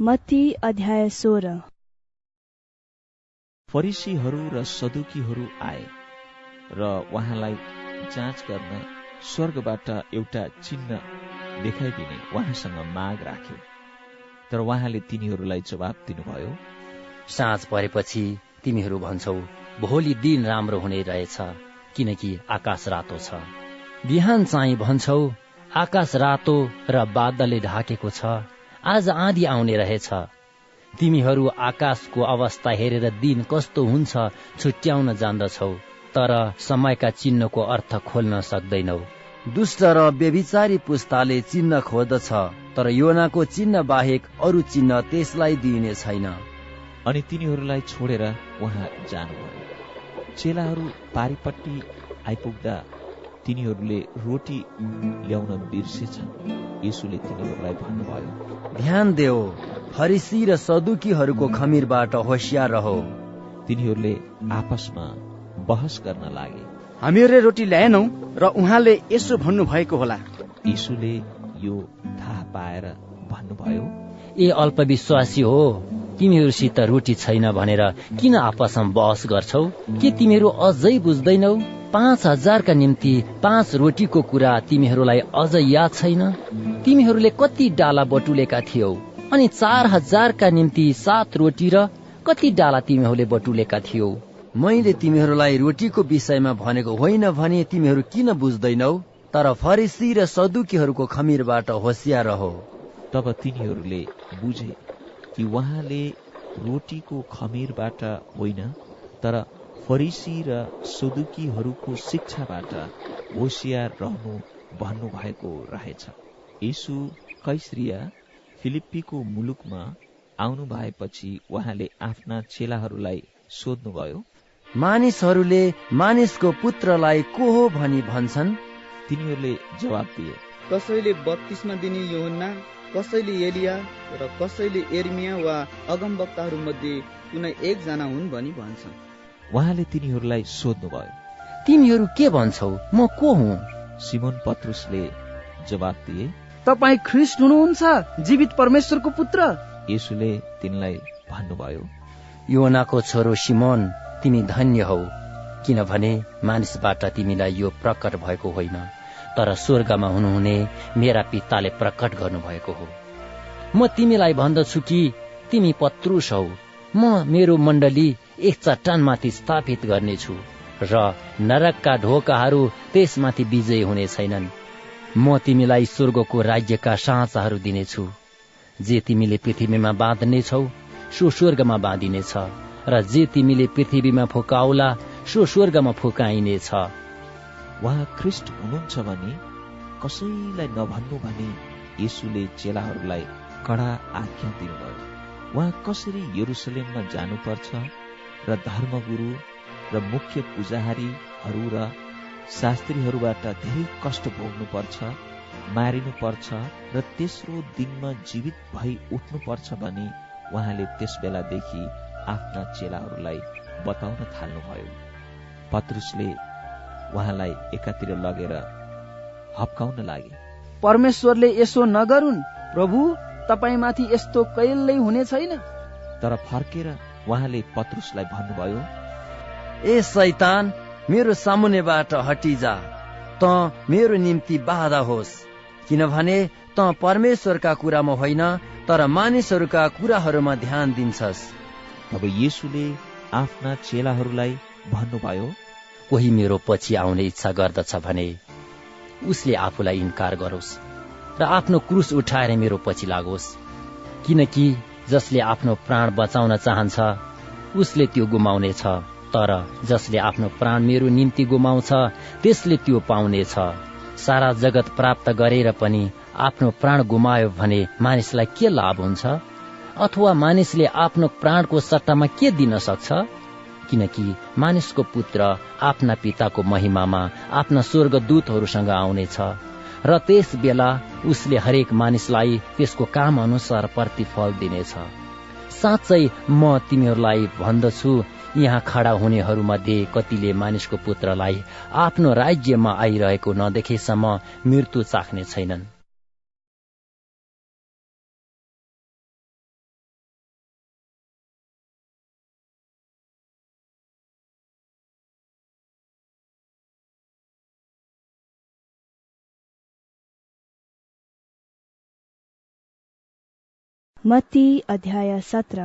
मत्ती अध्याय सोह्र। फरिसीहरू र सदुकीहरू आए र उहाँलाई जाँच गर्न स्वर्गबाट एउटा चिन्ह देखाइदिने उहाँसँग माग राखे। तर उहाँले तिनीहरूलाई जवाब दिनुभयो साँझ परेपछि तिमीहरू भन्छौ भोलि दिन राम्रो हुने रहेछ किनकि आकाश रातो छ। बिहान चाहिँ भन्छौ आकाश रातो र बादलले ढाकेको छ। आज आँधी आउने रहेछ। तिमीहरू आकाशको अवस्था हेरेर दिन कस्तो हुन्छ छुट्याउन जान्दछौ तर समयका चिन्हको अर्थ खोल्न सक्दैनौ। दुष्ट र व्यभिचारी पुस्ताले चिन्ह खोज्दछ तर योनाको चिन्ह बाहेक अरू चिन्ह त्यसलाई दिइने छैन। अनि तिनीहरूलाई छोडेर उहाँ जानुभयो। चेलाहरू पारिपट्टि आइपुग्दा तिनीहरूले रोटी ल्याउन बिर्सेछन् यसुले तिनीहरूलाई भन्नुभयो ध्यान देऊ फरिसी र सदुकीहरूको खमिरबाट होसियार रहो। तिनीहरूले आपसमा बहस गर्न लागे। हामीहरूले रोटी ल्याएनौ र उहाँले यसो भन्नु भएको होला। यीशुले यो थाहा पाएर भन्नुभयो ए अल्पविश्वासी हो तिमीहरूसित रोटी छैन भनेर किन आपसमा बहस गर्छौ? के तिमीहरू अझै बुझ्दैनौ? पाँच हजारका निम्ति पाँच रोटीको कुरा तिमीहरूलाई अझ याद छैन? तिमीहरूले कति डाला बटुलेका थियौ अनि चार हजारका निम्ति सात रोटी र कति डाला तिमीहरूले बटुलेका थियौ? मैले तिमीहरूलाई रोटीको विषयमा भनेको होइन भने तिमीहरू किन बुझ्दैनौ? तर फरिसी र सदुकीहरूको खमिरबाट होसियार रहो। तब तिनीहरूले बुझे कि उहाँले रोटीको खमिरबाट होइन तर फरिसी र सुदुकीहरूको शिक्षाबाट होसियार रहनु भन्नु भएको रहेछ। यीशु कैसरिया फिलिप्पीको मुलुकमा आउनु भएपछि उहाँले आफ्ना चेलाहरूलाई सोध्नुभयो मानिसहरूले मानिसको पुत्रलाई को हो भनी भन्छन्? तिनीहरूले जवाब दिए कसैले बत्तीसमा दिने योहन्ना कसैले एलिया र कसैले एर्मिया वा अगमवक्ताहरू मध्ये कुनै एकजना हुन् भनी भन्छन्। उहाँले तिनीहरूलाई सोध्नुभयो तिमीहरू के भन्छौ? म को हुँ? सिमोन पत्रुसले जवाब दिए तपाईँ ख्रिस्ट हुनुहुन्छ जीवित परमेश्वरको पुत्र? यसुले तिनलाई भन्नुभयो योनाको छोरो सिमोन तिमी धन्य हौ किनभने मानिसबाट तिमीलाई यो प्रकट भएको होइन तर स्वर्गमा हुनुहुने मेरा पिताले प्रकट गर्नुभएको हो। म तिमीलाई भन्दछु कि तिमी पत्रुस हौ। म मेरो मण्डली एक चट्टानमाथि स्थापित गर्नेछु र नरकका ढोकाहरू त्यसमाथि विजय हुने छैनन्। म तिमीलाई स्वर्गको राज्यका साँचाहरू दिनेछु। जे तिमीले पृथ्वीमा बाँध्नेछौ सो स्वर्गमा बाँधिनेछ र जे तिमीले पृथ्वीमा फुकाउला सो स्वर्गमा फुकाइनेछ। उहाँ ख्रिस्ट हुनुहुन्छ भने कसैलाई नभन्नु भने येसुले चेलाहरूलाई कडा आज्ञा दिनुभयो। उहाँ कसरी यरुसलेममा जानुपर्छ? र धर्मगुरु र मुख्य पुजाहारीहरू र शास्त्रीहरूबाट धेरै कष्ट भोग्नुपर्छ मारिनुपर्छ र तेस्रो दिनमा जीवित भई उठ्नुपर्छ भने उहाँले त्यस बेलादेखि आफ्ना चेलाहरूलाई बताउन थाल्नुभयो। पत्रुसले उहाँलाई एकातिर लगेर हप्काउन लागे। परमेश्वरले यसो नगरून् प्रभु तपाईँमाथि यस्तो कहिल्यै हुने छैन? तर फर्केर उहाँले पत्रुसलाई भन्नुभयो ए शैतान मेरो सामुन्नेबाट हटिजा। त मेरो निम्ति बाधा होस् किनभने त परमेश्वरका कुरामा होइन तर मानिसहरूका कुराहरूमा ध्यान दिन्छस्। अब येसुले आफ्ना चेलाहरूलाई भन्नुभयो कोही मेरो पछि आउने इच्छा गर्दछ भने उसले आफूलाई इन्कार गरोस् र आफ्नो क्रुस उठाएर मेरो पछि लागोस्। किनकि जसले आफ्नो प्राण बचाउन चाहन्छ उसले त्यो गुमाउनेछ। तर जसले आफ्नो प्राण मेरो निम्ति गुमाउँछ त्यसले त्यो पाउनेछ। सारा जगत प्राप्त गरेर पनि आफ्नो प्राण गुमायो भने मानिसलाई के लाभ हुन्छ? अथवा मानिसले आफ्नो प्राणको सट्टामा के दिन सक्छ? किनकि मानिसको पुत्र आफ्ना पिताको महिमामा आफ्ना स्वर्गदूतहरूसँग आउनेछ। र त्यस बेला उसले हरेक मानिसलाई त्यसको काम अनुसार प्रतिफल दिनेछ। साँच्चै म तिमीहरूलाई भन्दछु यहाँ खडा हुनेहरूमध्ये कतिले मानिसको पुत्रलाई आफ्नो राज्यमा आइरहेको नदेखेसम्म मृत्यु चाख्ने छैनन्। मती अध्याय सत्र।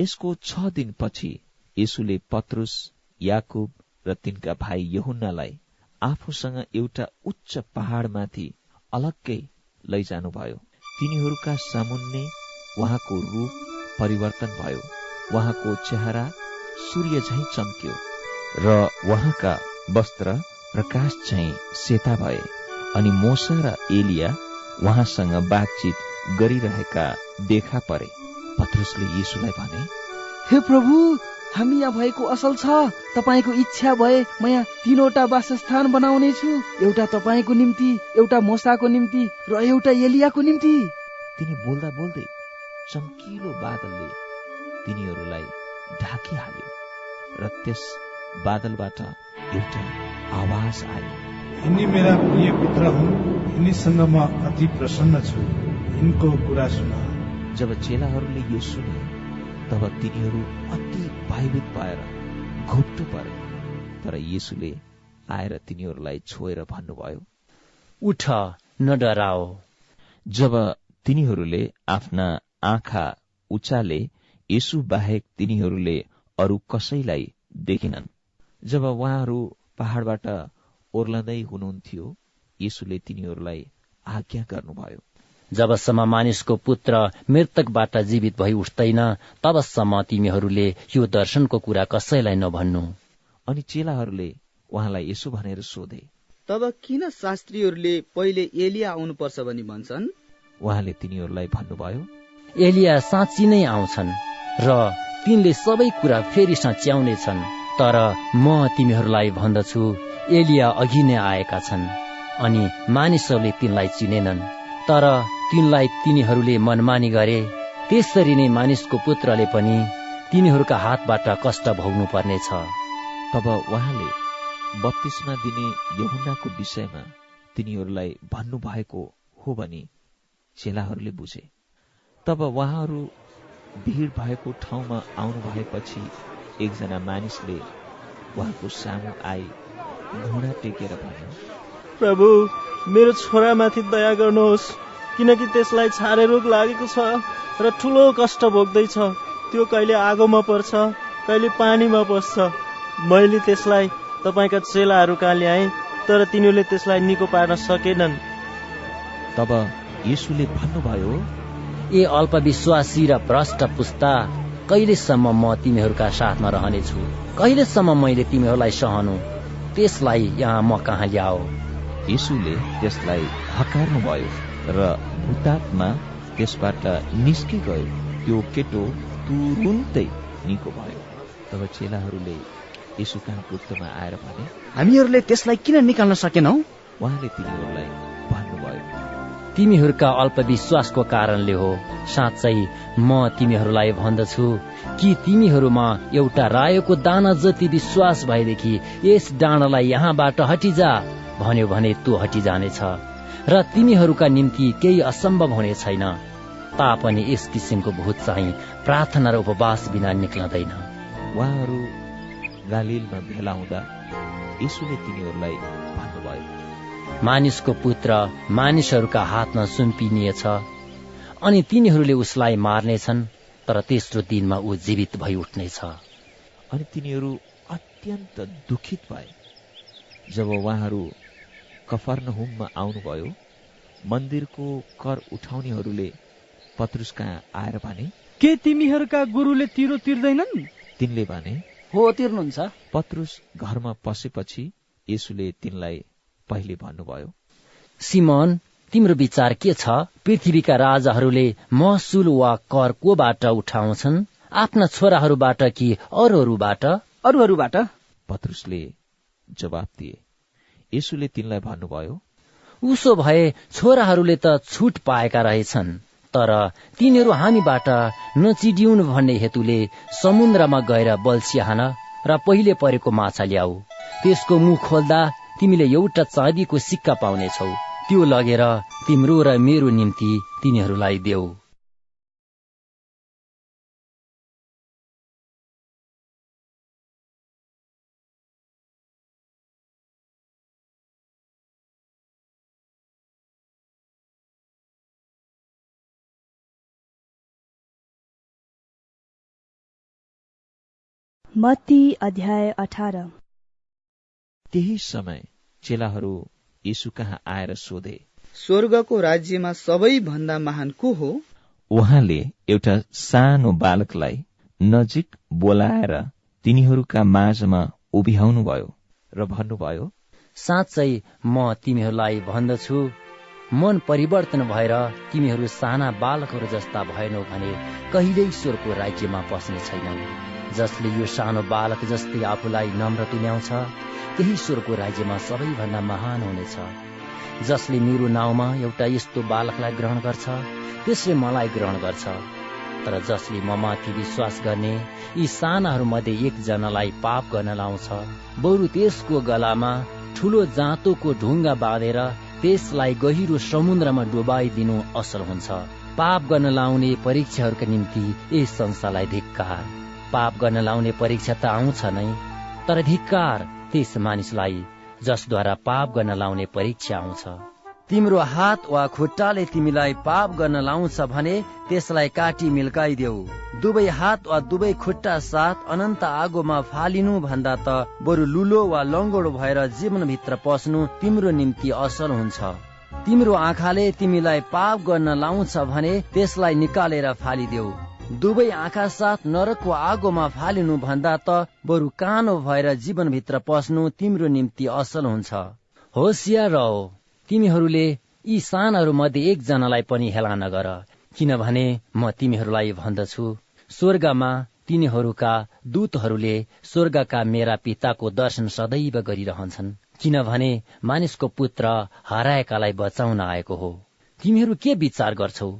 यसको छ दिनपछि यसुले पत्रुस याकुब र तिनका भाइ यहुन्नालाई आफूसँग एउटा उच्च पहाड़माथि अलग्गै लैजानुभयो। तिनीहरूका सामुन्ने उहाँको रूप परिवर्तन भयो। उहाँको चेहरा सूर्य झैं चम्क्यो र उहाँका वस्त्र प्रकाश झैं सेता भए। अनि मोसा र एलिया उहाँसँग बातचित गरिरहेका देखा परे। पत्रुसले यीशुलाई भने हे प्रभु हामी यहाँ भएको असल छ। तपाईँको इच्छा भए म यहाँ तीनवटा वासस्थान बनाउने छु एउटा तपाईँको निम्ति एउटा मोसाको निम्ति र एउटा एलियाको निम्ति। तिनी बोल्दा बोल्दै चम्किलो बादलले तिनीहरूलाई ढाकिहाल्यो र त्यस बादलबाट एउटा आवाज आयो। यिनी मेरा प्रिय पुत्र हुन्। यिनीसँग म अति प्रसन्न छु। यिनको कुरा सुन जब चेलाहरूले यो सुने तब तिनीहरू अति भयभीत भएर घोप्टो परे। तर येसुले आएर तिनीहरूलाई छोएर भन्नुभयो उठ न डराओ जब तिनीहरूले आफ्ना आँखा उचाले यसु बाहेक तिनीहरूले अरू कसैलाई देखिनन् जब उहाँहरू पहाड़बाट ओर्लँदै हुनुहुन्थ्यो यसुले तिनीहरूलाई आज्ञा गर्नुभयो। जबसम्म मानिसको पुत्र मृतकबाट जीवित भई उठ्दैन तबसम्म तिमीहरूले यो दर्शनको कुरा कसैलाई नभन्नु। अनि चेलाहरूले उहाँलाई यसो भनेर सोधे तब किन शास्त्रीहरूले पहिले एलिया आउनुपर्छ भनी भन्छन्? उहाँले तिनीहरूलाई भन्नुभयो एलिया साँच्ची नै आउँछन् र तिनले सबै कुरा फेरि साँच्याउने छन् तर म तिमीहरूलाई भन्दछु एलिया अघि नै आएका छन् अनि मानिसहरूले तिनलाई चिनेनन्। तर तिनलाई तिनीहरूले मनमानी गरे। त्यसरी नै मानिसको पुत्रले पनि तिनीहरूका हातबाट कष्ट भोग्नु पर्नेछ। तब उहाँले बत्तीसमा दिने यहुनाको विषयमा तिनीहरूलाई भन्नुभएको हो भनी चेलाहरूले बुझे। तब उहाँहरू भिड भएको ठाउँमा आउनु भएपछि एकजना मानिसले उहाँको सामु आई घुँडा टेकेर भन्यो प्रभु मेरो छोरामाथि दया गर्नुहोस् किनकि त्यसलाई छारे रोग लागेको छ र ठुलो कष्ट भोग्दैछ। त्यो कहिले आगोमा पर्छ कहिले पानीमा पस्छ। मैले त्यसलाई तपाईँका चेलाहरू कहाँ ल्याएँ तर तिनीहरूले त्यसलाई निको पार्न सकेनन्। तब यीशुले भन्नुभयो ए अल्पविश्वासी र भ्रष्ट पुस्ता कहिलेसम्म म तिमीहरूका साथमा रहनेछु? कहिलेसम्म मैले तिमीहरूलाई सहनु? त्यसलाई यहाँ म कहाँ ल्याओ? यीशुले त्यसलाई हकार्नुभयो र भूतात्मा त्यसबाट निस्कि गयो त्यो केटो तुरुन्तै निको भयो। तब चेलाहरूले यीशु कहाँ पुत्रमा आएर भने हामीहरूले त्यसलाई किन निकाल्न सकेनौ? उहाँले तिनीहरूलाई भन्नुभयो तिमीहरूका अल्पविश्वासको कारणले हो साँच्चै म तिमीहरूलाई भन्दछु कि तिमीहरूमा एउटा रायोको दाना जति विश्वास भएदेखि यस डाँडालाई यहाँबाट हटिजा। भन्यो भने त्यो हटिजानेछ र तिमीहरूका निम्ति केही असम्भव हुने छैन। तापनि यस किसिमको भूत चाहिँ प्रार्थना र उपवास बिना निक्लँदैन। उहाँहरू गालिलमा भेला हुँदा यीशुले तिनीहरूलाई भन्नुभयो मानिसको पुत्र मानिसहरूका हातमा सुम्पिनिएछ अनि तिनीहरूले उसलाई मार्नेछन् तर तेस्रो दिनमा ऊ जीवित भई उठ्नेछ। अनि तिनीहरू अत्यन्त दुखित भए। जब उहाँहरू कफर्नहुममा आउनुभयो। मन्दिरको कर उठाउनेहरूले पत्रुस कहाँ आएर भने के तिमीहरूका गुरुले तिरो तिर्दैनन्? तिनले भने हो तिर्नुहुन्छ। पत्रुस घरमा पसेपछि यसुले तिनलाई पहिले भन्नुभयो सिमन तिम्रो विचार के छ? पृथ्वीका राजाहरूले महसुल वा कर कोबाट उठाउँछन्? आफ्ना छोराहरूबाट कि अरूहरूबाट? अरूहरूबाट? पत्रुसले जवाब दिए यसुले तिनलाई भन्नुभयो उसो भए छोराहरूले त छुट पाएका रहेछन् तर तिनीहरू हामीबाट नचिडिउन् भन्ने हेतुले समुद्रमा गएर बल्छिहान र पहिले परेको माछा ल्याऊ। त्यसको मुख खोल्दा तिमीले एउटा चाँदीको सिक्का पाउनेछौ। त्यो लगेर तिम्रो र मेरो निम्ति तिनीहरूलाई देऊ। मत्ती अध्याय अठार। त्यही समय चेलाहरू यीशु कहाँ आएर सोधे स्वर्गको राज्यमा सबैभन्दा महान को हो? उहाँले एउटा सानो बालकलाई नजिक बोलाएर तिनीहरूका माझमा उभ्याउनु भयो र भन्नुभयो साँच्चै म तिमीहरूलाई भन्दछु मन परिवर्तन भएर तिमीहरू साना बालकहरू जस्ता भएनौ भने कहिल्यै ईश्वरको राज्यमा पस्ने छैनौ। जसले यो सानो बालक जस्तै आफूलाई नम्र तुल्याउँछ त्यही ईश्वरको राज्यमा सबैभन्दा महान हुनेछ। जसले मेरो नाउँमा एउटा यस्तो बालकलाई ग्रहण गर्छ त्यसले मलाई ग्रहण गर्छ। तर जसले म माथि विश्वास गर्ने यी सानाहरूमध्ये एकजनालाई पाप गर्न लाउँछ बरु त्यसको गलामा ठुलो जाँतोको ढुङ्गा बाँधेर त्यसलाई गहिरो समुद्रमा डुबाइदिनु असल हुन्छ। पाप गर्न लाउने परीक्षाहरूका निम्ति यस संस्थालाई धिक्कार। पाप गर्न लाउने परीक्षा त आउँछ नै तर धिक्कार त्यस मानिसलाई जसद्वारा पाप गर्न लाउने परीक्षा आउँछ। तिम्रो हात वा खुट्टाले तिमीलाई पाप गर्न लाउँछ भने त्यसलाई काटी मिल्काइदेऊ। दुवै हात वा दुवै खुट्टा साथ अनन्त आगोमा फालिनु भन्दा त बरु लुलो वा लङ्गोडो भएर जीवनभित्र पस्नु तिम्रो निम्ति असल हुन्छ। तिम्रो आँखाले तिमीलाई पाप गर्न लाउँछ भने त्यसलाई निकालेर फालिदेऊ। दुवै आँखा साथ नरकको आगोमा फालिनु भन्दा त बरु कानो भएर जीवनभित्र पस्नु तिम्रो निम्ति असल हुन्छ। होसियार रह। तिमीहरूले यी सानहरू मध्ये एकजनालाई पनि हेला नगर। किनभने म तिमीहरूलाई भन्दछु। स्वर्गमा तिनीहरूका दूतहरूले स्वर्गका मेरा पिताको दर्शन सदैव गरिरहन्छन्। किनभने मानिसको पुत्र हराएकालाई बचाउन आएको हो। तिमीहरू के विचार गर्छौ?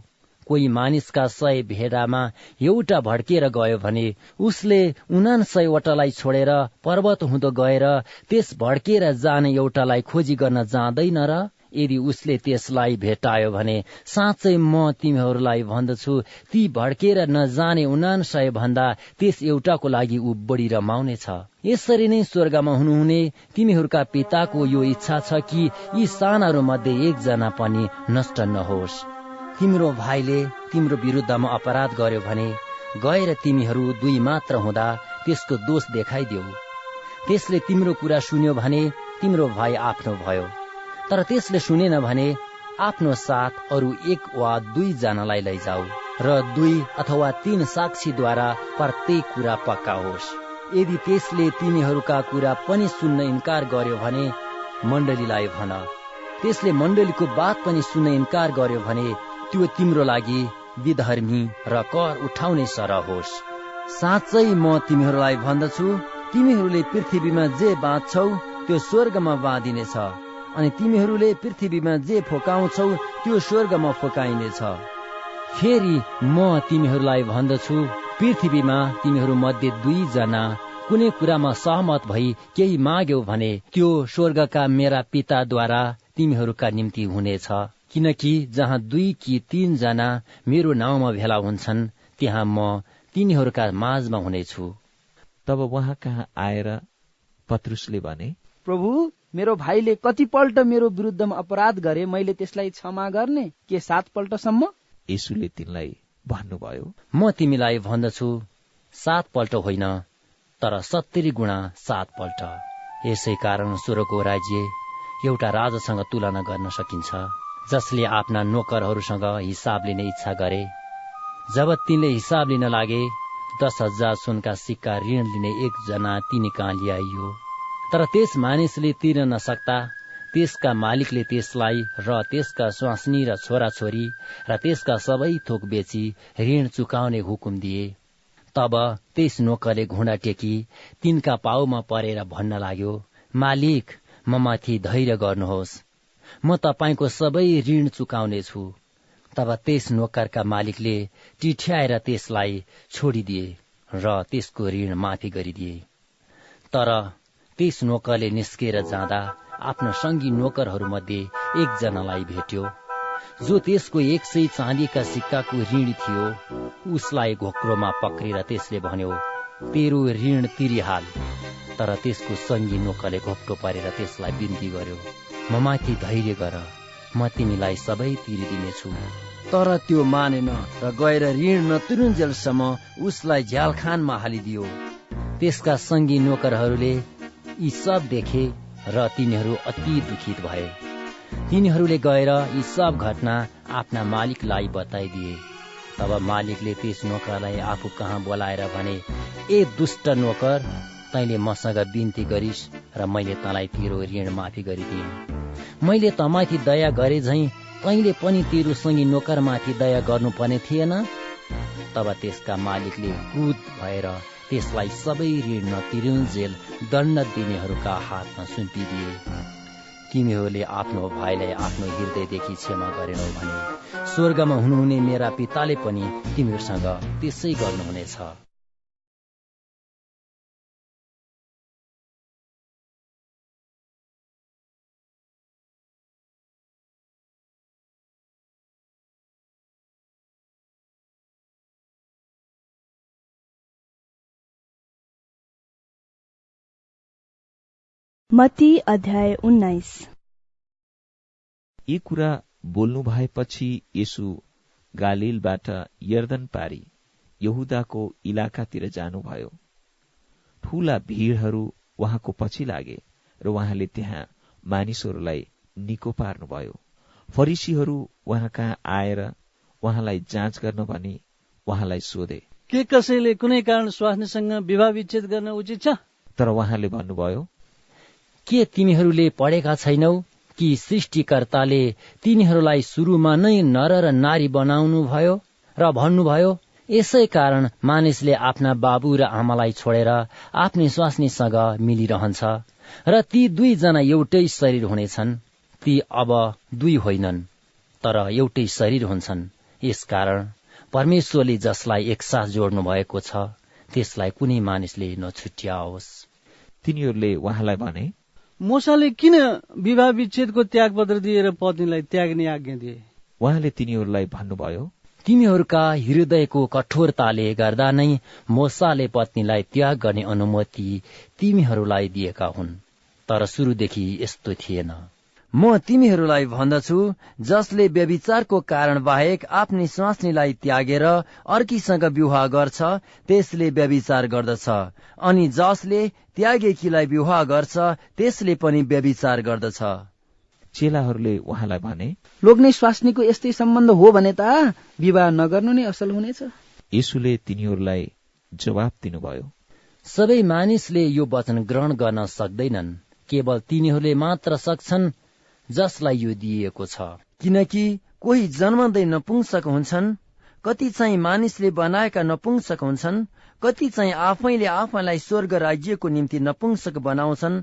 कोही मानिसका सय भेडामा एउटा भड्किएर गयो भने उसले उनान सयवटालाई छोडेर पर्वत हुँदो गएर त्यस भड्किएर जाने एउटालाई खोजी गर्न जाँदैन र यदि उसले त्यसलाई भेटायो भने साँच्चै म तिमीहरूलाई भन्दछु ती भड्केर नजाने उनान सय भन्दा त्यस एउटाको लागि ऊ बढी रमाउनेछ। यसरी नै स्वर्गमा हुनुहुने तिमीहरूका पिताको यो इच्छा छ कि यी सानाहरू मध्ये एकजना पनि नष्ट नहोस्। तिम्रो भाइले तिम्रो विरुद्धमा अपराध गर्यो भने गएर तिमीहरू दुई मात्र हुँदा त्यसको दोष देखाइदेऊ। त्यसले तिम्रो कुरा सुन्यो भने तिम्रो भाइ आफ्नो भयो। तर त्यसले सुनेन भने आफ्नो साथ अरू एक वा दुईजनालाई लैजाऊ र दुई अथवा तीन साक्षीद्वारा प्रत्येक कुरा पक्का होस्। यदि त्यसले तिमीहरूका कुरा पनि सुन्न इन्कार गर्यो भने मण्डलीलाई भन। त्यसले मण्डलीको बात पनि सुन्न इन्कार गर्यो भने त्यो तिम्रो लागि विधर्मी र कर उठाउने सरह होस्। साँच्चै म तिमीहरूलाई भन्दछु तिमीहरूले पृथ्वीमा जे बाँच्छौ त्यो स्वर्गमा बाँधिनेछ अनि तिमीहरूले पृथ्वीमा जे फोकाउँछौ त्यो स्वर्गमा फोकाइनेछ। फेरि म तिमीहरूलाई भन्दछु पृथ्वीमा तिमीहरू मध्ये दुईजना कुनै कुरामा सहमत भई केही माग्यौ भने त्यो स्वर्गका मेरा पिताद्वारा तिमीहरूका निम्ति हुनेछ। किनकि जहाँ दुई कि तीनजना मेरो नाउँमा भेला हुन्छन् त्यहाँ म तिनीहरूका माझमा हुनेछु। तब उहाँ कहाँ आएर पत्रुसले भने प्रभु मेरो भाइले कतिपल्ट मेरो विरुद्धमा अपराध गरे मैले त्यसलाई क्षमा गर्ने के सात पल्टसम्म यसुले तिनलाई भन्नुभयो म तिमीलाई भन्दछु सात पल्ट होइन तर सत्तरी गुणा सात पल्ट यसै कारण स्वर्गको राज्य एउटा राजासँग तुलना गर्न सकिन्छ। जसले आफ्ना नोकरहरूसँग हिसाब लिने इच्छा गरे जब तिनले हिसाब लिन लागे दस हजार सुनका सिक्का ऋण लिने एकजना तिनी कहाँ ल्याइयो। तर त्यस मानिसले तिर्न नसक्दा त्यसका मालिकले त्यसलाई र त्यसका स्वास्नी र छोराछोरी र त्यसका सबै थोक बेची ऋण चुकाउने हुकुम दिए। तब त्यस नोकरले घुँडा टेकी तिनका पाउमा परेर भन्न लाग्यो मालिक म माथि धैर्य गर्नुहोस्। म तपाईँको सबै ऋण चुकाउनेछु। तब त्यस नोकरका मालिकले टिठ्याएर त्यसलाई छोडिदिए र त्यसको ऋण माफी गरिदिए। तर त्यस नोकरले निस्केर जाँदा आफ्नो सङ्गी नोकरहरूमध्ये एकजनालाई भेट्यो। जो त्यसको एक सय चाँदीका सिक्काको ऋण थियो उसलाई घोक्रोमा पक्रेर त्यसले भन्यो तेरो ऋण तिरिहाल। तर त्यसको सङ्गी नोकरले घोप्टो पारेर त्यसलाई बिन्ती गर्यो। म धैर्य गर। म तिमीलाई सबै तिरिदिनेछु तर त्यो मानेन र गएर ऋण नतिरुन्जेलसम्म उसलाई झ्यालखानमा हालिदियो। त्यसका सङ्गी नोकरहरूले यी सब देखे र तिनीहरू अति दुखित भए। तिनीहरूले गएर यी सब घटना आफ्ना मालिकलाई बताइदिए। तब मालिकले त्यस नोकरलाई आफू कहाँ बोलाएर भने ए दुष्ट नोकर तैले मसँग बिन्ती गरिस् र मैले तँलाई तेरो ऋण माफी गरिदिएँ। मैले तमाथि दया गरे झै तैले पनि तेरो सँगी नोकरमाथि दया गर्नुपर्ने थिएन। तब त्यसका मालिकले क्रुद भएर त्यसलाई सबै ऋण नतिरुन्जेल दण्ड दिनेहरूका हातमा सुम्पिदिए। तिमीहरूले आफ्नो भाइलाई आफ्नो हृदयदेखि क्षमा गरेनौ भने स्वर्गमा हुनुहुने मेरा पिताले पनि तिमीहरूसँग त्यसै गर्नुहुनेछ। मती अध्याय उन्नाइस। यी कुरा बोल्नु भएपछि यसु गालिलबाट यर्दन पारी यहुदाको इलाकातिर जानुभयो। ठूला भीड़हरू उहाँको पछि लागे र उहाँले त्यहाँ मानिसहरूलाई निको पार्नुभयो। फरिसीहरू उहाँ कहाँ आएर उहाँलाई जाँच गर्न भनी उहाँलाई सोधे के कसैले कुनै कारण स्वास्नीसँग विवाह विच्छेद गर्न उचित छ? तर उहाँले भन्नुभयो के तिमीहरूले पढेका छैनौ? कि सृष्टिकर्ताले तिनीहरूलाई सुरुमा नै नर र नारी बनाउनु भयो? र भन्नुभयो यसै कारण मानिसले आफ्ना बाबु र आमालाई छोडेर आफ्नै स्वास्नीसँग मिलिरहन्छ र ती दुईजना एउटै शरीर हुनेछन्। ती अब दुई होइनन् तर एउटै शरीर हुन्छन्। यसकारण परमेश्वरले जसलाई एकसाथ जोड्नु भएको छ त्यसलाई कुनै मानिसले नछुट्याओस्। तिनीहरूले उहाँलाई भने मोसाले किन विवाह विच्छेदको त्यागपत्र दिएर पत्नीलाई त्याग्ने आज्ञा दिए? उहाँले तिनीहरूलाई भन्नुभयो तिमीहरूका हृदयको कठोरताले गर्दा नै मोसाले पत्नीलाई त्याग गर्ने अनुमति तिमीहरूलाई दिएका हुन् तर सुरुदेखि यस्तो थिएन। म तिमीहरूलाई भन्दछु जसले व्यविचारको कारण बाहेक आफ्नै स्वास्नीलाई त्यागेर अर्कीसँग विवाह गर्छ त्यसले व्यविचार गर्दछ। अनि जसले त्यागेकीलाई विवाह गर्छ त्यसले पनि व्यविचार गर्दछ। चेलाहरूले उहाँलाई भने लोग्ने स्वास्नीको यस्तै सम्बन्ध हो भने त विवाह नगर्नु नै असल हुनेछ। यसुले तिनीहरूलाई जवाब दिनुभयो। सबै मानिसले यो वचन ग्रहण गर्न सक्दैनन्। केवल तिनीहरूले मात्र सक्छन् जसलाई यो दिइएको छ। किनकि कोही जन्मदै नपुंसक हुन्छन् कति चाहिँ मानिसले बनाएका नपुंसक हुन्छन् कति चाहिँ आफैले आफैलाई स्वर्ग राज्यको निम्ति नपुंसक बनाउँछन्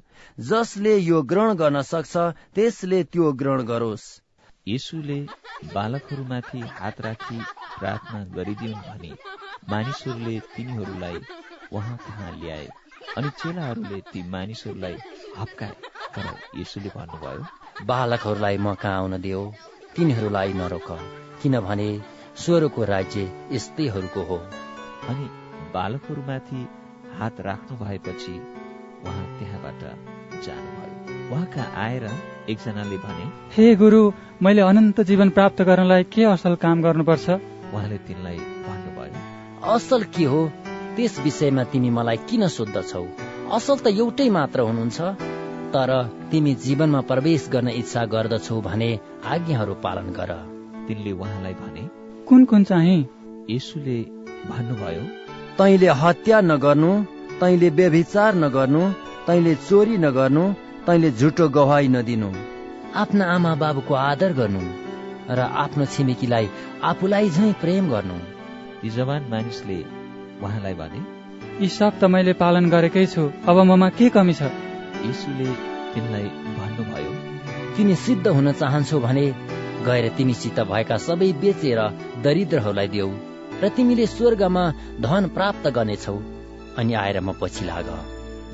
जसले यो ग्रहण गर्न सक्छ त्यसले त्यो ग्रहण गरोस्। यसुले बालकहरूमाथि हात राखी प्रार्थना गरिदिउन् भने मानिसहरूले तिनीहरूलाई उहाँ कहाँ ल्याए अनि चेलाहरूले ती मानिसहरूलाई हप्काए तर यसुले भन्नुभयो बालकहरूलाई म कहाँ आउन दियो तिनीहरूलाई नरोक किनभने स्वरको राज्य यस्तैहरूको हो। अनि बालकहरूमाथि हात राख्नु भएपछि उहाँ त्यहाँबाट जानुभयो। उहाँका आएर एकजनाले भने हे गुरु मैले अनन्त जीवन प्राप्त गर्नलाई के असल काम गर्नुपर्छ? उहाँले तिनलाई भन्नुभयो असल के हो? त्यस विषयमा तिमी मलाई किन सोद्धछौ? असल त एउटै मात्र हुनुहुन्छ। तर तिमी जीवनमा प्रवेश गर्न इच्छा गर्दछौ भने आज्ञाहरू पालन गर। तिनले उहाँलाई भने कुन कुन चाहिँ? यसुले भन्नुभयो तैले हत्या नगर्नु तैले व्यभिचार नगर्नु तैले चोरी नगर्नु तैले झुटो गवाई नदिनु। आफ्ना आमा बाबुको आदर गर्नु र आफ्नो छिमेकीलाई आफूलाई झै प्रेम गर्नु। ती जवान मानिसले उहाँलाई भने यी सब त मैले पालन गरेकै छु। अब ममा के कमी छ? यीशुले तिनलाई भन्नुभयो तिमी सिद्ध हुन चाहन्छौ भने गएर तिमीसित भएका सबै बेचेर दरिद्रहरूलाई देऊ र तिमीले स्वर्गमा धन प्राप्त गर्नेछौ। अनि आएर म पछि लाग।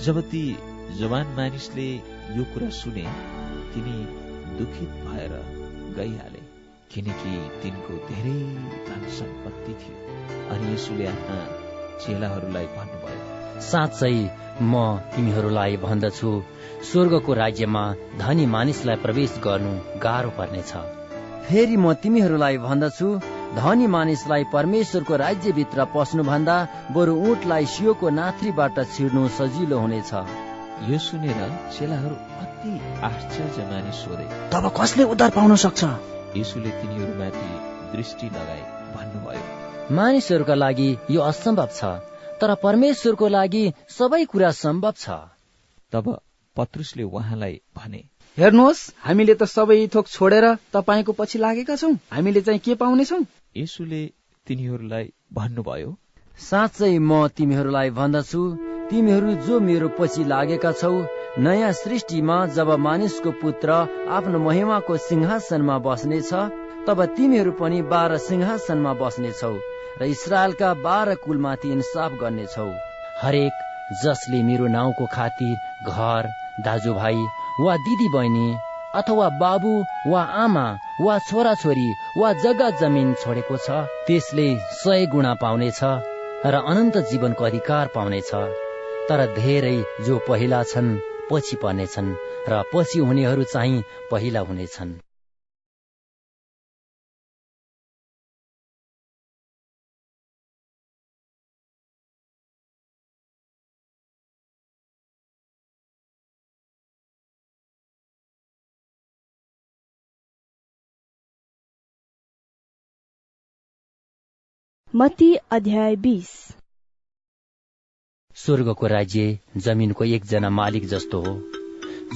जब ती जवान मानिसले यो कुरा सुने तिनी दुखित भएर गइहाले किनकि तिनको धेरै धन सम्पत्ति थियो। अनि यसुले आफ्ना चेलाहरूलाई भन्नुभयो साँच्चै म तिमीहरूलाई भन्दछु। स्वर्गको राज्यमा धनी मानिसलाई प्रवेश गर्नु गाह्रो पर्नेछ। फेरि म तिमीहरूलाई भन्दछु धनी मानिसलाई परमेश्वरको राज्यभित्र पस्नुभन्दा बरु ऊँटलाई सियोको नाथ्रीबाट छिर्नु सजिलो हुनेछ। यो सुनेर चेलाहरू अति आश्चर्य मानिस सोधे तब कसले उद्धार पाउन सक्छ? यसुले तिनीहरूमाथि दृष्टि लगाई भन्नुभयो। मानिसहरूका लागि यो असम्भव छ। तर परमेश्वरको लागि सबै कुरा सम्भव छ। तब पत्रुसले उहाँलाई भने हेर्नुहोस् हामीले त सबै थोक छोडेर तपाईँको पछि लागेका छौँ। हामीले चाहिँ के पाउनेछौँ यसुले तिनीहरूलाई भन्नुभयो साँच्चै म तिमीहरूलाई भन्दछु तिमीहरू जो मेरो पछि लागेका छौ नयाँ सृष्टिमा जब मानिसको पुत्र आफ्नो महिमाको सिंहासनमा बस्नेछ तब तिमीहरू पनि बाह्र सिंहासनमा बस्नेछौ। र इसरायलका बाह्र कुलमाथि इन्साफ गर्नेछौ। हरेक जसले मेरो नाउँको खातिर घर दाजुभाइ वा दिदी बहिनी अथवा बाबु वा आमा वा छोरा छोरी वा जग्गा जमिन छोडेको छ त्यसले सय गुणा पाउनेछ र अनन्त जीवनको अधिकार पाउनेछ। तर धेरै जो पहिला छन् पछि पर्नेछन् र पछि हुनेहरू चाहिँ पहिला हुनेछन्। मती अध्याय स्वर्गको राज्य जमिनको एकजना मालिक जस्तो हो।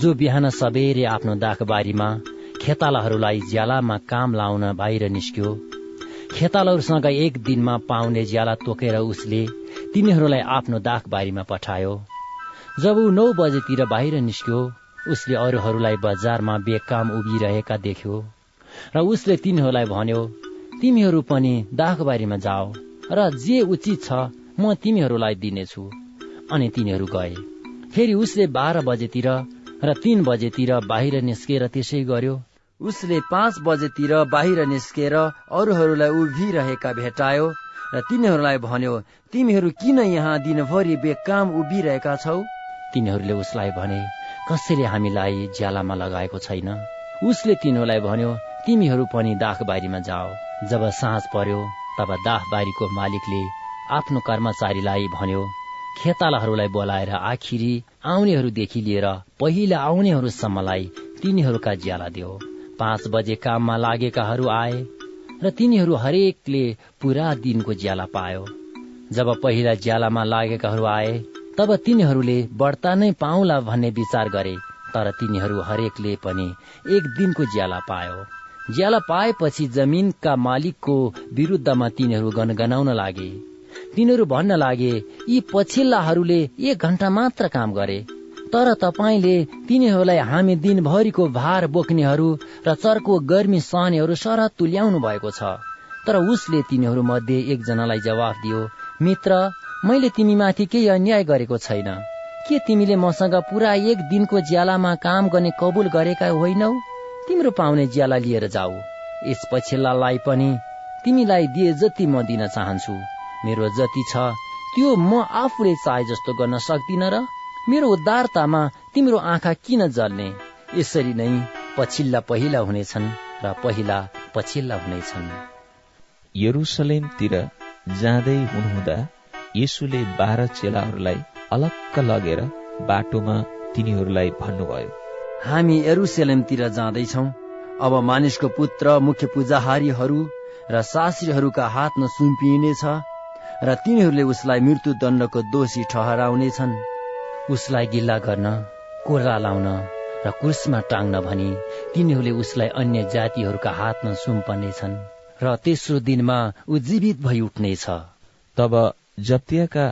जो बिहान सबेरे आफ्नो दाखबारीमा खेतालाहरूलाई ज्यालामा काम लाउन बाहिर निस्क्यो। खेतालाहरूसँग एक दिनमा पाउने ज्याला तोकेर उसले तिनीहरूलाई आफ्नो दाखबारीमा पठायो। जब ऊ नौ बजेतिर बाहिर निस्क्यो उसले अरूहरूलाई बजारमा बेकाम उभिरहेका देख्यो र उसले तिनीहरूलाई भन्यो तिमीहरू पनि दाखबारीमा जाओ र जे उचित छ म तिमीहरूलाई दिनेछु। अनि तिनीहरू गए। फेरि उसले बाह्र बजेतिर र तीन बजेतिर बाहिर निस्केर त्यसै गर्यो। उसले पाँच बजेतिर बाहिर निस्केर अरूहरूलाई उभिरहेका भेटायो र तिनीहरूलाई भन्यो तिमीहरू किन यहाँ दिनभरि बेकाम उभिरहेका छौ? तिनीहरूले उसलाई भने कसैले हामीलाई ज्यालामा लगाएको छैन? उसले तिनीहरूलाई भन्यो तिमीहरू पनि दाखबारीमा जाओ। जब साँझ पर्यो तब दाखबारीको मालिकले आफ्नो कर्मचारीलाई भन्यो खेतालाहरूलाई बोलाएर आखिरी आउनेहरूदेखि लिएर पहिला आउनेहरूसम्मलाई तिनीहरूका ज्याला दियो। पाँच बजे काममा लागेकाहरू आए र तिनीहरू हरेकले पूरा दिनको ज्याला पायो। जब पहिला ज्यालामा लागेकाहरू आए तब तिनीहरूले बढ्ता नै पाउला भन्ने विचार गरे तर तिनीहरू हरेकले पनि एक दिनको ज्याला पायो। ज्याला पाएपछि जमिनका मालिकको विरुद्धमा तिनीहरू गनगनाउन लागे। तिनीहरू भन्न लागे यी पछिल्लाहरूले एक घण्टा मात्र काम गरे। तर तपाईँले तिनीहरूलाई हामी दिनभरिको भार बोक्नेहरू र चर्को गर्मी सहनेहरू सरह तुल्याउनु भएको छ। तर उसले तिनीहरू मध्ये एकजनालाई जवाफ दियो मित्र मैले तिमीमाथि केही अन्याय गरेको छैन। के तिमीले मसँग पुरा एक दिनको ज्यालामा काम गर्ने कबुल गरेका होइनौ? तिम्रो पाउने ज्याला लिएर जाऊ। यस पछिल्लालाई पनि तिमीलाई दिए जति म दिन चाहन्छु। मेरो जति छ त्यो म आफूले चाहे जस्तो गर्न सक्दिन र मेरो उद्धारतामा तिम्रो आँखा किन जल्ने? यसरी नै पछिल्ला पहिला हुनेछन् र पहिला पछिल्ला हुनेछन्। यरुसलेमतिर जाँदै हुनुहुँदा येसुले बाह्र चेलाहरूलाई अलक्क लगेर बाटोमा तिनीहरूलाई भन्नुभयो हामी यरुसलेमतिर जाँदैछौ। अब मानिसको पुत्र मुख्य पूजाहारीहरू र शास्त्रीहरूका हातमा सुम्पिइनेछ र तिनीहरूले उसलाई मृत्यु दण्डको दोषी ठहराउनेछन्। उसलाई गिल्ला गर्न कोर्रा लाउन र कुर्समा टाङ्न भनी तिनीहरूले उसलाई अन्य जातिहरूका हातमा सुम्पनेछन् र तेस्रो दिनमा ऊ जीवित भई उठ्नेछ। तब जप्तियाका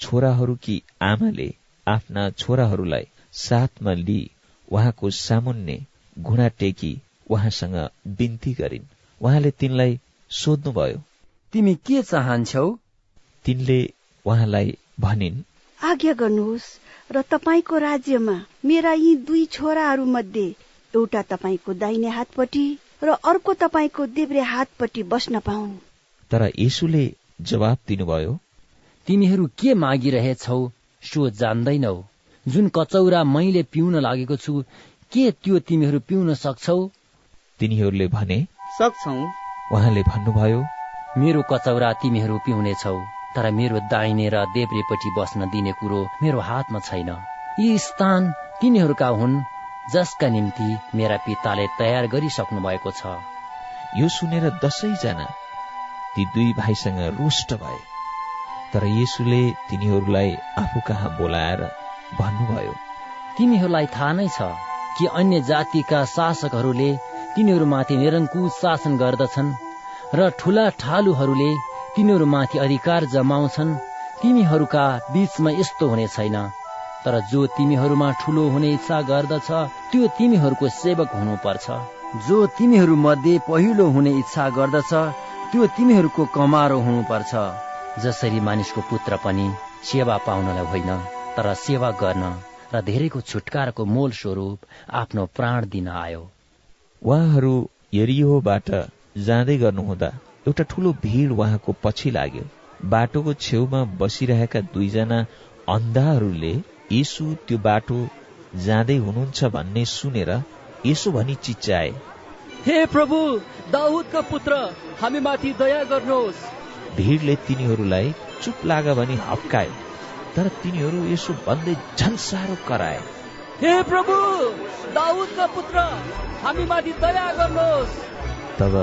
छोराहरूकी आमाले आफ्ना छोराहरूलाई साथमा लिई उहाँको सामुन्ने घुँडा टेकी उहाँसँग बिन्ती गरिन्। उहाँले तिनलाई सोध्नुभयो तिमी के चाहन्छौ? तिनले उहाँलाई भनिन् आज्ञा गर्नुहोस् र तपाईँको राज्यमा मेरा यी दुई छोराहरू मध्ये एउटा तपाईँको दाहिने हातपट्टि र अर्को तपाईँको देब्रे हातपट्टि बस्न पाउन् तर यसुले जवाब दिनुभयो तिमीहरू के मागिरहेछौ सो जान्दैनौ। जुन कचौरा मैले पिउन लागेको छु के त्यो तिमीहरू पिउन सक्छौ? तिनीहरूले भने सक्छौ। उहाँले भन्नुभयो मेरो कचौरा तिमीहरू पिउनेछौ तर मेरो दाहिने र देब्रेपट्टि बस्न दिने कुरो मेरो हातमा छैन। यी स्थान तिनीहरूका हुन् जसका निम्ति मेरा पिताले तयार गरिसक्नु भएको छ। यो सुनेर दसैँजना ती दुई भाइसँग रुष्ट भए। तर यसुले तिनीहरूलाई आफू कहाँ बोलाएर भन्नुभयो तिमीहरूलाई थाहा नै छ कि अन्य जातिका शासकहरूले तिनीहरूमाथि निरङ्कुश शासन गर्दछन् र ठुला ठालुहरूले तिनीहरूमाथि अधिकार जमाउँछन्। तिमीहरूका बीचमा यस्तो हुने छैन। तर जो तिमीहरूमा ठुलो हुने इच्छा गर्दछ त्यो तिमीहरूको सेवक हुनुपर्छ। जो तिमीहरू मध्ये पहिलो हुने इच्छा गर्दछ त्यो तिमीहरूको कमारो हुनुपर्छ। जसरी मानिसको पुत्र पनि सेवा पाउनलाई होइन। तर सेवा गर्न र धेरैको छुटकाराको मूल स्वरूप आफ्नो प्राण दिन आयो। उहाँहरू यरियोबाट जाँदै गर्नुहुँदा एउटा ठूलो भीड़ उहाँको पछि लाग्यो। बाटोको छेउमा बसिरहेका दुईजना अन्धाहरूले यसु त्यो बाटो जाँदै हुनुहुन्छ भन्ने सुनेर यसो भनी चिच्चाए हे प्रभु दाउदका पुत्र हामी माथि दया गर्नुहोस्। भीड़ले तिनीहरूलाई चुप लाग भनी हप्काए। तर तिनीहरू यसो भन्दै झन् साह्रो कराए। हे प्रभु दाउदका पुत्र हामी माथि दया गर्नुहोस्। तब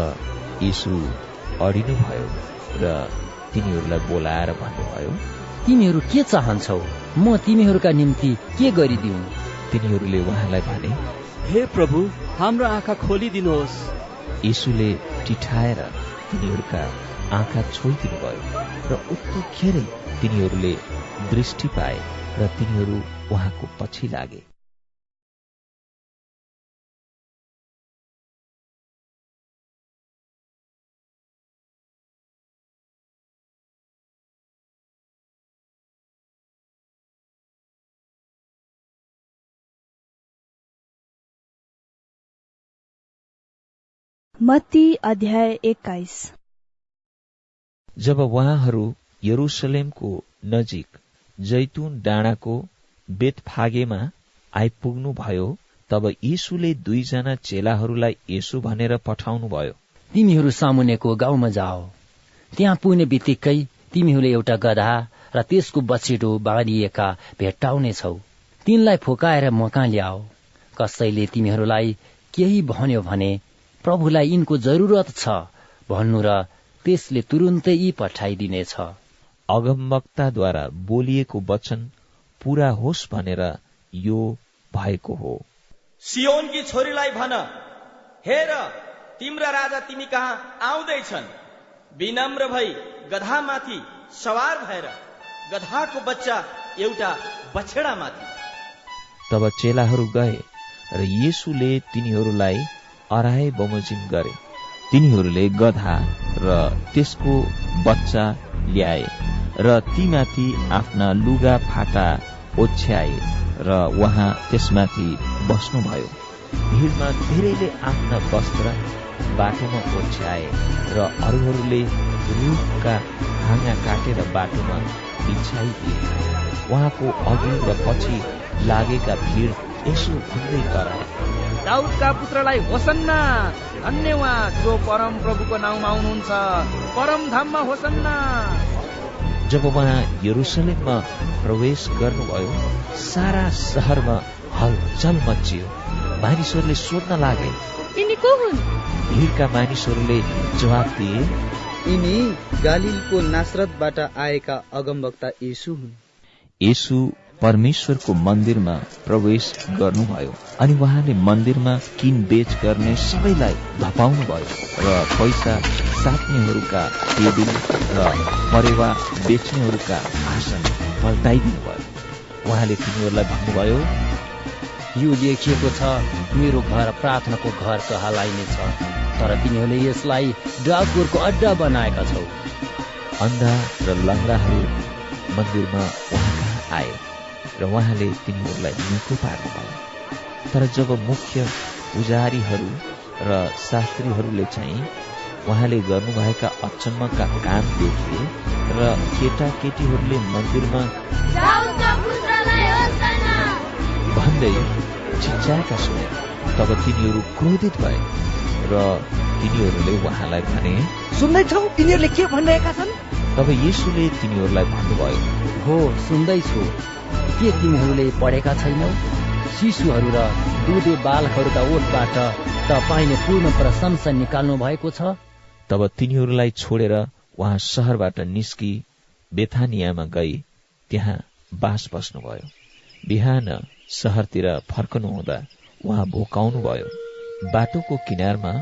यीशु अडिनु भयो र तिनीहरूलाई बोलाएर भन्नुभयो तिमीहरू के चाहन्छौ? म तिमीहरूका निम्ति के गरिदिउ? तिनीहरूले उहाँलाई भने हे प्रभु हाम्रो आँखा खोलिदिनुहोस्। यीशुले टिठाएर तिनीहरूका आँखा छोइदिनु भयो र उत्तिखेरै तिनीहरूले दृष्टि पाए र तिनीहरू उहाँको पछि लागे। मत्ती अध्याय एक्काइस। जब उहाँहरू यरुसलेमको नजिक जैतुन डाँडाको बेतफागेमा आइपुग्नु भयो तब यीशुले दुईजना चेलाहरूलाई यसो भनेर पठाउनु भयो तिमीहरू सामुन्नेको गाउँमा जाओ। त्यहाँ पुग्ने बित्तिकै तिमीहरूले एउटा गधा र त्यसको बछिटो बाँधिएका भेट्टाउनेछौ तिनलाई फुकाएर म कहाँ ल्याओ। कसैले तिमीहरूलाई केही भन्यो भने प्रभुलाई यिनको जरुरत छ भन्नु र त्यसले तुरुन्तै यी पठाइदिनेछ। अगमवक्ताद्वारा बोलिएको वचन पूरा होस् भनेर यो भएको हो। सियोनकी छोरीलाई भन हेर तिम्रा राजा तिमी कहाँ आउँदैछन्? विनम्र भई गधामाथि सवार भएर गधाको बच्चा एउटा बछेडामाथि। तब चेलाहरू गए र येसुले तिनीहरूलाई अराए बमोजिम गरे। तिनीहरूले गधा र त्यसको बच्चा ल्याए र तीमाथि आफ्ना लुगा फाटा ओछ्याए र उहाँ त्यसमाथि बस्नुभयो। भिडमा धेरैले आफ्ना वस्त्र बाटोमा ओछ्याए र अरूहरूले रुखका हाँगा काटेर बाटोमा बिछाइदिए उहाँको अघि र पछि लागेका भिड यसो भन्दै कराए। दाउदका पुत्रलाई होसन्ना। धन्यवाद जो परम प्रभुको नाउँमा आउनुहुन्छ। परम धाममा होसन्ना। जब उहाँ यरुसलेममा प्रवेश गर्नुभयो सारा सहरमा हलचल मचियो मानिसहरूले सोध्न लागे यिनी को हुन्? भिडका मानिसहरूले जवाब दिए यिनी गालिलको नासरतबाट आएका अगमवक्ता येसु हुन्। येसु परमेश्वरको मन्दिरमा प्रवेश गर्नुभयो अनि उहाँले मन्दिरमा किनबेच गर्ने सबैलाई धपाउनु भयो र पैसा साट्नेहरूका टेबिल र परेवा बेच्नेहरूका आसन पल्टाइदिनु भयो उहाँले तिनीहरूलाई भन्नुभयो यो लेखिएको छ मेरो घर प्रार्थनाको घर कहलाइनेछ तर तिनीहरूले यसलाई डाकुरको अड्डा बनाएका छौ अन्धा र लङ्गाहरू मन्दिरमा उहाँ कहाँ आए। र उहाँले तिनीहरूलाई निको पार्नुभयो तर जब मुख्य पुजारीहरू र शास्त्रीहरूले चाहिँ उहाँले गर्नुभएका अचम्मका काम देखे र केटाकेटीहरूले मन्दिरमा भन्दै चिच्याएका सुने तब तिनीहरू क्रोधित भए र तिनीहरूले उहाँलाई भने सुन्दैछौ तिनीहरूले के भनिरहेका छन्? तब येसुले तिनीहरूलाई भन्नुभयो हो सुन्दैछु। के तिमीहरूले पढेका छैनौ? शिशुहरू र दुधे बालकहरूका ओठबाट तपाईँले पूर्ण प्रशंसा निकाल्नु भएको छ? तब तिनीहरूलाई छोडेर उहाँ सहरबाट निस्की बेथानियामा गई त्यहाँ बास बस्नुभयो। बिहान सहरतिर फर्कनु हुँदा उहाँ भोकाउनु भयो। बाटोको किनारमा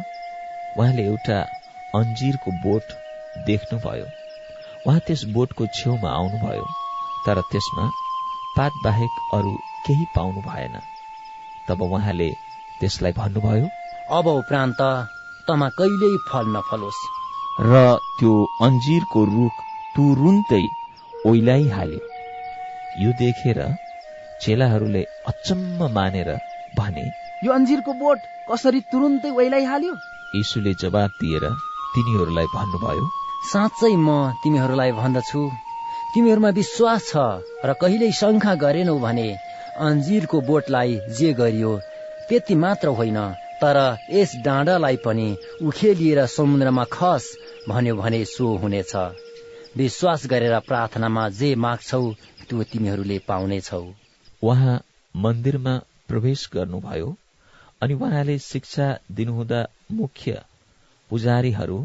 उहाँले एउटा अन्जिरको बोट देख्नुभयो। उहाँ त्यस बोटको छेउमा आउनुभयो तर त्यसमा पात बाहेक अरू केही पाउनु भएन। तब उहाँले त्यसलाई भन्नुभयो अब उपरान्त तमा कहिल्यै फल नफलोस्। र त्यो अन्जिरको रुख तुरुन्तै ओइलाइहाल्यो यो देखेर चेलाहरूले अचम्म मानेर भने यो अन्जिरको बोट कसरी तुरुन्तै ओइलाइहाल्यो यीशुले जवाब दिएर तिनीहरूलाई भन्नुभयो साँच्चै म तिमीहरूलाई भन्दछु। तिमीहरूमा विश्वास छ र कहिल्यै शङ्का गरेनौ भने अन्जिरको बोटलाई जे गरियो त्यति मात्र होइन तर यस डाँडालाई पनि उखेलिएर समुद्रमा खस भन्यो भने सो हुनेछ। विश्वास गरेर प्रार्थनामा जे माग्छौ त्यो तिमीहरूले पाउनेछौ। उहाँ मन्दिरमा प्रवेश गर्नुभयो अनि उहाँले शिक्षा दिनुहुँदा मुख्य पुजारीहरू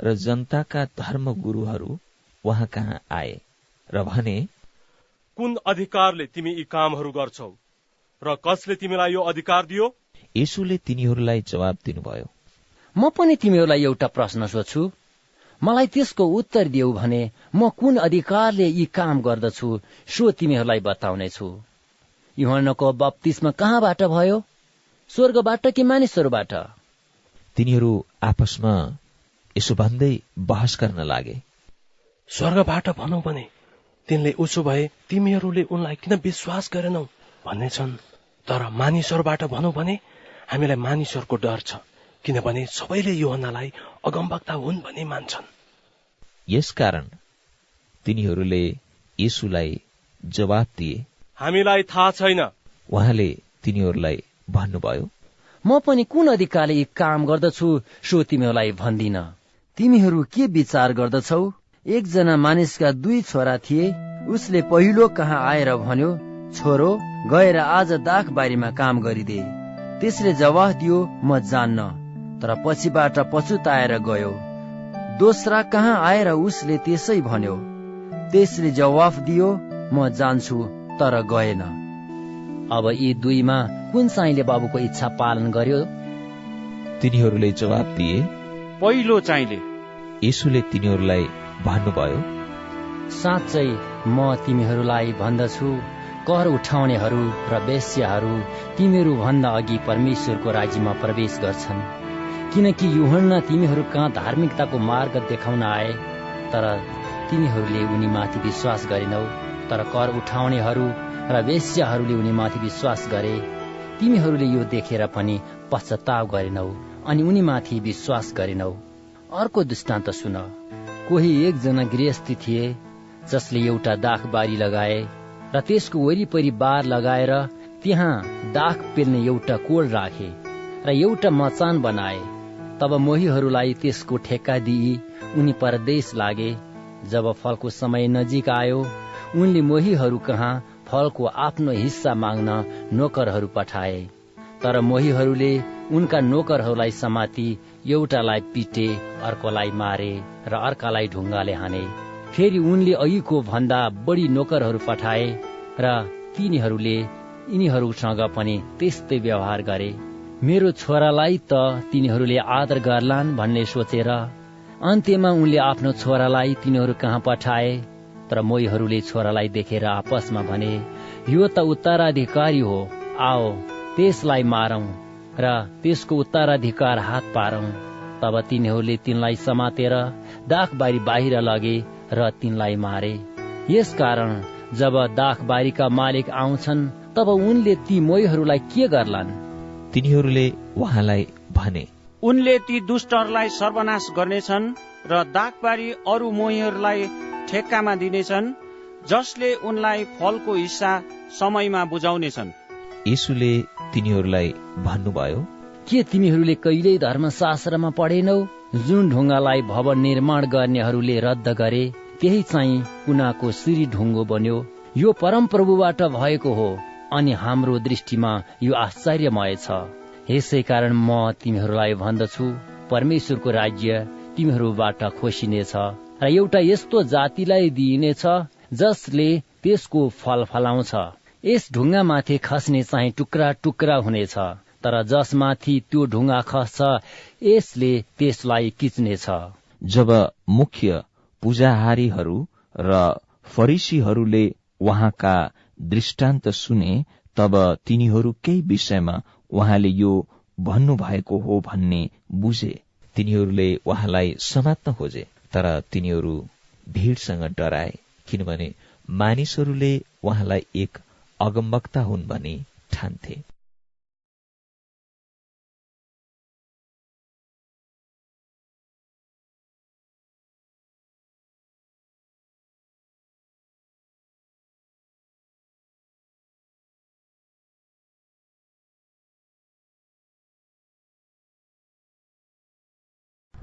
र जनताका धर्म गुरूहरू उहाँ कहाँ आए। र भने कुन अधिकारले तिमी यी कामहरू गर्छौ? र कसले तिमीलाई यो अधिकार दियो? यसुले तिनीहरूलाई जवाब दिनुभयो। म पनि तिमीहरूलाई एउटा प्रश्न सोध्छु। मलाई त्यसको उत्तर दिeu भने म कुन अधिकारले यी काम गर्दछु सो तिमीहरूलाई बताउनेछु। युहनको बप्तिस्मा कहाँबाट भयो? स्वर्गबाट कि मानिसहरूबाट? तिनीहरू आपसमा यसो भन्दै बहस गर्न लागे। स्वर्गबाट भनौ भने तिनले उसो भए तिमीहरूले उनलाई किन विश्वास गरेनौ? भन्नेछन् तर मानिसहरूबाट भनौ भने हामीलाई मानिसहरूको डर छ। किनभने सबैले योहनालाई अगमवक्ता हुन् भनी मान्छन्। यसकारण तिनीहरूले यसुलाई जवाब दिए। हामीलाई थाहा छैन। उहाँले तिनीहरूलाई भन्नुभयो म पनि कुन अधिकारले काम गर्दछु सो तिमीहरूलाई भन्दिन। तिमीहरू के विचार गर्दछौ? एकजना मानिसका दुई छोरा थिए। उसले पहिलो कहाँ आएर भन्यो छोरो गएर आज दाख बारीमा काम गरिदे। त्यसले जवाफ दियो म जान्न। तर पछिबाट पछुताएर गयो। दोस्रा कहाँ आएर उसले त्यसै भन्यो। त्यसले जवाफ दियो म जान्छु तर गएन। अब यी दुईमा कुन चाहिँले बाबुको इच्छा पालन गर्यो? तिनीहरूले जवाब दिए पहिलो चाहिँले यसुले तिनीहरूलाई भन्नुभयो साँच्चै म तिमीहरूलाई भन्दछु कर उठाउनेहरू र वेश्याहरू तिमीहरू भन्दा अघि परमेश्वरको राज्यमा प्रवेश गर्छन्। किनकि युहन्ना तिमीहरू कहाँ धार्मिकताको मार्ग देखाउन आए तर तिमीहरूले उनीमाथि विश्वास गरेनौ। तर कर उठाउनेहरू र वेश्याहरूले उनीमाथि विश्वास गरे। तिमीहरूले यो देखेर पनि पश्चाताप गरेनौ अनि उनीमाथि विश्वास गरेनौ। अर्को दृष्टान्त सुन। कोही एकजना गृहस्थी थिए जसले एउटा दाखबारी लगाए र त्यसको वरिपरि बार लगाएर त्यहाँ दाख पेल्ने एउटा कोल राखे र एउटा मचान बनाए। तब मोहीहरूलाई त्यसको ठेक्का दिई उनी परदेश लागे। जब फलको समय नजिक आयो उनले मोहीहरू कहाँ फलको आफ्नो हिस्सा माग्न नोकरहरू पठाए। तर मोहीहरूले उनका नोकरहरूलाई समाति एउटालाई पिटे अर्कोलाई मारे र अर्कालाई ढुङ्गाले हाने। फेरि उनले अघिको भन्दा बढी नोकरहरू पठाए र तिनीहरूले यिनीहरूसँग पनि त्यस्तै व्यवहार गरे। मेरो छोरालाई त तिनीहरूले आदर गर्लान् भन्ने सोचेर अन्त्यमा उनले आफ्नो छोरालाई तिनीहरू कहाँ पठाए? तर मोहीहरूले छोरालाई देखेर आपसमा भने यो त उत्तराधिकारी हो आओ त्यसलाई मारौं। र त्यसको उत्तराधिकार हात पारौं। तब तिनीहरूले तिनलाई समातेर दाखबारी बाहिर लगे र तिनलाई मारे। यसकारण जब दाखबारीका मालिक आउँछन् तब उनले ती मोहीहरूलाई के गर्लान्? तिनीहरूले उहाँलाई भने उनले ती दुष्टहरूलाई सर्वनाश गर्नेछन् र दागबारी अरू मोहीहरूलाई ठेक्कामा दिनेछन् जसले उनलाई फलको हिस्सा समयमा बुझाउनेछन्। यीशुले तिनीहरूलाई भन्नुभयो के तिमीहरूले कहिल्यै धर्मशास्त्रमा पढेनौ? जुन ढुङ्गालाई भवन निर्माण गर्नेहरूले रद्द गरे त्यही चाहिँ कुनाको सिरी ढुङ्गो बन्यो। यो परम प्रभुबाट भएको हो अनि हाम्रो दृष्टिमा यो आश्चर्यमय छ। यसै कारण म तिमीहरूलाई भन्दछु परमेश्वरको राज्य तिमीहरूबाट खोसिनेछ र एउटा यस्तो जातिलाई दिइनेछ जसले त्यसको फल फलाउँछ। यस ढुङ्गामाथि खस्ने चाहिँ टुक्रा टुक्रा हुनेछ तर जसमाथि त्यो ढुङ्गा खस्छ यसले त्यसलाई किच्नेछ। जब मुख्य पूजाहारीहरू र फरिसीहरूले उहाँका दृष्टान्त सुने तब तिनीहरूकै विषयमा उहाँले यो भन्नुभएको हो भन्ने बुझे। तिनीहरूले उहाँलाई समात्न खोजे तर तिनीहरू भीड़सँग डराए किनभने मानिसहरूले उहाँलाई एक अगमवक्ता हुन् भनी ठान्थे।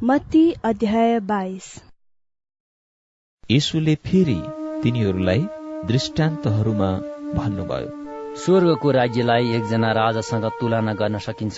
मत्ती अध्याय बाइस। यीशुले फेरि तिनीहरूलाई दृष्टान्तहरूमा भन्नुभयो। स्वर्गको राज्यलाई एकजना राजासँग तुलना गर्न सकिन्छ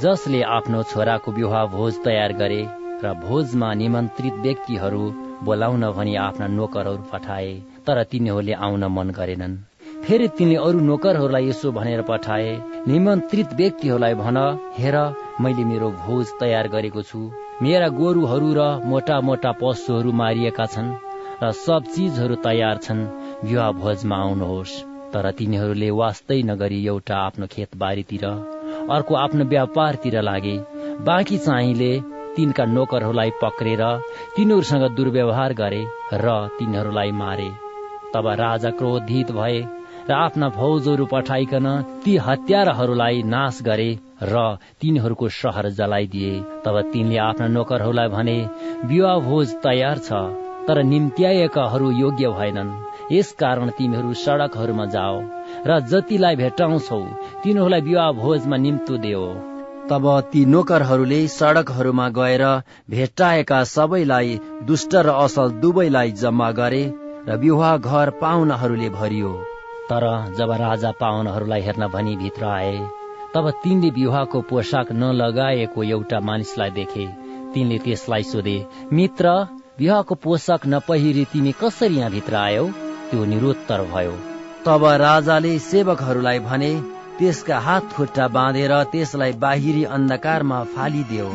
जसले आफ्नो छोराको विवाह भोज तयार गरे र भोजमा निमन्त्रित व्यक्तिहरू बोलाउन भनी आफ्ना नोकरहरू पठाए तर तिनीहरूले आउन मन गरेनन्। फेरि तिनले अरू नोकरहरूलाई यसो भनेर पठाए निमन्त्रित व्यक्तिहरूलाई भन हेर मैले मेरो भोज तयार गरेको छु। मेरा गोरुहरू र मोटा मोटा पशुहरू मारिएका छन् र सब चिजहरू तयार छन्। विवाह भोजमा आउनुहोस्। तर तिनीहरूले वास्तै नगरी एउटा आफ्नो खेतबारीतिर अर्को आफ्नो व्यापारतिर लागे। बाँकी चाहिँले तिनका नोकरहरूलाई पक्रेर तिनीहरूसँग दुर्व्यवहार गरे र तिनीहरूलाई मारे। तब राजा क्रोधित भए र आफ्ना फौजहरू पठाइकन ती हत्याराहरूलाई नाश गरे र तिनीहरूको सहर जलाइदिए। तब तिनले आफ्ना नोकरहरूलाई भने विवाह भोज तयार छ तर निम्त्याएकाहरू योग्य भएनन्। यस कारण तिमीहरू सड़कहरूमा जाओ र जतिलाई भेटाउँछौ तिनीहरूलाई विवाह भोजमा निम्तो देऊ तब ती नोकरहरूले सड़कहरूमा गएर भेटाएका सबैलाई दुष्ट र असल दुवैलाई जम्मा गरे र विवाह घर पाहुनाहरूले भरियो। तर जब राजा पाहुनाहरूलाई हेर्न भनी भित्र आए तब तिनले विवाहको पोसाक नलगाएको एउटा मानिसलाई देखे। तिनले त्यसलाई सोधे मित्र विवाहको पोसाक नपहिरी तिमी कसरी यहाँभित्र आयौ? त्यो निरुत्तर भयो। तब राजाले सेवकहरूलाई भने त्यसका हात खुट्टा बाँधेर त्यसलाई बाहिरी अन्धकारमा फालिदियो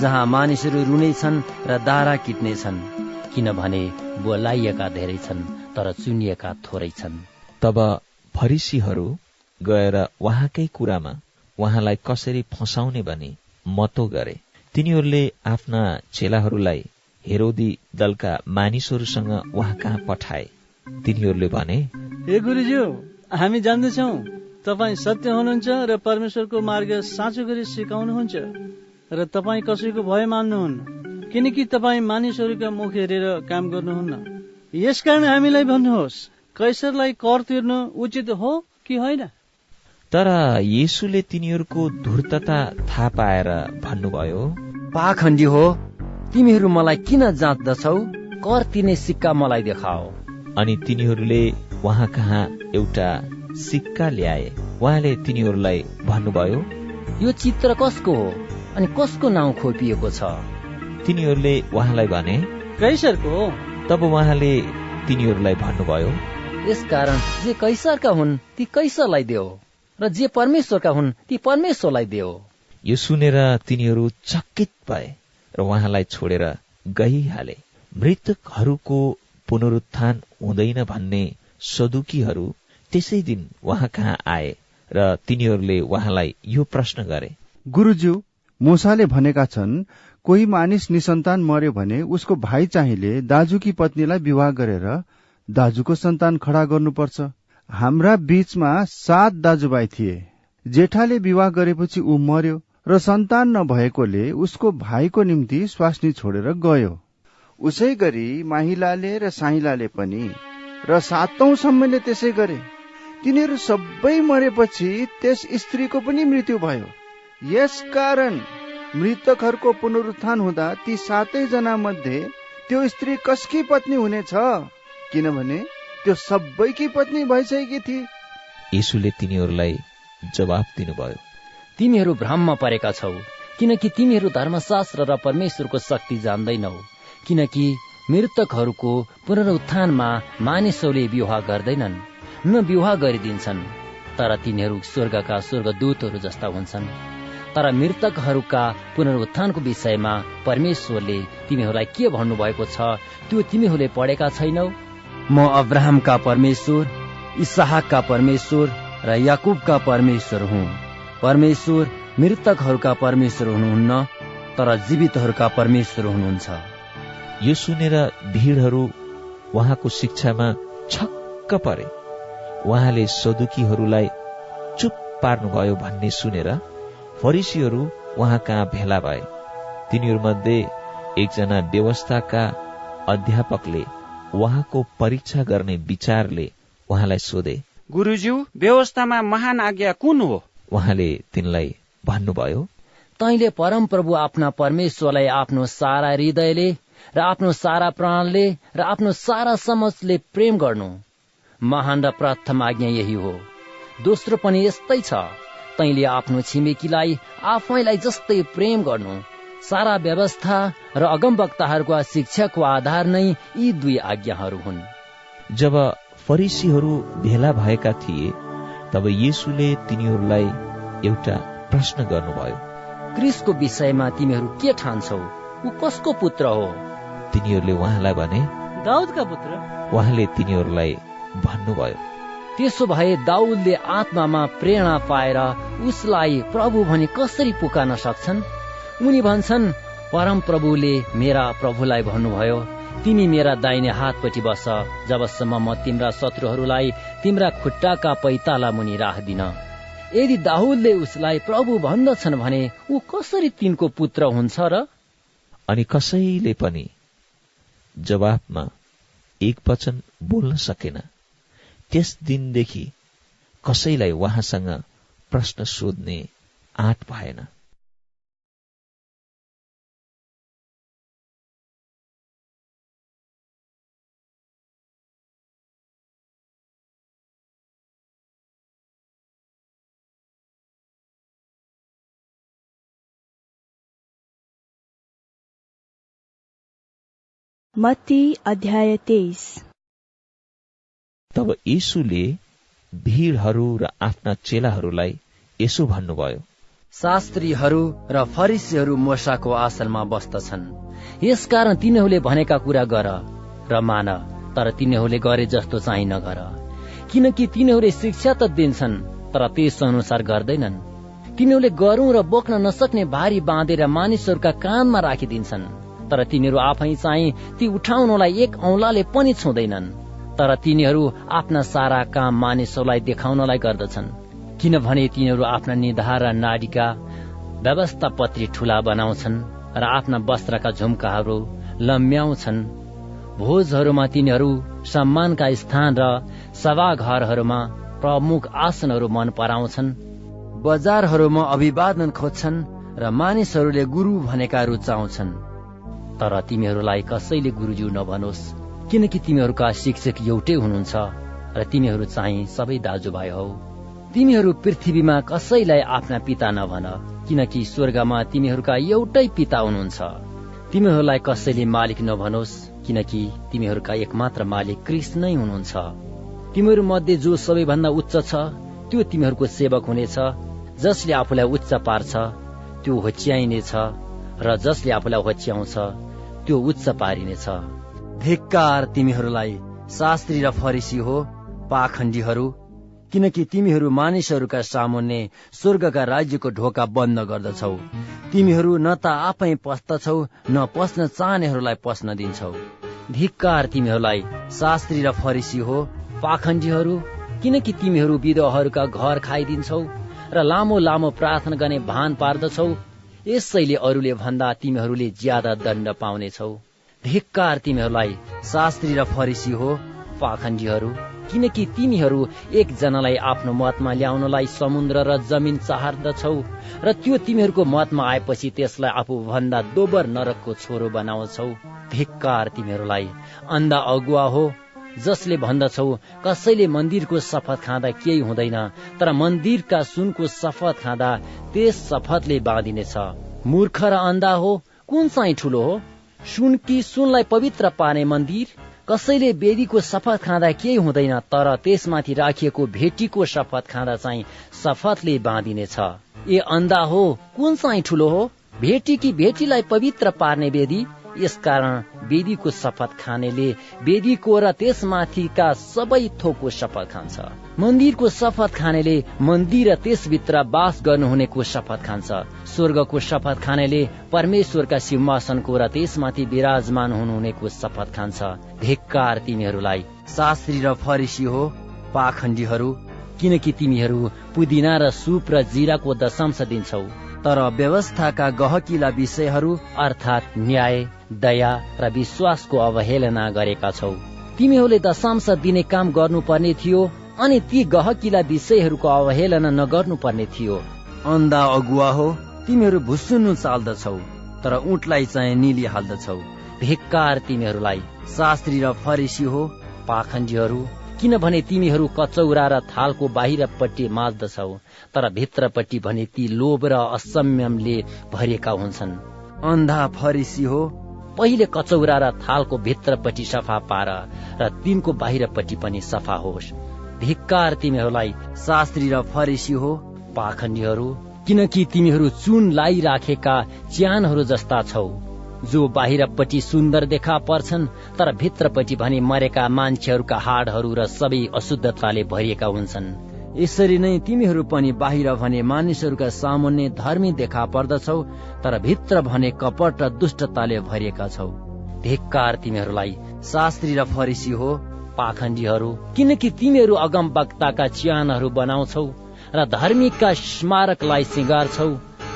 जहाँ मानिसहरू रुनेछन् र दारा किट्नेछन्। किनभने बोलाइएका धेरै छन् तर चुनिएका थोरै छन्। तब फरिसीहरू गएर उहाँकै कुरामा उहाँलाई कसरी फसाउने भनी मतो गरे। तिनीहरूले आफ्ना चेलाहरूलाई हेरोदी दलका मानिसहरूसँग उहाँ कहाँ पठाए? तिनीहरूले भने हे गुरुज्यू हामी जान्दछौ। तपाईँ सत्य हुनुहुन्छ र परमेश्वरको मार्ग साँचो गरी सिकाउनुहुन्छ र तपाईँ कसैको भय मान्नुहुन्न किनकि तपाईँ मानिसहरूका मुख हेरेर काम गर्नुहुन्न। यसकारण हामीलाई भन्नुहोस् कैसरलाई कर तिर्नु उचित हो कि होइन? तर येसुले तिनीहरूको धूर्तता थाहा पाएर भन्नुभयो पाखण्डी हो तिमीहरू मलाई किन जाँच्दछौ? कर तिर्ने सिक्का मलाई देखाओ। अनि तिनीहरूले उहाँ कहाँ एउटा सिक्का ल्याए। उहाँले तिनीहरूलाई भन्नुभयो यो चित्र कसको हो अनि कसको नाउँ खोपिएको छ? तिनीहरूले उहाँलाई भने कैसरको हो। तब उहाँले तिनीहरूलाई भन्नुभयो यसकारण जे कैसरका हुन् ती कैसरलाई देऊ र जे परमेश्वरका हुन् ती परमेश्वरलाई देऊ यो सुनेर तिनीहरू चकित भए र उहाँलाई छोडेर गइहाले। मृतकहरूको पुनरुत्थान हुँदैन भन्ने सदुकीहरू त्यसै दिन उहाँ कहाँ आए र तिनीहरूले उहाँलाई यो प्रश्न गरे। गुरुज्यू मोसाले भनेका छन् कोही मानिस निसन्तान मर्यो भने उसको भाइ चाहिँले दाजुकी पत्नीलाई विवाह गरेर दाजुको सन्तान खडा गर्नुपर्छ। हाम्रा बीचमा सात दाजुभाइ थिए। जेठाले विवाह गरेपछि ऊ मर्यो र सन्तान नभएकोले उसको भाइको निम्ति स्वास्नी छोडेर गयो। उसै गरी माहिलाले र साहिलाले पनि र सातौंसम्मले त्यसै गरे। तिनीहरू सबै मरेपछि त्यस स्त्रीको पनि मृत्यु भयो। यसकारण मृतकहरूको पुनरुत्थान हुँदा ती सातै जना मध्ये त्यो स्त्री कसकी पत्नी हुनेछ? किनभने त्यो सबैकी पत्नी भइसकेकी थिए। यीशुले तिनीहरूलाई जवाब दिनुभयो। तिमीहरू भ्रममा परेका छौ किनकि तिमीहरू धर्मशास्त्र र परमेश्वरको शक्ति जान्दैनौ। किनकि मृतकहरूको पुनरुत्थानमा मानिसहरूले विवाह गर्दैनन् न विवाह गरिदिन्छन् तर तिनीहरू स्वर्गका स्वर्गदूतहरू जस्ता हुन्छन्। तर मृतकहरूका पुनरुत्थानको विषयमा परमेश्वरले तिमीहरूलाई के भन्नुभएको छ त्यो तिमीहरूले पढेका छैनौ? म अब्राहमका परमेश्वर इसहाकका परमेश्वर र याकुबका परमेश्वर हुँ। परमेश्वर मृतकहरूका परमेश्वर हुनुहुन्न तर जीवितहरूका परमेश्वर हुनुहुन्छ। यो सुनेर भिडहरू उहाँको शिक्षामा छक्क परे। उहाँले सदुकीहरूलाई चुप पार्नुभयो भन्ने सुनेर फरिसीहरू उहाँ कहाँ भेला भए। तिनीहरूमध्ये एकजना व्यवस्थाका अध्यापकले उहाँको परीक्षा गर्ने विचारले उहाँलाई सोधे। गुरुज्यू व्यवस्थामा महान आज्ञा कुन हो? उहाँले तिनलाई भन्नुभयो तैले परम प्रभु आफ्ना परमेश्वरलाई आफ्नो सारा हृदयले र आफ्नो सारा प्राणले र आफ्नो सारा समझले प्रेम गर्नु। महान र प्रथम आज्ञा यही हो। दोस्रो पनि यस्तै छ। तैले आफ्नो छिमेकीलाई आफैलाई जस्तै प्रेम गर्नु। सारा व्यवस्था र अगमवक्ताहरूको शिक्षाको आधार नै यी दुई आज्ञाहरू हुन्। जब फरिसीहरू भेला भएका थिए तब येसुले तिनीहरूलाई एउटा प्रश्न गर्नुभयो। क्रिसको विषयमा तिमीहरू के ठान्छौ? ऊ कसको पुत्र हो? तिनीहरूले उहाँलाई भने दाउदका पुत्र। उहाँले तिनीहरूलाई भन्नुभयो। त्यसो भए दाउदले आत्मामा प्रेरणा पाएर उसलाई प्रभु भनी कसरी पुकार्न सक्छन्? उनी भन्छन् परम प्रभुले मेरा प्रभुलाई भन्नुभयो तिमी मेरा दाहिने हातपट्टि बस जबसम्म म तिम्रा शत्रुहरूलाई तिम्रा खुट्टाका पैताला मुनि राख्दिन यदि दाहुदले उसलाई प्रभु भन्दछन् भने ऊ कसरी तिनको पुत्र हुन्छ र? अनि कसैले पनि जवाफमा एक वचन बोल्न सकेन। त्यस दिनदेखि कसैलाई उहाँसँग प्रश्न सोध्ने आँट भएन। मत्ती अध्याय तेइस। तब यीशुले भीड़हरू र आफ्ना चेलाहरूलाई यसो भन्नुभयो शास्त्रीहरू र फरिसीहरू मोसाको आसनमा बस्दछन्। यसकारण तिनीहरूले भनेका कुरा गर र मान तर तिनीहरूले गरे जस्तो चाहिँ नगर। किनकि तिनीहरूले शिक्षा त दिन्छन् तर त्यस अनुसार गर्दैनन्। तिनीहरूले गरौं र बोक्न नसक्ने भारी बाँधेर मानिसहरूका कानमा राखिदिन्छन्। तर तिनीहरू आफै चाहिँ ती उठाउनलाई एक औंलाले पनि छुँदैनन्। तर तिनीहरू आफ्ना सारा काम मानिसहरूलाई देखाउनलाई गर्दछन्। किनभने तिनीहरू आफ्ना निधार र नाडीका व्यवस्था पत्री ठूला बनाउँछन् र आफ्ना वस्त्रका झुम्काहरू लम्ब्याउँछन् भोजहरूमा तिनीहरू सम्मानका स्थान र सभाघरहरूमा प्रमुख आसनहरू मन पराउँछन्। बजारहरूमा अभिवादन खोज्छन् र मानिसहरूले गुरु भनेका रुचाउँछन्। तर तिमीहरूलाई कसैले गुरुज्यू नभनोस् किनकि तिमीहरूका शिक्षक एउटै हुनुहुन्छ र तिमीहरू चाहिँ सबै दाजुभाइ हौ। तिमीहरू पृथ्वीमा कसैलाई आफ्ना पिता नभन किनकि स्वर्गमा तिमीहरूका एउटै पिता हुनुहुन्छ। तिमीहरूलाई कसैले मालिक नभनोस् किनकि तिमीहरूका एकमात्र मालिक कृष्ण नै हुनुहुन्छ। तिमीहरू मध्ये जो सबैभन्दा उच्च छ त्यो तिमीहरूको सेवक हुनेछ जसले आफूलाई उच्च पार्छ त्यो होच्याइनेछ र जसले आफूलाई होच्याउँछ त्यो उच्च पारिनेछ। धिक्कार तिमीहरूलाई शास्त्री र फरिसी हो पाखण्डीहरू किनकि तिमीहरू मानिसहरूका सामुन्ने स्वर्गका राज्यको ढोका बन्द गर्दछौ। तिमीहरू न त आफै पस्दछौ न पस्न चाहनेहरूलाई पस्न दिन्छौ। धिक्कार तिमीहरूलाई शास्त्री र फरिसी हो पाखण्डीहरू किनकि तिमीहरू विधवाहरूका घर खाइदिन्छौ र लामो लामो प्रार्थना गर्ने भान पार्दछौ यसैले अरूले भन्दा तिमीहरूले ज्यादा दण्ड पाउनेछौ। धिक्कार तिमीहरूलाई शास्त्री र फरिसी हो पाखण्डीहरू। किनकि तिमीहरू एकजनालाई आफ्नो मतमा ल्याउनलाई समुद्र र जमिन चाहर्दछौ र त्यो तिमीहरूको मतमा आएपछि त्यसलाई आफू भन्दा दोबर नरकको छोरो बनाउँछौ। धिक्कार तिमीहरूलाई अन्धा अगुवा हो जसले भन्दछौ कसैले मन्दिरको शपथ खाँदा केही हुँदैन तर मन्दिरका सुनको शपथ खाँदा त्यस शपथले बाँधिनेछ। मूर्ख र अन्धा हो कुन चाहिँ ठुलो हो? सुन कि सुनलाई पवित्र पार्ने मन्दिर? कसैले बेदीको शपथ खाँदा केही हुँदैन तर त्यसमाथि राखिएको भेटीको शपथ खाँदा चाहिँ शपथले बाँधिनेछ। ए अन्धा हो कुन चाहिँ ठुलो हो? भेटी कि भेटीलाई पवित्र पार्ने वेदी? यसकारण वेदीको शपथ खानेले वेदीको र त्यसमाथिका सबै थोकको शपथ खान्छ। मन्दिरको शपथ खानेले मन्दिर र त्यसभित्र बास गर्नुहुनेको शपथ खान्छ। स्वर्गको शपथ खानेले परमेश्वरका सिंहासनको र त्यसमाथि विराजमान हुनुहुनेको शपथ खान्छ। धिक्कार तिमीहरूलाई शास्त्री र फरिसी हो पाखण्डीहरू किनकि तिमीहरू पुदिना र सुप र जिराको दशांश दिन्छौ। तर व्यवस्थाका गहकिला विषयहरू अर्थात् न्याय दया र विश्वासको अवहेलना गरेका छौ। तिमीहरूले दशांश दिने काम गर्नुपर्ने थियो अनि ती गहकिला विषयहरूको अवहेलना नगर्नु पर्ने थियो। अन्धा अगुवा हो तिमीहरू भुसुन्नु चाल्दछौ तर उठलाई चाहिँ निली हाल्दछौ। धिक्कार तिमीहरूलाई शास्त्री र फरिसी हो पाखण्डीहरू किनभने तिमीहरू कचौरा र थालको बाहिरपट्टि माझ्दछौ तर भित्रपट्टि भने ती लोभ र असंयमले भरिएका हुन्छन्। अन्धा फरिसी हो पहिले कचौरा र थालको भित्रपट्टि सफा पार र तिनको बाहिरपट्टि पनि सफा होस्। धिक्कार तिमीहरूलाई शास्त्री र फरिसी हो पाखण्डीहरू किनकि तिमीहरू चुन लाइराखेका च्यानहरू जस्ता छौ। जो बाहिरपट्टि सुन्दर देखा पर्छन् तर भित्रपट्टि भने मरेका मान्छेहरूका हाडहरू र सबै अशुद्धताले भरिएका हुन्छन्। यसरी नै तिमीहरू पनि बाहिर भने मानिसहरूका सामान्य धर्मी देखा पर्दछौ तर भित्र भने कपट र दुष्टताले भरिएका छौ। धिक्कार तिमीहरूलाई शास्त्री र फरिसी हो पाखण्डीहरू किनकि तिमीहरू अगम वक्ताका च्यानहरू बनाउँछौ र धार्मिकका स्मारकलाई सिँगार्छौ।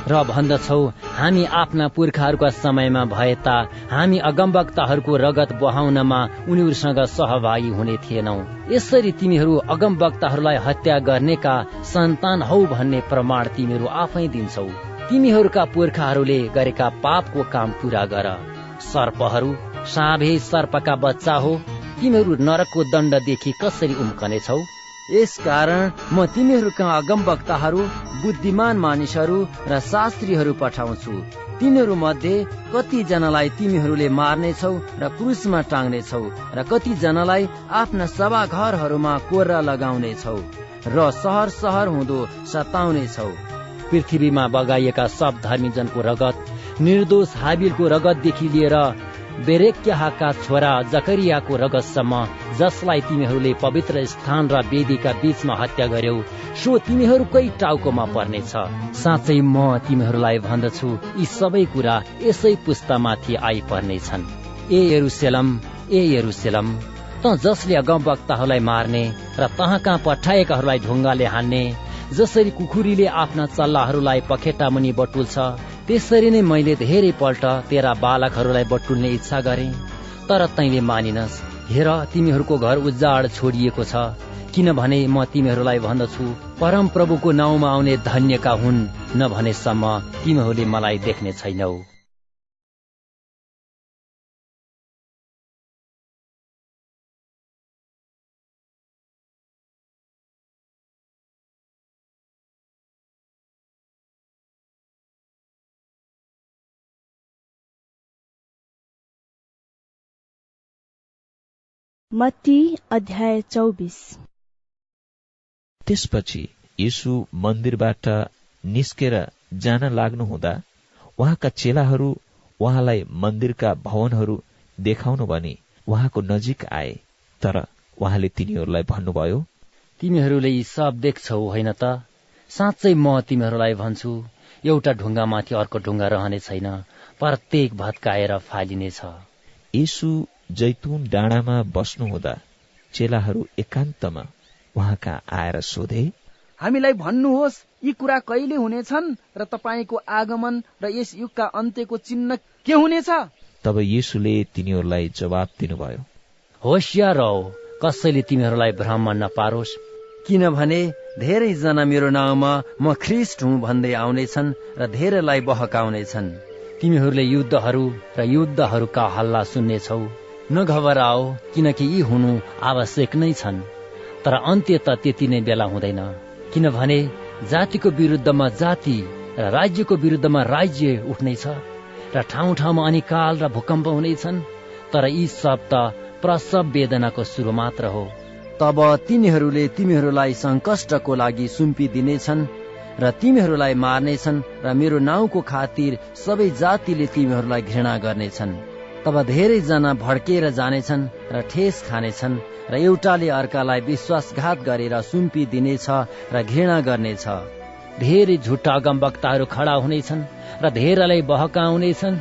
र भन्दछौ हामी आफ्ना पुर्खाहरूका समयमा भए ता हामी अगमवक्ताहरूको रगत बहाउनमा उनीहरूसँग सहभागी हुने थिएनौ। यसरी तिमीहरू अगमवक्ताहरूलाई हत्या गर्नेका सन्तान हौ भन्ने प्रमाण तिमीहरू आफै दिन्छौ। तिमीहरूका पुर्खाहरूले गरेका पापको काम पूरा गर। सर्पहरू साँभे सर्पका बच्चा हो। तिमीहरू नरकको दण्डदेखि कसरी उम्कनेछौ? यस कारण म तिमीहरूका अगमवक्ताहरू बुद्धिमान मानिसहरू र शास्त्रीहरू पठाउँछु। तिनीहरू मध्ये कतिजनालाई तिमीहरूले मार्नेछौ र क्रुसमा टाङ्नेछौ र कतिजनालाई आफ्ना सभा घरहरूमा कोर्रा लगाउनेछौ र सहर सहर हुँदो सताउनेछौ। पृथ्वीमा बगाइएका सब धर्मीजनको रगत निर्दोष हाबिलको रगतदेखि लिएर बेरेक्याहाका छोरा जकरियाको रगतसम्म जसलाई तिमीहरूले पवित्र स्थान र वेदीका बीचमा हत्या गर्यौ सो तिमीहरूकै टाउकोमा पर्नेछ। साँच्चै म तिमीहरूलाई भन्दछु यी सबै कुरा यसै पुस्तामाथि आइपर्नेछन्। ए यरुसेलम ए यरुसेलम त जसले अगमवक्ताहरूलाई मार्ने र तहाँ कहाँ पठाएकाहरूलाई ढुङ्गाले हान्ने जसरी कुखुरीले आफ्ना चल्लाहरूलाई पखेटा मुनि बटुल्छ त्यसरी नै मैले धेरै पल्ट तेरा बालकहरूलाई बटुल्ने इच्छा गरे। तर तैले मानिनस् हेर तिमीहरूको घर उजाड छोडिएको छ। किनभने म तिमीहरूलाई भन्दछु परम प्रभुको नाउँमा आउने धन्यका हुन् नभनेसम्म तिमीहरूले मलाई देख्ने छैनौ। मत्ती अध्याय चौबिस। त्यसपछि यीशु मन्दिरबाट निस्केर जान लाग्नुहुँदा उहाँका चेलाहरू उहाँलाई मन्दिरका भवनहरू देखाउनु भने उहाँको नजिक आए। तर उहाँले तिनीहरूलाई भन्नुभयो तिमीहरूले यी सब देख्छौ होइन त? साँच्चै म तिमीहरूलाई भन्छु एउटा ढुङ्गामाथि अर्को ढुङ्गा रहने छैन प्रत्येक भत्काएर फालिनेछ। यीशु जैतुन डाँडामा बस्नुहुँदा चेलाहरू एकान्तमा उहाँका आएर सोधे हामीलाई भन्नुहोस् यी कुरा कहिले हुनेछन् र तपाईँको आगमन र यस युगका अन्त्यको चिन्ह के हुनेछ? तब यीशुले तिनीहरूलाई जवाब दिनुभयो होसियार रहो कसैले तिमीहरूलाई भ्रममा नपारोस् किनभने धेरैजना मेरो नाउँमा म ख्रिस्ट हुँ भन्दै आउनेछन् र धेरैलाई बहकाउनेछन्। तिमीहरूले युद्धहरू र युद्धहरूका हल्ला सुन्नेछौ। नघबराओ किनकि यी हुनु आवश्यक नै छन्। तर अन्त्य त त्यति नै बेला हुँदैन। किनभने जातिको विरुद्धमा जाति र राज्यको विरुद्धमा राज्य उठ्नेछ र ठाउँ ठाउँमा अनिकाल र भूकम्प हुनेछन्। तर यी सब त प्रसव वेदनाको सुरु मात्र हो। तब तिनीहरूले तिमीहरूलाई सङ्कष्टको लागि सुम्पिदिनेछन् र तिमीहरूलाई मार्नेछन् र मेरो नाउँको खातिर सबै जातिले तिमीहरूलाई घृणा गर्नेछन्। तब धेरैजना भड्केर जानेछन् र ठेस खानेछन् र एउटाले अर्कालाई विश्वासघात गरेर सुम्पिदिनेछ र घृणा गर्नेछ। धेरै झुट्टा वक्ताहरू खडा हुनेछन् र धेरैलाई बहकाउनेछन्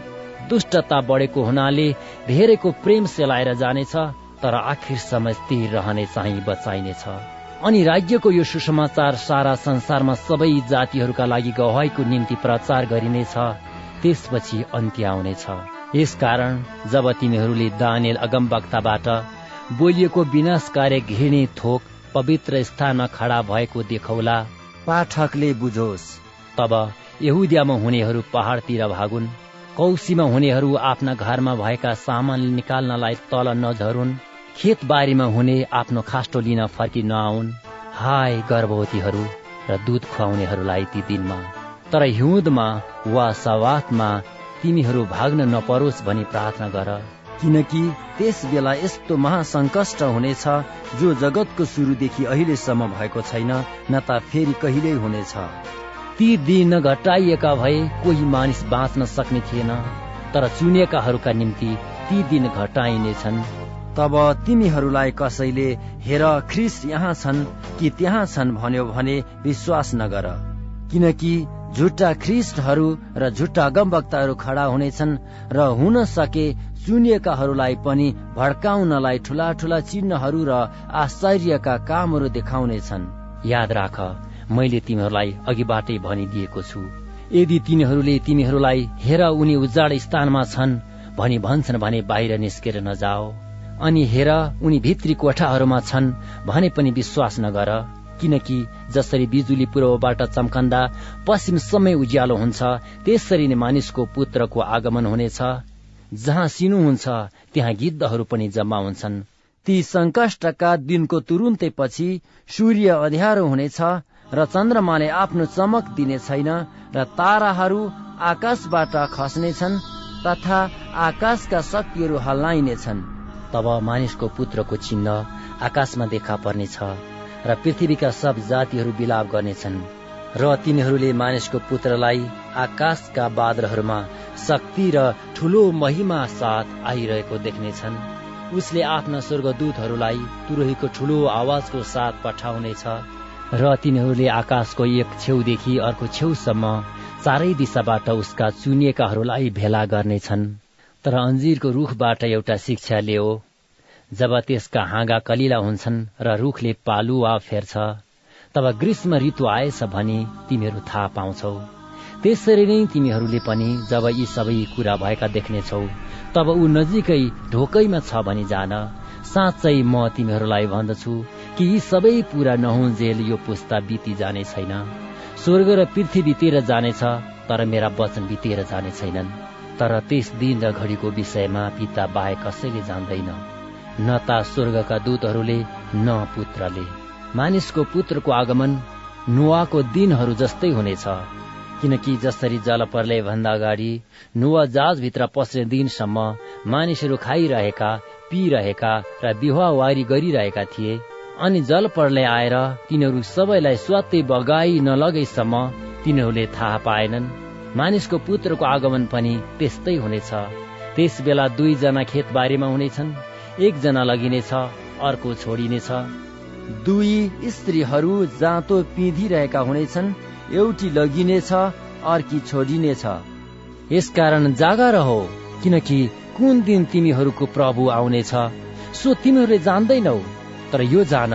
दुष्टता बढेको हुनाले धेरैको प्रेम सेलाएर जानेछ तर आखिर समय स्थिर रहने चाहिँ बचाइनेछ। अनि राज्यको यो सुसमाचार सारा संसारमा सबै जातिहरूका लागि गवाईको निम्ति प्रचार गरिनेछ त्यसपछि अन्त्य आउनेछ। यसकारण जब तिमीहरूले दानियल अगमवक्ताबाट बोलिएको विनाशकारी घिर्ने थोक पवित्र स्थानमा खडा भएको देखौला पाठकले बुझोस्। तब यहुदियामा हुनेहरू पहाडतिर भागुन्। कौशीमा हुनेहरू आफ्ना घरमा भएका सामान निकाल्नलाई तल नझरुन्। खेतबारीमा हुने आफ्नो खास्टो लिन फर्कि नआउन्। हाय गर्भवतीहरू र दुध खुवाउनेहरूलाई ती दिनमा। तर हिउँदमा वा सवातमा तिमीहरू भाग्न नपरोस् भनी प्रार्थना गर। किनकि त्यस बेला यस्तो महासङ्कष्ट हुनेछ जो जगतको सुरुदेखि अहिलेसम्म भएको छैन न त फेरि कहिल्यै हुनेछ। ती दिन घटाइएका भए कोही मानिस बाँच्न सक्ने थिएन तर चुनिएकाहरूका निम्ति ती दिन घटाइनेछन्। तब तिमीहरूलाई कसैले हेर ख्रिस यहाँ छन् कि त्यहाँ छन्? भन्यो भने विश्वास नगर। किनकि झुट्टा ख्रिस्टहरू र झुट्टा अगमवक्ताहरू खडा हुनेछन् र हुन सके चुनिएकाहरूलाई पनि भड्काउनलाई ठुला ठुला चिन्हहरू र आश्चर्यका कामहरू देखाउनेछन्। याद राख मैले तिमीहरूलाई अघिबाटै भनिदिएको छु। यदि तिनीहरूले तिमीहरूलाई हेर उनी उजाड स्थानमा छन् भनी भन्छन् भने बाहिर निस्केर नजाओ। अनि हेर उनी भित्री कोठाहरूमा छन् भने पनि विश्वास नगर किनकि जसरी बिजुली पूर्वबाट चम्कन्दा पश्चिम समय उज्यालो हुन्छ त्यसरी नै मानिसको पुत्रको आगमन हुनेछ। जहाँ सिनु हुन्छ त्यहाँ गिद्धहरू पनि जम्मा हुन्छन्। ती संकष्टका दिनको तुरुन्तै पछि सूर्य अध्यारो हुनेछ र चन्द्रमाले आफ्नो चमक दिने छैन र ताराहरू आकाशबाट खस्नेछन् तथा आकाशका शक्तिहरू हल्लाइनेछन्। तब मानिसको पुत्रको चिन्ह आकाशमा देखा पर्नेछ। र पृथ्वीका सब जातिहरू विलाप गर्नेछन् र तिनीहरूले मानिसको पुत्रलाई आकाशका बादलहरूमा शक्ति र ठुलो महिमा साथ आइरहेको देख्नेछन्। उसले आफ्ना स्वर्गदूतहरूलाई तुरहीको ठुलो आवाजको साथ पठाउनेछ र तिनीहरूले आकाशको एक छेउदेखि अर्को छेउसम्म चारै दिशाबाट उसका चुनिएकाहरूलाई भेला गर्नेछन्। तर अन्जिरको रुखबाट एउटा शिक्षा लियो। जब त्यसका हाँगा कलिला हुन्छन् र रुखले पालुवा फेर्छ तब ग्रीष्म ऋतु आएछ भने तिमीहरू थाहा पाउँछौ। त्यसरी नै तिमीहरूले पनि जब यी सबै कुरा भएका देख्नेछौ तब ऊ नजिकै ढोकैमा छ भने जान। साँच्चै म तिमीहरूलाई भन्दछु कि यी सबै पूरा नहुन्जेल यो पुस्ता बिति जाने छैन। स्वर्ग र पृथ्वी बितेर जानेछ तर मेरा वचन बितेर जाने छैनन्। तर त्यस दिन र घडीको विषयमा पिता बाहेक कसैले जान्दैन। न त स्वर्गका दूतहरूले न पुत्रले। मानिसको पुत्रको आगमन नुवाको दिनहरू जस्तै हुनेछ किनकि जसरी जल प्रलय भन्दा अगाडि नुवा जहाजभित्र पस्ने दिनसम्म मानिसहरू खाइरहेका पिइरहेका र विवाहवारी गरिरहेका थिए। अनि जल प्रलय आएर तिनीहरू सबैलाई स्वात्तै बगाई नलगेसम्म तिनीहरूले थाहा पाएनन्। मानिसको पुत्रको आगमन पनि त्यस्तै हुनेछ। त्यस बेला दुईजना खेतबारीमा हुनेछन्। एकजना लगिनेछ अर्को छोडिनेछ दुई स्त्रीहरू जाँतो पिँधिरहेका हुनेछन् एउटी लगिनेछ अर्की छोडिनेछ यसकारण जागा रहो किनकि कुन दिन तिमीहरूको प्रभु आउनेछ सो तिमीहरूले जान्दैनौ। तर यो जान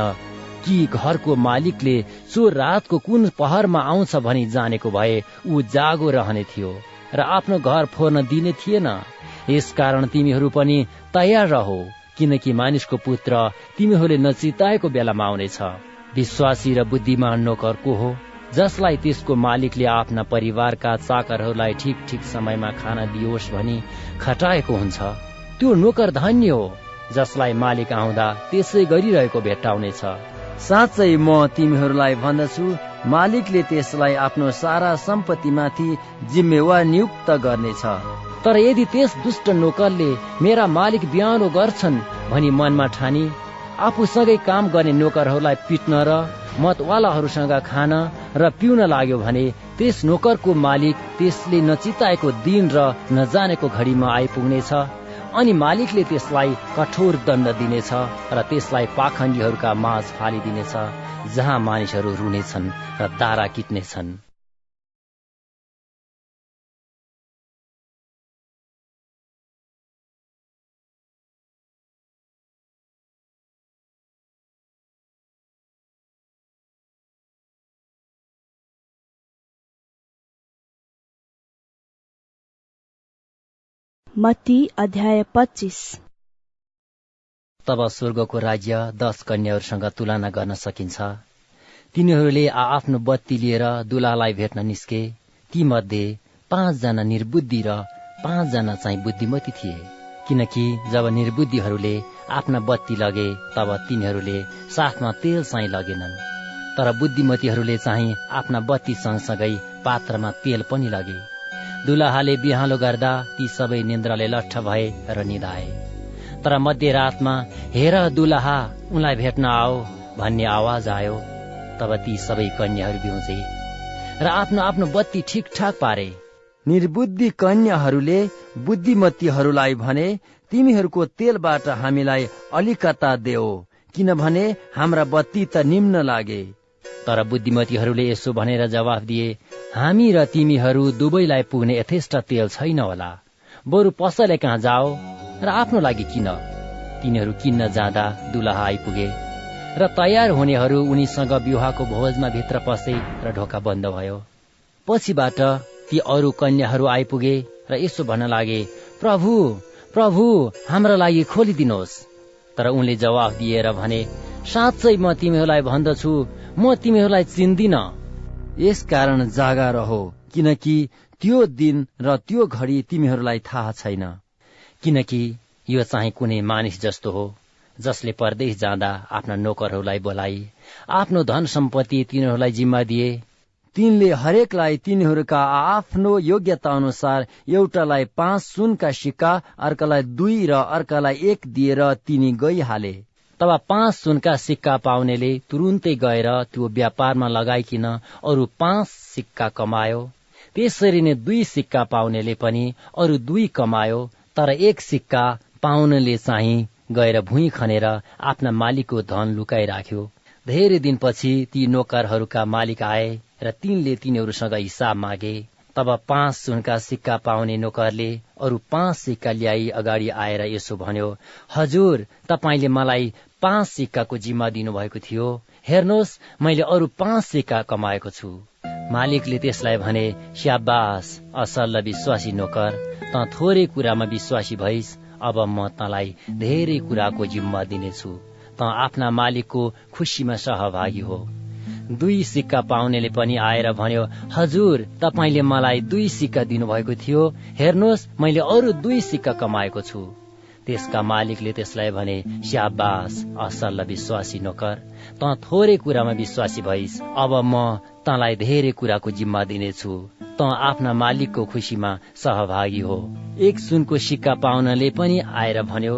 कि घरको मालिकले सो रातको कुन पहरमा आउँछ भनी जानेको भए ऊ जागो रहने थियो र आफ्नो घर फोर्न दिने थिएन। यसकारण तिमीहरू पनि तयार रहो। किनकि मानिसको पुत्र तिमीहरूले नचिताएको बेलामा आउनेछ। विश्वासी र बुद्धिमान नोकर को हो जसलाई त्यसको मालिकले आफ्ना परिवारका चाकरहरूलाई ठिक ठिक समयमा खाना दियोस् भनी खटाएको हुन्छ। त्यो नोकर धन्य हो जसलाई मालिक आउँदा त्यसै गरिरहेको भेट्टाउनेछ। साँच्चै म तिमीहरूलाई भन्दछु मालिकले त्यसलाई आफ्नो सारा सम्पत्तिमाथि जिम्मेवार नियुक्त गर्नेछ। तर यदि त्यस दुष्ट नोकरले मेरा मालिक बिहानो गर्छन् भनी मनमा ठानी आफूसँगै काम गर्ने नोकरहरूलाई पिट्न र मतवालाहरूसँग खान र पिउन लाग्यो भने त्यस नोकरको मालिक त्यसले नचिताएको दिन र नजानेको घडीमा आइपुग्नेछ अनि मालिकले त्यसलाई कठोर दण्ड दिनेछ र त्यसलाई पाखण्डीहरूका माझ फालिदिनेछ जहाँ मानिसहरू रुनेछन् र दारा किट्नेछन्। मत्ती अध्याय पच्चिस। तब स्वर्गको राज्य दश कन्याहरूसँग तुलना गर्न सकिन्छ। तिनीहरूले आफ्नो बत्ती लिएर दुलालाई भेट्न निस्के। ती मध्ये पाँचजना निर्बुद्धि र पाँचजना चाहिँ बुद्धिमती थिए। किनकि जब निर्बुद्धिहरूले आफ्ना बत्ती लगे तब तिनीहरूले साथमा तेल चाहिँ लगेनन्। तर बुद्धिमतीहरूले चाहिँ आफ्ना बत्ती सँगसँगै पात्रमा तेल पनि लगे। दुलाहाले बिहालो गर्दा ती सबै निन्द्राले लट्ठ भए र निधाए तर मध्यरातमा हेर दुलाहा उनलाई भेट्न आओ भन्ने आवाज आयो। तब ती सबै कन्याहरू बिउजे र आफ्नो आफ्नो बत्ती ठिकठाक पारे। निर्बुद्धि कन्याहरूले बुद्धिमतीहरूलाई भने तिमीहरूको तेलबाट हामीलाई अलिकता देऊ किनभने हाम्रा बत्ती त निम्न लागे। तर बुद्धिमतीहरूले यसो भनेर जवाफ दिए हामी र तिमीहरू दुवैलाई पुग्ने यथेष्ट तेल छैन होला। बरु पसले कहाँ जाओ र आफ्नो लागि किन? तिनीहरू किन्न जाँदा दुलहा आइपुगे र तयार हुनेहरू उनीसँग विवाहको भोजमा भित्र पसे र ढोका बन्द भयो। पछिबाट ती अरू कन्याहरू आइपुगे र यसो भन्न लागे प्रभु प्रभु हाम्रा लागि खोलिदिनुहोस् तर उनले जवाफ दिएर भने साँच्चै म तिमीहरूलाई भन्दछु म तिमीहरूलाई चिन्दिन। यस कारण जागा रहो किनकि त्यो दिन र त्यो घडी तिमीहरूलाई थाहा छैन। किनकि यो चाहिँ कुनै मानिस जस्तो हो जसले परदेश जाँदा आफ्ना नोकरहरूलाई बोलाई आफ्नो धन सम्पत्ति तिनीहरूलाई जिम्मा दिए। तिनले हरेकलाई तिनीहरूका आफ्नो योग्यता अनुसार एउटालाई पाँच सुनका सिक्का अर्कालाई दुई र अर्कालाई एक दिएर तिनी गइहाले। तब पाँच सुनका सिक्का पाउनेले तुरुन्तै गएर त्यो व्यापारमा लगाइकन अरू पाँच सिक्का कमायो। त्यसरी नै दुई सिक्का पाउनेले पनि अरू दुई कमायो तर एक सिक्का पाउनेले चाहिँ गएर भुइँ खनेर आफ्ना मालिकको धन लुकाइराख्यो। धेरै दिनपछि ती नोकरहरूका मालिक आए र तिनले तिनीहरूसँग हिसाब मागे। तब पाँच सुनका सिक्का पाउने नोकरले अरू पाँच सिक्का ल्याई अगाडि आएर यसो भन्यो हजुर तपाईँले मलाई पाँच सिक्काको जिम्मा दिनुभएको थियो। हेर्नुहोस् मैले अरू पाँच सिक्का कमाएको छु। मालिकले त्यसलाई भने स्याबास असल विश्वासी नोकर त थोरै कुरामा विश्वासी भइस अब म तँलाई धेरै कुराको जिम्मा दिनेछु। त आफ्ना मालिकको खुसीमा सहभागी हो। दुई सिक्का पाउनेले पनि आएर भन्यो हजुर तपाईँले मलाई दुई सिक्का दिनुभएको थियो। हेर्नुहोस् मैले अरू दुई सिक्का कमाएको छु। त्यसका मालिकले त्यसलाई भने स्याबास असल विश्वासी नोकर त थोरै कुरामा विश्वासी भइस अब म तँलाई धेरै कुराको जिम्मा दिनेछु। त आफ्ना मालिकको खुसीमा सहभागी हो। एक सुनको सिक्का पाउनले पनि आएर भन्यो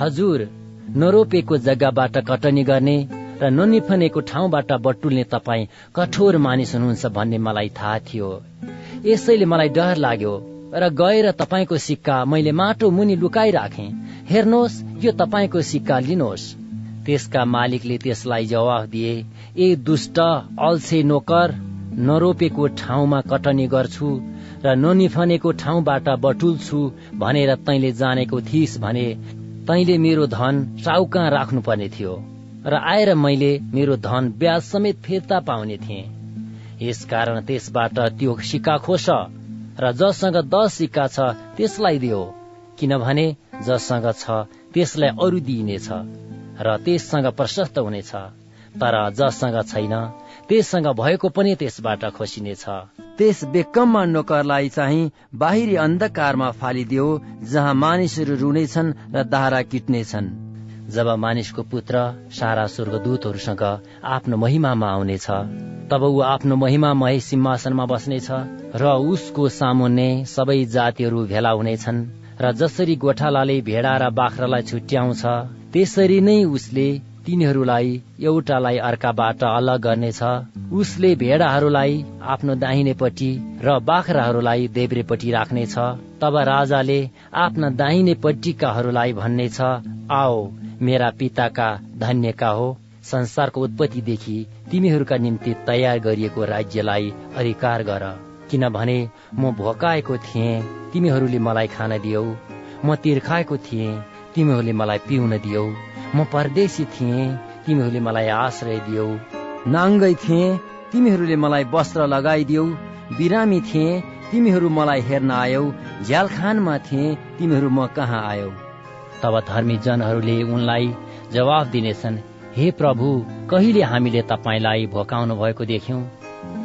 हजुर नरोपेको जग्गाबाट कटनी गर्ने र ननिफनेको ठाउँबाट बटुल्ने तपाईँ कठोर मानिस हुनुहुन्छ भन्ने मलाई थाहा थियो। यसैले मलाई डर लाग्यो। र गएर तपाईँको सिक्का मैले माटो मुनि लुकाइराखे। हेर्नुहोस् यो तपाईँको सिक्का लिनुहोस्। त्यसका मालिकले त्यसलाई जवाफ दिए ए दुष्ट अल्छे नोकर नरोपेको ठाउँमा कटनी गर्छु र ननिफनेको ठाउँबाट बटुल्छु भनेर तैले जानेको थिइस् भने तैले मेरो धन साउका राख्नु पर्ने थियो र आएर मैले मेरो धन ब्याज समेत फिर्ता पाउने थिएँ। यसकारण त्यसबाट त्यो सिक्का खोस। र जससँग दस सिक्का छ त्यसलाई दियो। किनभने जससँग छ त्यसलाई अरू दिइनेछ र त्यससँग प्रशस्त हुनेछ। तर जससँग छैन त्यससँग भएको पनि त्यसबाट खोसिनेछ। त्यस बेकममा नोकरलाई चाहिँ बाहिरी अन्धकारमा फालिदियो जहाँ मानिसहरू रुनेछन् र दारा किट्नेछन्। जब मानिसको पुत्र सारा स्वर्गदूतहरूसँग आफ्नो महिमामा आउनेछ तब ऊ आफ्नो महिमामय सिंहासनमा बस्नेछ र उसको सामुन्ने सबै जातिहरू भेला हुनेछन् र जसरी गोठालाले भेडा र बाख्रालाई छुट्याउँछ त्यसरी नै उसले तिनीहरूलाई एउटालाई अर्काबाट अलग गर्नेछ। उसले भेडाहरूलाई आफ्नो दाहिनेपट्टि र बाख्राहरूलाई देब्रेपट्टि राख्नेछ तब राजाले आफ्ना दाहिनेपट्टिकाहरूलाई भन्नेछ आओ मेरा पिताका धन्यका हो। संसारको उत्पत्तिदेखि तिमीहरूका निम्ति तयार गरिएको राज्यलाई अधिकार गर। किनभने म भोकाएको थिएँ तिमीहरूले मलाई खान दियौ। म तिर्खाएको थिएँ तिमीहरूले मलाई पिउन दियौ। म परदेशी थिएँ तिमीहरूले मलाई आश्रय दियौ। नाङ्गै थिएँ तिमीहरूले मलाई वस्त्र लगाइदियौ बिरामी थिएँ तिमीहरू मलाई हेर्न आयौ। झ्यालखानमा थिएँ तिमीहरू म कहाँ आयौ? तब धर्मी जनहरूले उनलाई जवाफ दिनेछन् हे प्रभु कहिले हामीले तपाईँलाई भोकाउनु भएको देख्यौं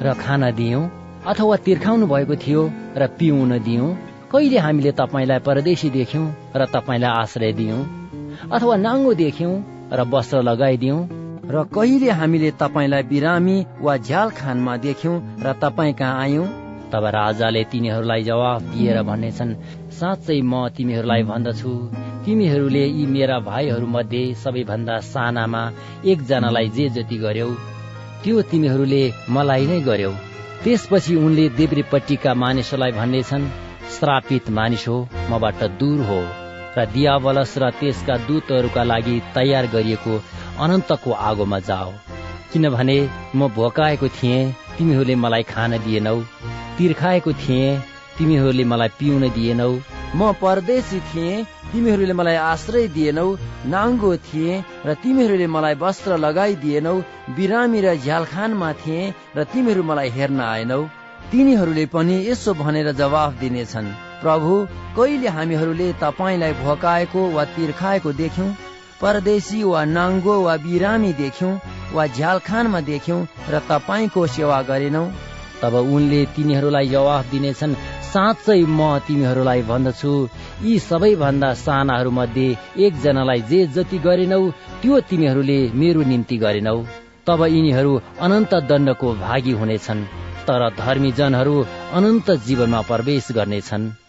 र खाना दियौं अथवा तिर्खाउनु भएको थियो र पिउन दियौं? कहिले हामीले तपाईँलाई परदेशी देख्यौं र तपाईँलाई आश्रय दियौं? अथवा नाङ्गो देख्यौं र वस्त्र लगाइदियौं? र कहिले हामीले तपाईँलाई बिरामी वा झ्याल खानमा देख्यौं र तपाईँ कहाँ आयौं? तब राजाले तिनीहरूलाई जवाफ दिएर भन्नेछन् साँच्चै म तिमीहरूलाई भन्दछु। तिमीहरूले यी मेरा भाइहरू मध्ये सबैभन्दा सानामा एकजनालाई जे जति गर्यौ त्यो तिमीहरूले मलाई नै गर्यौ। त्यसपछि उनले देब्रेपट्टिका मानिसहरूलाई भन्नेछन् श्रापित मानिस हो मबाट दूर हो र दियावलस र त्यसका दूतहरूका लागि तयार गरिएको अनन्तको आगोमा जाओ। किनभने म भोकाएको थिएँ तिमीहरूले मलाई खान दिएनौ। तिर्खाएको थिएँ। तिमीहरूले मलाई पिउन दिएनौ। म परदेशी थिएँ। तिमीहरूले मलाई आश्रय दिएनौ। नाङ्गो थिएँ र तिमीहरूले मलाई वस्त्र लगाइदिएनौ बिरामी र झ्यालखानमा थिएँ र तिमीहरू मलाई हेर्न आएनौ। तिनीहरूले पनि यसो भनेर जवाफ दिनेछन्। प्रभु कहिले हामीहरूले तपाईँलाई भोकाएको वा तिर्खाएको देख्यौं? परदेशी वा नाङ्गो वा बिरामी देख्यौं वा झ्यालखानमा देख्यौं र तपाईँको सेवा गरेनौ? तब उनले तिनीहरूलाई जवाफ दिनेछन् साँच्चै म तिमीहरूलाई भन्दछु। यी सबैभन्दा सानाहरू मध्ये एकजनालाई जे जति गरेनौ त्यो तिमीहरूले मेरो निम्ति गरेनौ। तब यिनीहरू अनन्त दण्डको भागी हुनेछन् तर धर्मी जनहरू अनन्त जीवनमा प्रवेश गर्नेछन्।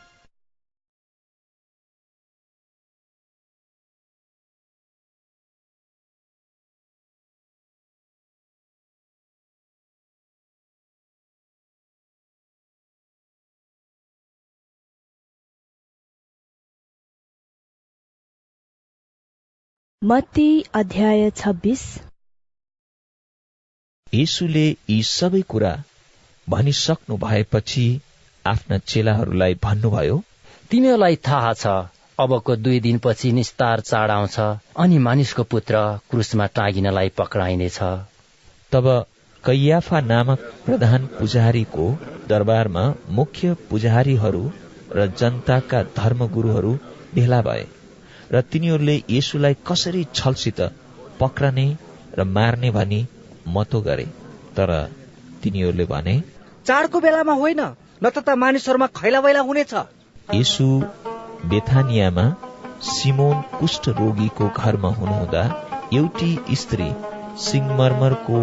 मत्ती अध्याय छब्बिस। येशूले यी सबै कुरा भनिसक्नु भएपछि आफ्ना चेलाहरूलाई भन्नुभयो तिमीहरूलाई थाहा छ अबको दुई दिनपछि निस्तार चाड आउँछ अनि मानिसको पुत्र क्रुसमा टाँगिनलाई पक्राइनेछ। तब कैयाफा नामक प्रधान पुजारीको दरबारमा मुख्य पुजारीहरू र जनताका धर्मगुरूहरू भेला भए। र तिनीहरूले येशुलाई कसरी छलसित पक्रने र मार्ने भनी मतो गरे। तर तिनीहरूले भने चाडको बेलामा होइन न त मानिसहरूमा खैला बैला हुनेछ। येशु बेथानियामा सिमोन कुष्ठ रोगीको घरमा हुनुहुँदा एउटी स्त्री सिंगमरमरको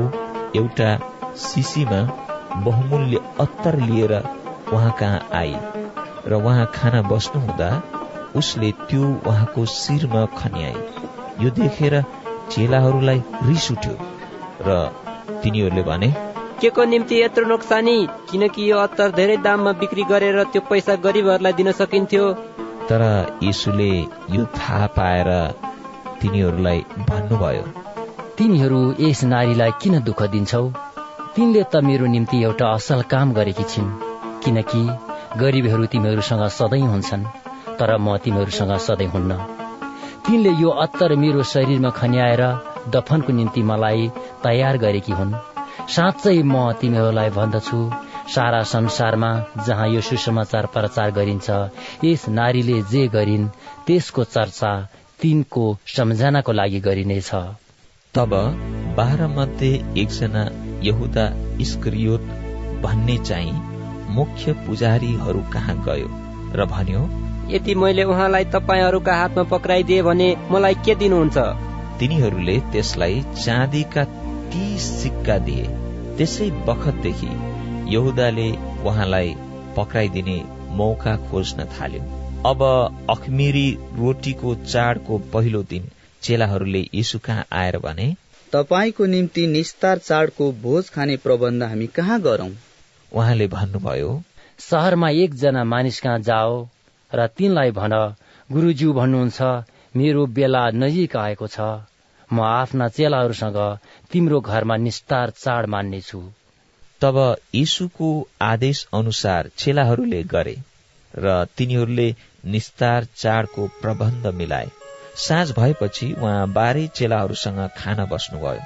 एउटा सिसीमा बहुमूल्य अत्तर लिएर उहाँ कहाँ आई र उहाँ खाना बस्नुहुँदा उसले त्यो उहाँको शिरमा खन्याए। यो देखेर चेलाहरूलाई रिस उठ्यो र तिनीहरूले भने के को निम्ति यत्रो नोक्सानी? किनकि यो अत्तर धेरै दाममा बिक्री गरेर त्यो पैसा गरिबहरूलाई दिन सकिन्थ्यो। तर यीशुले यो थाहा पाएर तिनीहरूलाई भन्नुभयो तिमीहरू यस नारीलाई किन दुःख दिन्छौ? तिनले त मेरो निम्ति एउटा असल काम गरेकी छिन् किनकि गरिबहरू तिमीहरूसँग सधैँ हुन्छन्। तर म तिमीहरूसँग सधैँ हुन्न। तिनले यो अत्तर मेरो शरीरमा खन्याएर दफनको निम्ति मलाई तयार गरेकी हुन्। साँच्चै म तिमीहरूलाई भन्दछु। सारा संसारमा जहाँ यो सुसमाचार प्रचार गरिन्छ यस नारीले जे गरिन् त्यसको चर्चा तिनको सम्झनाको लागि गरिनेछ। तब बाह्र मध्ये एकजना यहुदा इस्क्रियोत भन्ने चाहिँ मुख्य पुजारीहरू कहाँ गयो र भन्यो यदि मैले उहाँलाई तपाईँहरूका हातमा पक्राइदिए भने मलाई के दिनुहुन्छ? तिनीहरूले त्यसलाई चाँदीका तीस सिक्का दिए। त्यसै बखतदेखि यहुदाले उहाँलाई पक्राइदिने मौका खोज्न थाल्यो। अब अखमिरी रोटीको चाडको पहिलो दिन चेलाहरूले यीशु कहाँ आएर भने तपाईँको निम्ति निस्तार चाडको भोज खाने प्रबन्ध हामी कहाँ गरौं? उहाँले भन्नुभयो सहरमा एकजना मानिस कहाँ जाओ? र तिनलाई भन गुरुज्यू भन्नुहुन्छ मेरो बेला नजिक आएको छ। म आफ्ना चेलाहरूसँग तिम्रो घरमा निस्तार चाड मान्नेछु। तब यीशुको आदेश अनुसार चेलाहरूले गरे र तिनीहरूले निस्तार चाडको प्रबन्ध मिलाए। साँझ भएपछि उहाँ बाह्रै चेलाहरूसँग खान बस्नुभयो।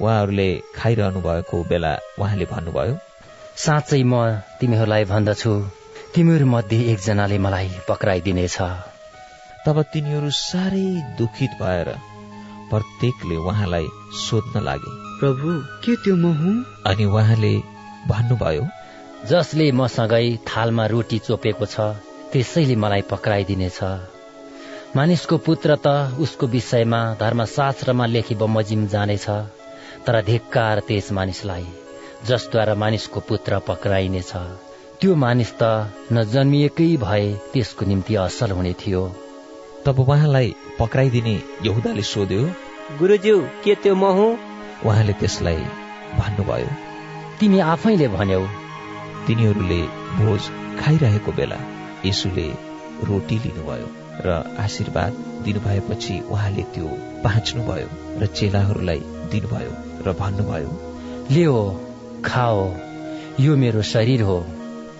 उहाँहरूले खाइरहनु भएको बेला उहाँले भन्नुभयो साँच्चै म तिमीहरूलाई भन्दछु। तिमीहरू मध्ये एकजनाले मलाई पक्राइदिनेछ। तब तिनीहरू साह्रै दुखित भएर प्रत्येकले उहाँलाई सोध्न लागे। प्रभु के त्यो म हुँ? अनि उहाँले भन्नुभयो जसले मसँगै थालमा रोटी चोपेको छ त्यसैले मलाई पक्राइदिनेछ। मानिसको पुत्र त उसको विषयमा धर्मशास्त्रमा लेखी बमोजिम जानेछ तर धिक्कार त्यस मानिसलाई जसद्वारा मानिसको पुत्र पक्राइनेछ। त्यो मानिस त नजन्मिएकै भए त्यसको निम्ति असल हुने थियो। तब उहाँलाई पक्राइदिने यहुदाले सोध्यो गुरुज्यू के त्यो म हुँ? उहाँले त्यसलाई भन्नुभयो। तिमी आफैले भन्यौ। तिनीहरूले भोज खाइरहेको बेला यसुले रोटी लिनुभयो र आशीर्वाद दिनुभएपछि उहाँले त्यो बाँच्नुभयो र चेलाहरूलाई दिनुभयो र भन्नुभयो लियो खाओ यो मेरो शरीर हो।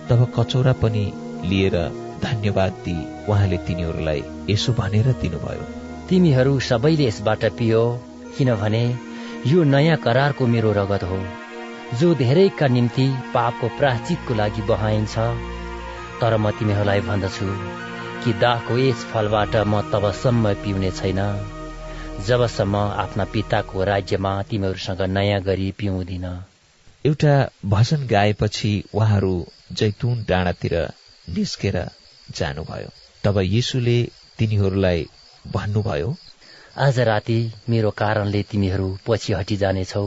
तब कचौरा पनि लिएर धन्यवाद दिई उहाँले तिनीहरूलाई यसो भनेर दिनुभयो। तिमीहरू सबैले यसबाट पियो किनभने यो नयाँ करारको मेरो रगत हो। जो धेरैका निम्ति पापको प्राचितको लागि बहाइन्छ तर म तिमीहरूलाई भन्दछु कि दाहको यस फलबाट म तबसम्म पिउने छैन। जबसम्म आफ्ना पिताको राज्यमा तिमीहरूसँग नयाँ गरी पिउँदिन। एउटा भजन गाएपछि उहाँहरू जैतुन डाँडातिर निस्केर जानुभयो। तब यीशुले तिनीहरूलाई भन्नुभयो आज राति मेरो कारणले तिमीहरू पछि हटिजानेछौ।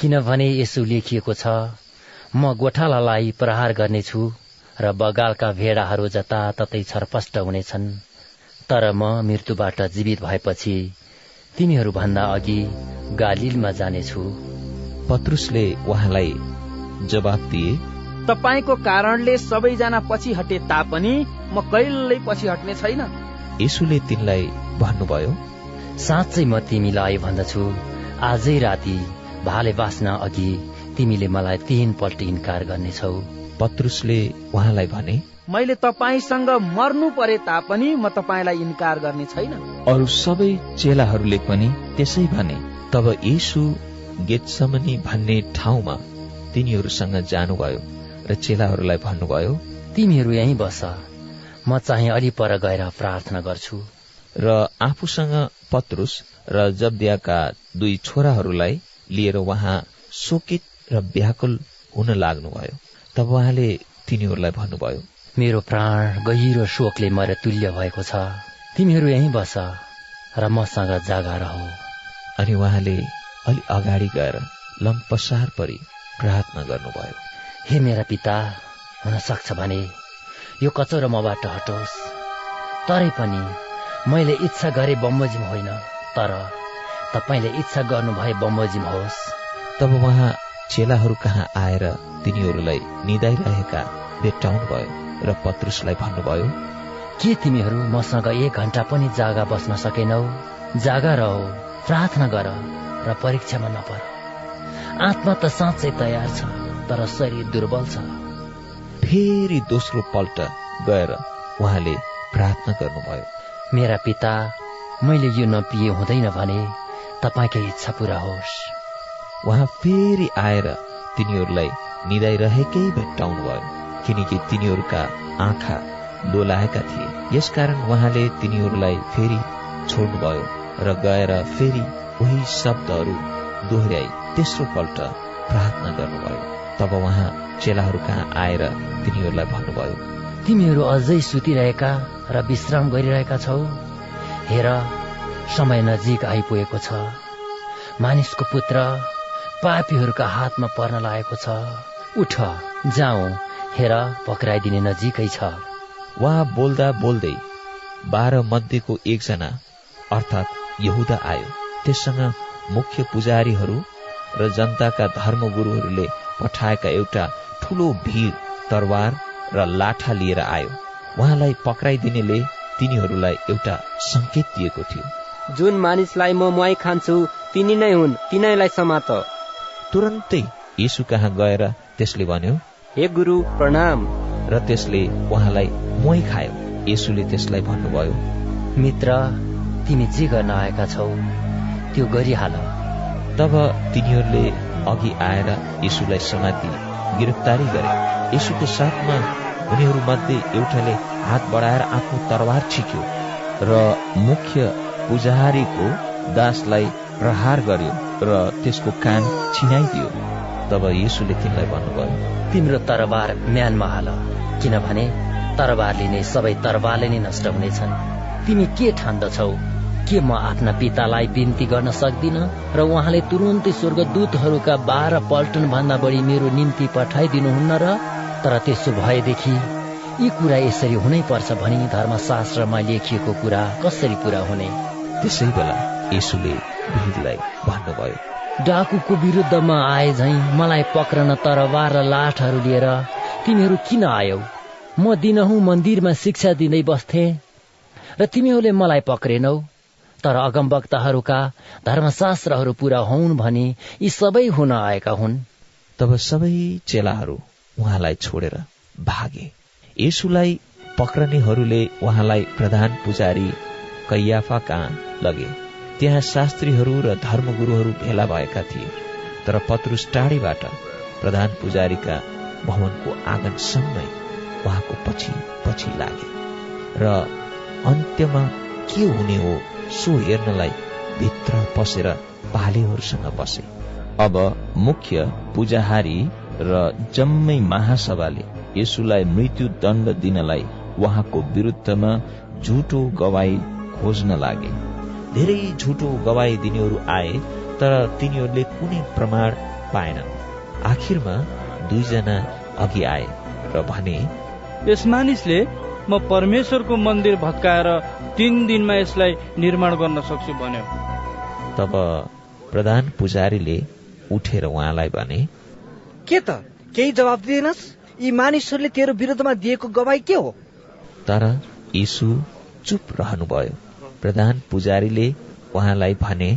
किनभने यसो लेखिएको छ म गोठालालाई प्रहार गर्नेछु र बगालका भेडाहरू जताततै छरपष्ट हुनेछन्। तर म मृत्युबाट जीवित भएपछि तिमीहरूभन्दा अघि गालिलमा जानेछु। पत्रुसले उहाँलाई जवाब दिए तपाईँको कारणले सबैजना पछि हटे तापनि म कहिल्यै पछि हट्ने छैन। यसुले तिनलाई भन्नुभयो साँच्चै म तिमीलाई भन्दछु। आजै राति भाले बाँच्न अघि तिमीले मलाई तीन पल्ट इन्कार गर्नेछौ। पत्रुसले उहाँलाई भने मैले तपाईँसँग मर्नु परे तापनि म तपाईँलाई इन्कार गर्ने छैन। अरू सबै चेलाहरूले पनि त्यसै भने तब यीशु गेतसमनी भन्ने ठाउँमा तिनीहरूसँग जानुभयो। र चेलाहरूलाई भन्नुभयो तिमीहरू यहीँ बस। म चाहिँ अलि पर गएर प्रार्थना गर्छु। र आफूसँग पत्रुस र जब्दियाका दुई छोराहरूलाई लिएर उहाँ शोकित र व्याकुल हुन लाग्नुभयो। तब उहाँले तिनीहरूलाई भन्नुभयो मेरो प्राण गहिरो शोकले मरे तुल्य भएको छ। तिमीहरू यहीँ बस र मसँग जागा रह। अनि उहाँले अलि अगाडि गएर लम्पसार परि प्रार्थना गर्नुभयो। हे मेरा पिता हुन सक्छ भने यो कचौरो मबाट हटोस्। तरै पनि मैले इच्छा गरे बमोजिम होइन तर तपाईँले इच्छा गर्नुभए बमोजिम होस्। तब उहाँ चेलाहरू कहाँ आएर तिनीहरूलाई निदाइरहेका भेट्टाउनु भयो र पत्रुसलाई भन्नुभयो के तिमीहरू मसँग एक घन्टा पनि जागा बस्न सकेनौ? जागा रह प्रार्थना गर र परीक्षामा नपर आत्मा त साँच्चै तयार छ। तर शरीर दुर्बल छ। फेरि दोस्रो पल्ट गएर उहाँले प्रार्थना गर्नुभयो। मेरा पिता मैले यो नपिए हुँदैन भने तपाईँकै इच्छा पूरा होस्। उहाँ फेरि आएर तिनीहरूलाई निदाइरहेकै भेट्टाउनु भयो किनकि तिनीहरूका आँखा लोलाएका थिए। यसकारण उहाँले तिनीहरूलाई फेरि छोड्नुभयो र गएर फेरि उही शब्दहरू दोहोऱ्याई तेस्रो पल्ट प्रार्थना गर्नुभयो। तब उहाँ चेलाहरू कहाँ आएर तिनीहरूलाई भन्नुभयो तिमीहरू अझै सुतिरहेका र विश्राम गरिरहेका छौ। हेर समय नजिक आइपुगेको छ। मानिसको पुत्र पापीहरूका हातमा पर्न लागेको छ। उठ जाउँ। हेर पक्राइदिने नजिकै छ। उहाँ बोल्दा बोल्दै बाह्र मध्येको एकजना अर्थात् यहुदा आयो। त्यससँग मुख्य पुजारीहरू र जनताका धर्मगुरुहरूले पठाएका एउटा ठुलो भिड तरवार र लाठा लिएर आयो। उहाँलाई पक्राइदिनेले तिनीहरूलाई एउटा संकेत दिएको थियो। जुन मानिसलाई म मुहाई खान्छु तिनी नै हुन् तिनैलाई समात। तुरन्तै यीशु कहाँ गएर त्यसले भन्यो हे गुरु प्रणाम। र त्यसले उहाँलाई मुहाई खायो। यीशुले त्यसलाई भन्नुभयो मित्र तिमी जे गर्न आएका छौ त्यो गरिहाल। तब तिनीहरूले अघि आएर यीशुलाई समाति गिरफ्तारी गरे। यीशुको साथमा उनीहरू मध्ये एउटाले हात बढाएर आफ्नो तरवार छिक्यो र मुख्य पुजारीको दासलाई प्रहार गर्यो र त्यसको कान छिनाइदियो। तब यीशुले तिनलाई भन्नुभयो तिम्रो तरबार म्यानमा हाल किनभने तरबारले नै सबै तरबारले नै नष्ट हुनेछन्। तिमी के ठान्दछौ? के म आफ्ना पितालाई बिन्ती गर्न सक्दिन र उहाँले तुरुन्तै स्वर्गदूतहरूका बाह्र पल्टन भन्दा बढी मेरो निम्ति पठाइदिनुहुन्न र तर त्यसो भएदेखि यी कुरा यसरी हुनै पर्छ भनी धर्मशास्त्रमा लेखिएको कुरा कसरी पूरा हुने? त्यसै बेला यसुले भिडलाई भन्नुभयो डाकुको विरुद्धमा आए झै मलाई पक्रन तरवार र लाठहरू लिएर तिमीहरू किन आयौ? म दिनहुँ मन्दिरमा शिक्षा दिँदै बस्थे र तिमीहरूले मलाई पक्रेनौ। तर अगमवक्ताहरूका धर्मशास्त्रहरू पूरा हुन् भनी यी सबै हुन आएका हुन्। तब सबै चेलाहरू उहाँलाई छोडेर भागे। यसुलाई पक्रनेहरूले उहाँलाई प्रधान पुजारी कैयाफा कहाँ लगे। त्यहाँ शास्त्रीहरू र धर्मगुरूहरू भेला भएका थिए। तर पत्रुस टाढीबाट प्रधान पुजारीका भवनको आँगनसम्मै उहाँको पछि पछि लागे। र अन्त्यमा के हुने हो सो हेर्नलाई भित्र पसेर पालेहरूसँग बसे। अब मुख्य पूजाहारी र जम्मै महासभाले यसुलाई मृत्यु दण्ड दिनलाई उहाँको विरुद्धमा झुटो गवाई खोज्न लागे। धेरै झुटो गवाई दिनेहरू आए तर तिनीहरूले कुनै प्रमाण पाएनन् आखिरमा दुईजना अघि आए र भने यस मानिसले म परमेश्वरको मन्दिर भत्काएर तीन दिनमा यसलाई निर्माण गर्न सक्छु भन्यो। तब प्रधान पुजारीले उठेर उहाँलाई भने के त? केही जवाब दिएनस्? यी मानिसहरूले तेरो विरुद्धमा दिएको गवाई के हो? तर यीशु चुप रहनुभयो। प्रधान पुजारीले उहाँलाई भने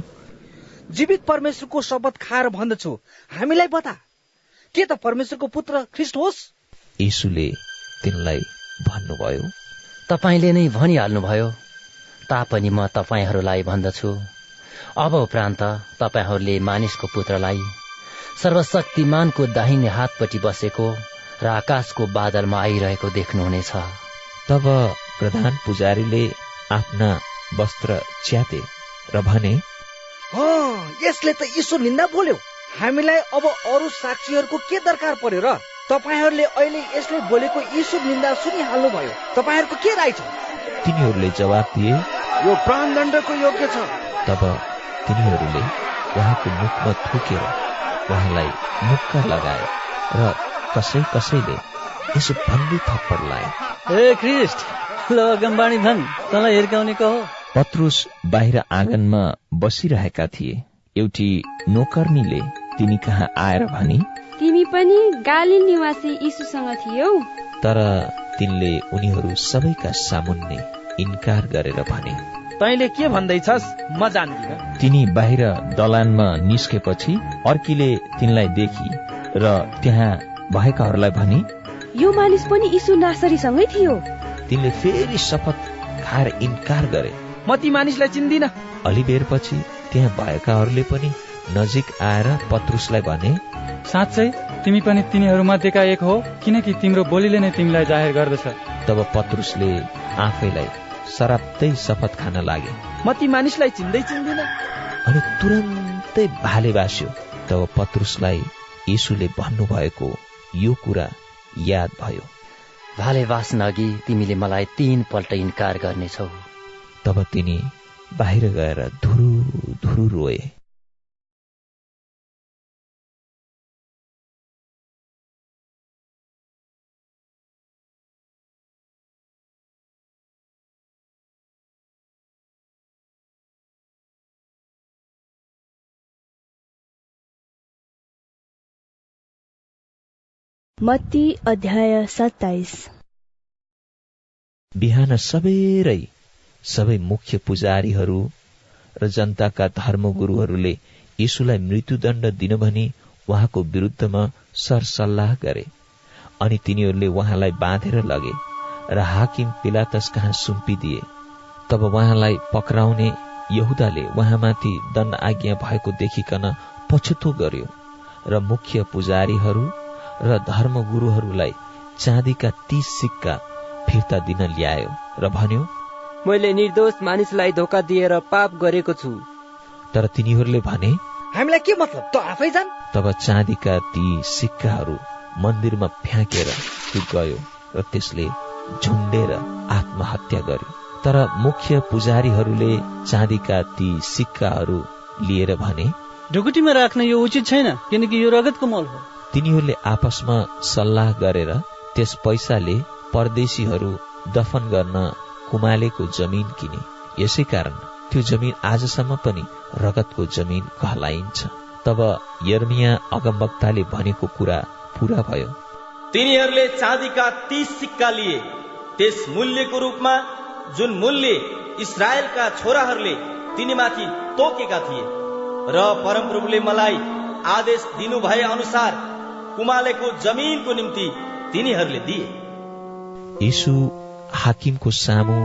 जीवित परमेश्वरको शपथ खाएर भन्दछु। हामीलाई बता के त परमेश्वरको पुत्र ख्रिस्ट होस्? यीशुले तिनलाई भन्नुभयो? तपाईँले नै भनिहाल्नुभयो। तापनि म तपाईँहरूलाई भन्दछु। अब उपरान्त तपाईँहरूले मानिसको पुत्रलाई सर्वशक्तिमानको दाहिने हातपट्टि बसेको र आकाशको बादलमा आइरहेको देख्नुहुनेछ। तब प्रधान पुजारीले आफ्ना वस्त्र च्याते र भने यसले त ईश्वर निन्दा बोल्यो। हामीलाई अब अरू साक्षीहरूको के दरकार पर्यो र? तपाईँहरूले अहिले यसले बोलेको ईश्वर निन्दा सुनिहाल्नु भयो। तपाईँहरूको के राय छ? तिनीहरूले जवाब दिए यो प्राणदण्डको योग्य छ। तब तिनीहरूले उहाँको मुखमा थुकेर उहाँलाई मुक्का लगाए र कसै कसैले यसो भन्दै थप्पड लाए। ए ख्रिस्ट ल अगमबाणी धन तँलाई हिर्काउने कहो पत्रुस बाहिर आँगनमा बसिरहेका थिए। एउटी नोकर्नीले तिनी कहाँ आएर भनी तिमी पनि गाली निवासी यीशुसँग थियौ। तर तिनले उनीहरू सबैका सामुन्ने इन्कार गरेर भने तैँले के भन्दैछस्? म जान्दिन। तिनी बाहिर दलानमा निस्केपछि अर्कीले तिनलाई देखि र त्यहाँ भएकाहरूलाई भने यो मानिस पनि यीशु नासरीसँगै थियो। तिनले फेरि शपथ खाएर इन्कार गरे। म ती मानिसलाई चिन्दिन। अलि बेरपछि त्यहाँ भएकाहरूले पनि नजिक आएर पत्रुसलाई भने साँच्चै तिमी पनि तिनीहरू मध्येका एक हो किनकि तिम्रो बोलीले नै तिमीलाई जाहेर गर्दछ। तब पत्रुसले आफैलाई सराप्दै शपथ खान लागे। म ती मानिसलाई चिन्दै चिन्दिन। अनि तुरन्तै भाले बास्यो। तब पत्रुसलाई यीशुले भन्नुभएको यो कुरा याद भयो। भाले बाँच्न अघि तिमीले मलाई तीन पल्ट इन्कार गर्नेछौ। तब तिनी बाहिर गएर धुरु धुरु रोए। मत्ती अध्याय सत्ताइस। बिहान सबेरै सबै मुख्य पुजारीहरू र जनताका धर्मगुरूहरूले यीशुलाई मृत्युदण्ड दिन भनी उहाँको विरुद्धमा सरसल्लाह गरे अनि तिनीहरूले उहाँलाई बाँधेर लगे र हाकिम पिलातस कहाँ सुम्पिदिए। तब उहाँलाई पक्राउने यहुदाले उहाँमाथि दण्ड आज्ञा भएको देखिकन पछुतो गर्यो र मुख्य पुजारीहरू र धर्मगुरूहरूलाई चाँदीका तीस सिक्का फिर्ता दिन ल्यायो र भन्यो मैले निर्दोष मानिसलाई धोका दिएर पाप गरेको छु। तर तिनीहरूले भने हामीलाई के मतलब? त आफै जान। तब चाँदीका ती सिक्काहरू मन्दिरमा फ्याँकेर त्यो गयो र त्यसले झुन्डेर आत्महत्या गर्यो। तर मुख्य पुजारीहरूले चाँदीका ती सिक्काहरू लिएर भने ढुकुटीमा राख्न यो उचित छैन किनकि यो रगतको मल हो। तिनीहरूले आपसमा सल्लाह गरेर त्यस पैसाले परदेशीहरू दफन गर्न कुमालेको जमिन किने। यसै कारण त्यो जमिन आजसम्म पनि रगतको जमिन कहलाइन्छ। तब यर्मिया अगमवक्ताले भनेको कुरा पूरा भयो। तिनीहरूले चाँदीका तीस सिक्का लिए। त्यस मूल्यको रूपमा जुन मूल्य इसरायलका छोराहरूले तिनीमाथि तोकेका थिए। र परमप्रभुले मलाई आदेश दिनु भए अनुसार कुमालेको जमिनको निम्ति तिनीहरूले दिए। यीशु हाकिमको सामु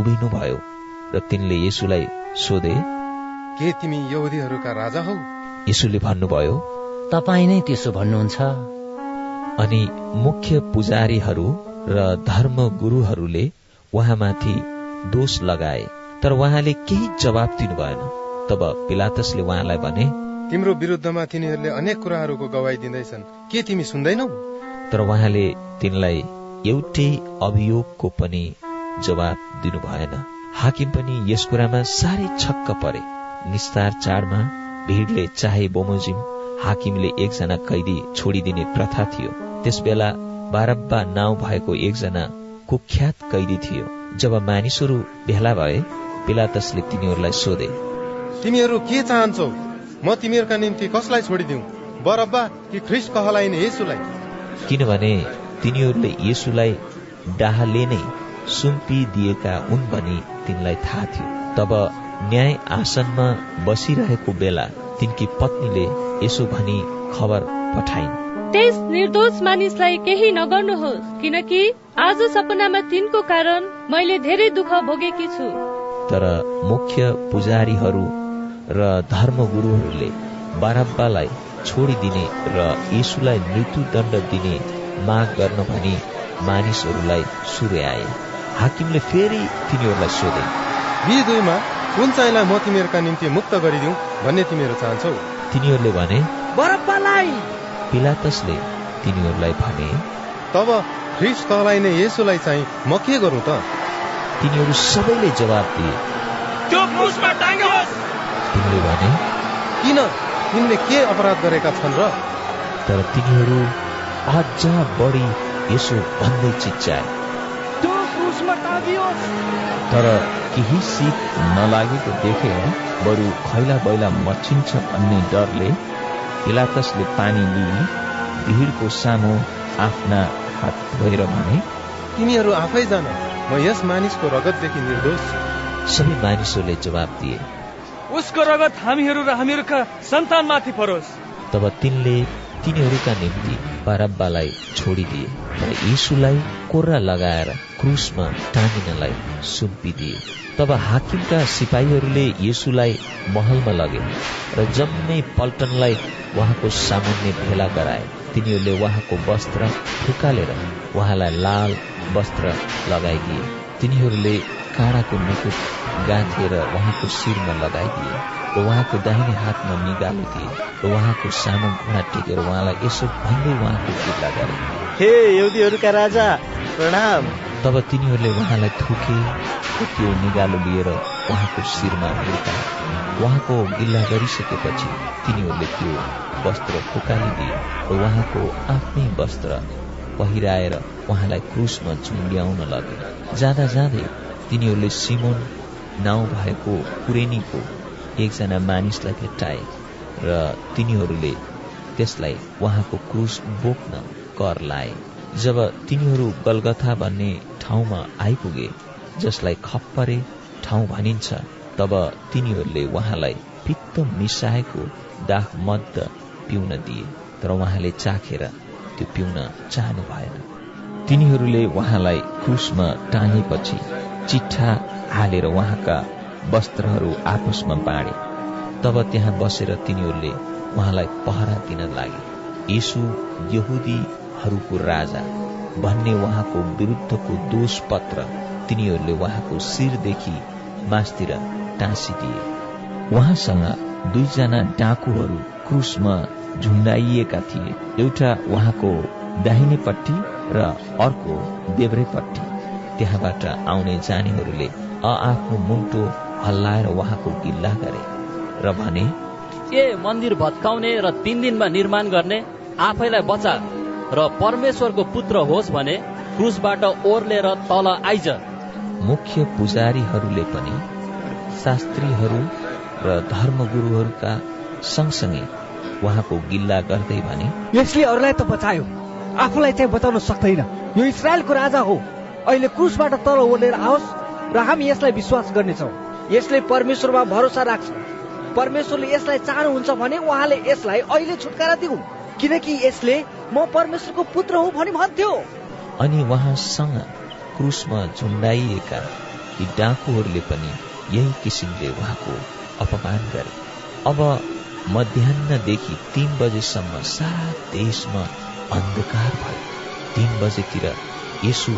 उभिनु भयो र तिनले यसुलाई सोधे के तिमी यहुदीहरूका राजा हौ? यसुले भन्नुभयो तपाईँ नै त्यसो भन्नुहुन्छ। अनि मुख्य पुजारीहरू र धर्म गुरुहरूले उहाँमाथि दोष लगाए। तर उहाँले केही जवाब दिनु भएन तब पिलातसले उहाँलाई भने तिम्रो विरुद्धमा तिनीहरूले अनेक कुराहरूको गवाई दिँदैछन्। के तिमी सुन्दैनौ? तर उहाँले तिनलाई एउटै अभियोगको पनि जवाब दिनु भएन। हाकिम पनि यस कुरामा साह्रै छक्क परे। निस्तार चाडमा भिडले चाहे बोमोजिम हाकिमले एकजना कैदी छोडिदिने प्रथा थियो। त्यसबेला बारब्बा नाउँ भएको एकजना कुख्यात कैदी थियो। जब मानिसहरू भेला भए पिलातसले तिनीहरूलाई सोधे तिमीहरू के चाहन्छौ? म तिमीहरूका निम्ति कसलाई छोडिदिउ? बरब्बा कि ख्रिस्ट कहलाइने येसुलाई? किनभने तिनीहरूले येसुलाई डाहले नै सुम्पिदिएका हुन् भनी तिनलाई थाहा थियो। तब न्याय आसनमा बसिरहेको बेला तिनकी पत्नीले यसो भनी खबर पठाइन्। त्यस निर्दोष मानिसलाई केही नगर्नुहोस् किनकि आज सपनामा तिनको कारण मैले धेरै दुःख भोगेकी छु। तर मुख्य पुजारीहरू र धर्मगुरुहरूले बारब्बालाई छोडिदिने र यीशुलाई मृत्युदण्ड दिने माग गर्न भनी मानिसहरूलाई सुर्याए हाकिमले फेरि तिनीहरूलाई सोधे यी दुईमा कुन चाहिँलाई म तिमीहरूका निम्ति मुक्त गरिदिउँ भन्ने तिमीहरू चाहन्छौ? तिनीहरूले भने बरब्बालाई! पिलातसले तिनीहरूलाई भने तब ख्रिस्ट कहलाइने येसुलाई चाहिँ म के गरौँ त? तिनीहरू सबैले जवाब दिए तिनले भने? किन? तिनले के अपराध गरेका छन् र? तर तिनीहरू अझ बढी यसो भन्दै टाँगियोस् तर केही सिप नलागेको देखेर बरु खैला बैला मचिन्छ भन्ने डरले पिलातसले पानी लिई भिडको सामु आफ्ना हात धोएर भने तिमीहरू आफै जान म यस मानिसको रगतदेखि निर्दोष। सबै मानिसहरूले जवाब दिए। उसको रगत हामीहरू र हामीहरूका सन्तानमाथि परोस्। तब तिनले तिनीहरूका निम्ति बारब्बालाई छोडिदिए तर यीशुलाई कोर्रा लगाएर क्रुसमा टाँगिनलाई सुम्पिदिए। तब हाकिमका सिपाहीहरूले यीशुलाई महलमा लगे र जम्मै पल्टनलाई उहाँको सामुन्ने भेला गराए। तिनीहरूले उहाँको वस्त्र फुकालेर उहाँलाई लाल वस्त्र लगाइदिए। तिनीहरूले काँडाको मुकुट गाँथेर उहाँको शिरमा लगाइदिए र उहाँको दाहिने हातमा निगालो दिए र उहाँको सामु घुँडा टेकेर उहाँलाई यसो भन्दै उहाँको जिल्ला गरे हे यहुदीहरूका राजा प्रणाम। तब तिनीहरूले उहाँलाई थुके त्यो निगालो लिएर उहाँको शिरमा हुर्काए उहाँको गिल्ला गरिसकेपछि तिनीहरूले त्यो वस्त्र फुकालिदिए र उहाँको आफ्नै वस्त्र पहिराएर उहाँलाई क्रुसमा झुन्ड्याउन लगे। जाँदा जाँदै तिनीहरूले सिमोन नाउँ भएको कुरेनीको एकजना मानिसलाई भेट्टाए र तिनीहरूले त्यसलाई उहाँको क्रुस बोक्न कर लाए। जब तिनीहरू गलगथा भन्ने ठाउँमा आइपुगे जसलाई खप्परे ठाउँ भनिन्छ तब तिनीहरूले उहाँलाई पित्त मिसाएको दाख मद्द पिउन दिए तर उहाँले चाखेर त्यो पिउन चाहनु भएन तिनीहरूले उहाँलाई क्रुसमा टाँगेपछि चिट्ठा हालेर उहाँका वस्त्रहरू आपसमा बाँडे। तब त्यहाँ बसेर तिनीहरूले उहाँलाई पहरा दिन लागे। यीशु यहुदीहरूको राजा भन्ने उहाँको विरुद्धको दोष पत्र तिनीहरूले उहाँको शिरदेखि मासतिर टाँसिदिए। उहाँसँग दुईजना डाकुहरू क्रुसमा झुन्डाइएका थिए। एउटा उहाँको दाहिनेपट्टि र अर्को देब्रेपट्टि। त्यहाँबाट आउने जानेहरूले आफ्नो मुन्टो हल्लाएर उहाँको गिल्ला गरे। र भने ए मन्दिर भत्काउने र तीन दिनमा निर्माण गर्ने आफैलाई बचा र परमेश्वरको पुत्र होस् भने क्रुसबाट ओर्लेर तल आइज। मुख्य पुजारीहरूले पनि शास्त्रीहरू र धर्मगुरुहरूका सँगसँगै उहाँको गिल्ला गर्दै भने यसले अरूलाई त बचायो। आफूलाई चाहिँ बचाउन सक्दैन। यो इसरायलको राजा हो। अहिले क्रुसबाट तल ओर्लेर आओस्। र हामी यसलाई विश्वास गर्नेछौँ। यसले परमेश्वरमा भरोसा राख्छ। परमेश्वरले यसलाई चाहनुहुन्छ भने उहाँले यसलाई अहिले छुटकारा दिउन् किनकि यसले म परमेश्वरको पुत्र हुँ भनी भन्थ्यो। अनि उहाँसँग क्रुसमा झुन्डाइएका ती डाकुहरूले पनि यही किसिमले उहाँको अपमान गरे। अब मध्याहदेखि तीन बजेसम्म सारा देशमा अन्धकार भयो। तीन बजेतिर यसु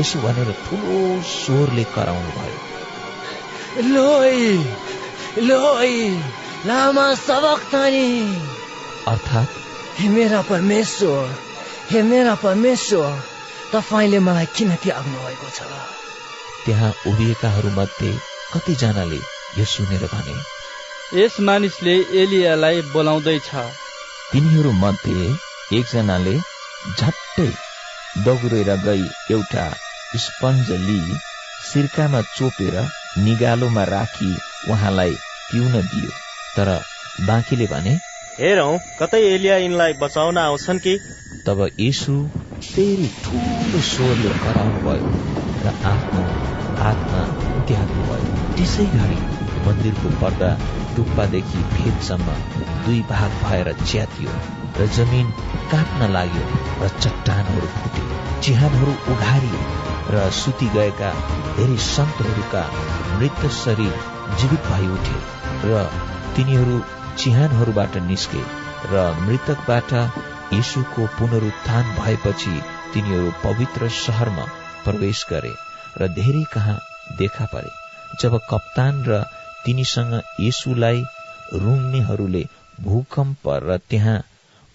यसो भनेर ठुलो स्वरले कराउनु भयो। लोई लोई लामा सबक तानी। अर्थात्? हे मेरा परमेश्वर हे मेरा परमेश्वर तपाईँले मलाई किन त्याग्नु भएको छ? त्यहाँ उभिएकाहरू मध्ये कतिजनाले यो सुनेर भने यस मानिसले एलियालाई बोलाउँदैछ। तिनीहरू मध्ये एकजनाले झट्टै दगुरेर गई एउटा स्पन्ज लिई सिर्कामा चोपेर निगालोमा राखी उहाँलाई पिउन दियो। तर बाँकीले भने हेरौँ कतै एलिया यिनलाई बचाउन आउँछन् कि? तब यीशु फेरि ठुलो स्वरले कराउनु भयो र आफ्नो हातमा भयो। त्यसै गरी मन्दिरको पर्दा टुप्पादेखि फेदसम्म दुई भाग भएर च्यातियो र जमिन काट्न लाग्यो र चट्टानहरू फुटे चिहानहरू उघारिए र सुति गएका धेरै सन्तहरूका मृत शरीर जीवित भई उठे र तिनीहरू चिहानहरूबाट निस्के र मृतकबाट यीशुको पुनरुत्थान भएपछि तिनीहरू पवित्र सहरमा प्रवेश गरे र धेरै कहाँ देखा परे। जब कप्तान र तिनीसँग यीशुलाई रुङ्नेहरूले भूकम्प र त्यहाँ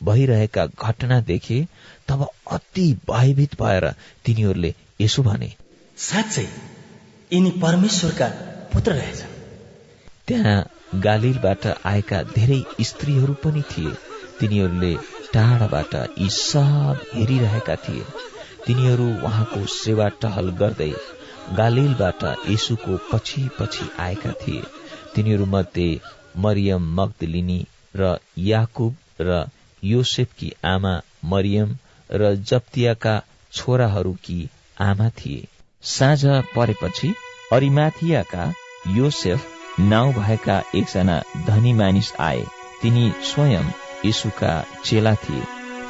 भइरहेका घटना देखे तब अति भयभीत भएर तिनीहरूले यसो भने साँच्चै यिनी परमेश्वरका पुत्र रहेछ त्यहाँ गालिलबाट आएका धेरै स्त्रीहरू पनि थिए। तिनीहरूले टाढाबाट यी सब हेरिरहेका थिए। तिनीहरू उहाँको सेवा टहल गर्दै गालिलबाट यसुको पछि पछि आएका थिए। तिनीहरू मध्ये मरियम मगदलिनी र याकुब र योसेफकी आमा मरियम र जप्तियाका छोराहरूकी आमा थिए साँझ परेपछि अरिमाथियाका योसेफ नाउँ भएका एकजना धनी मानिस आए। तिनी स्वयं यीशुका चेला थिए।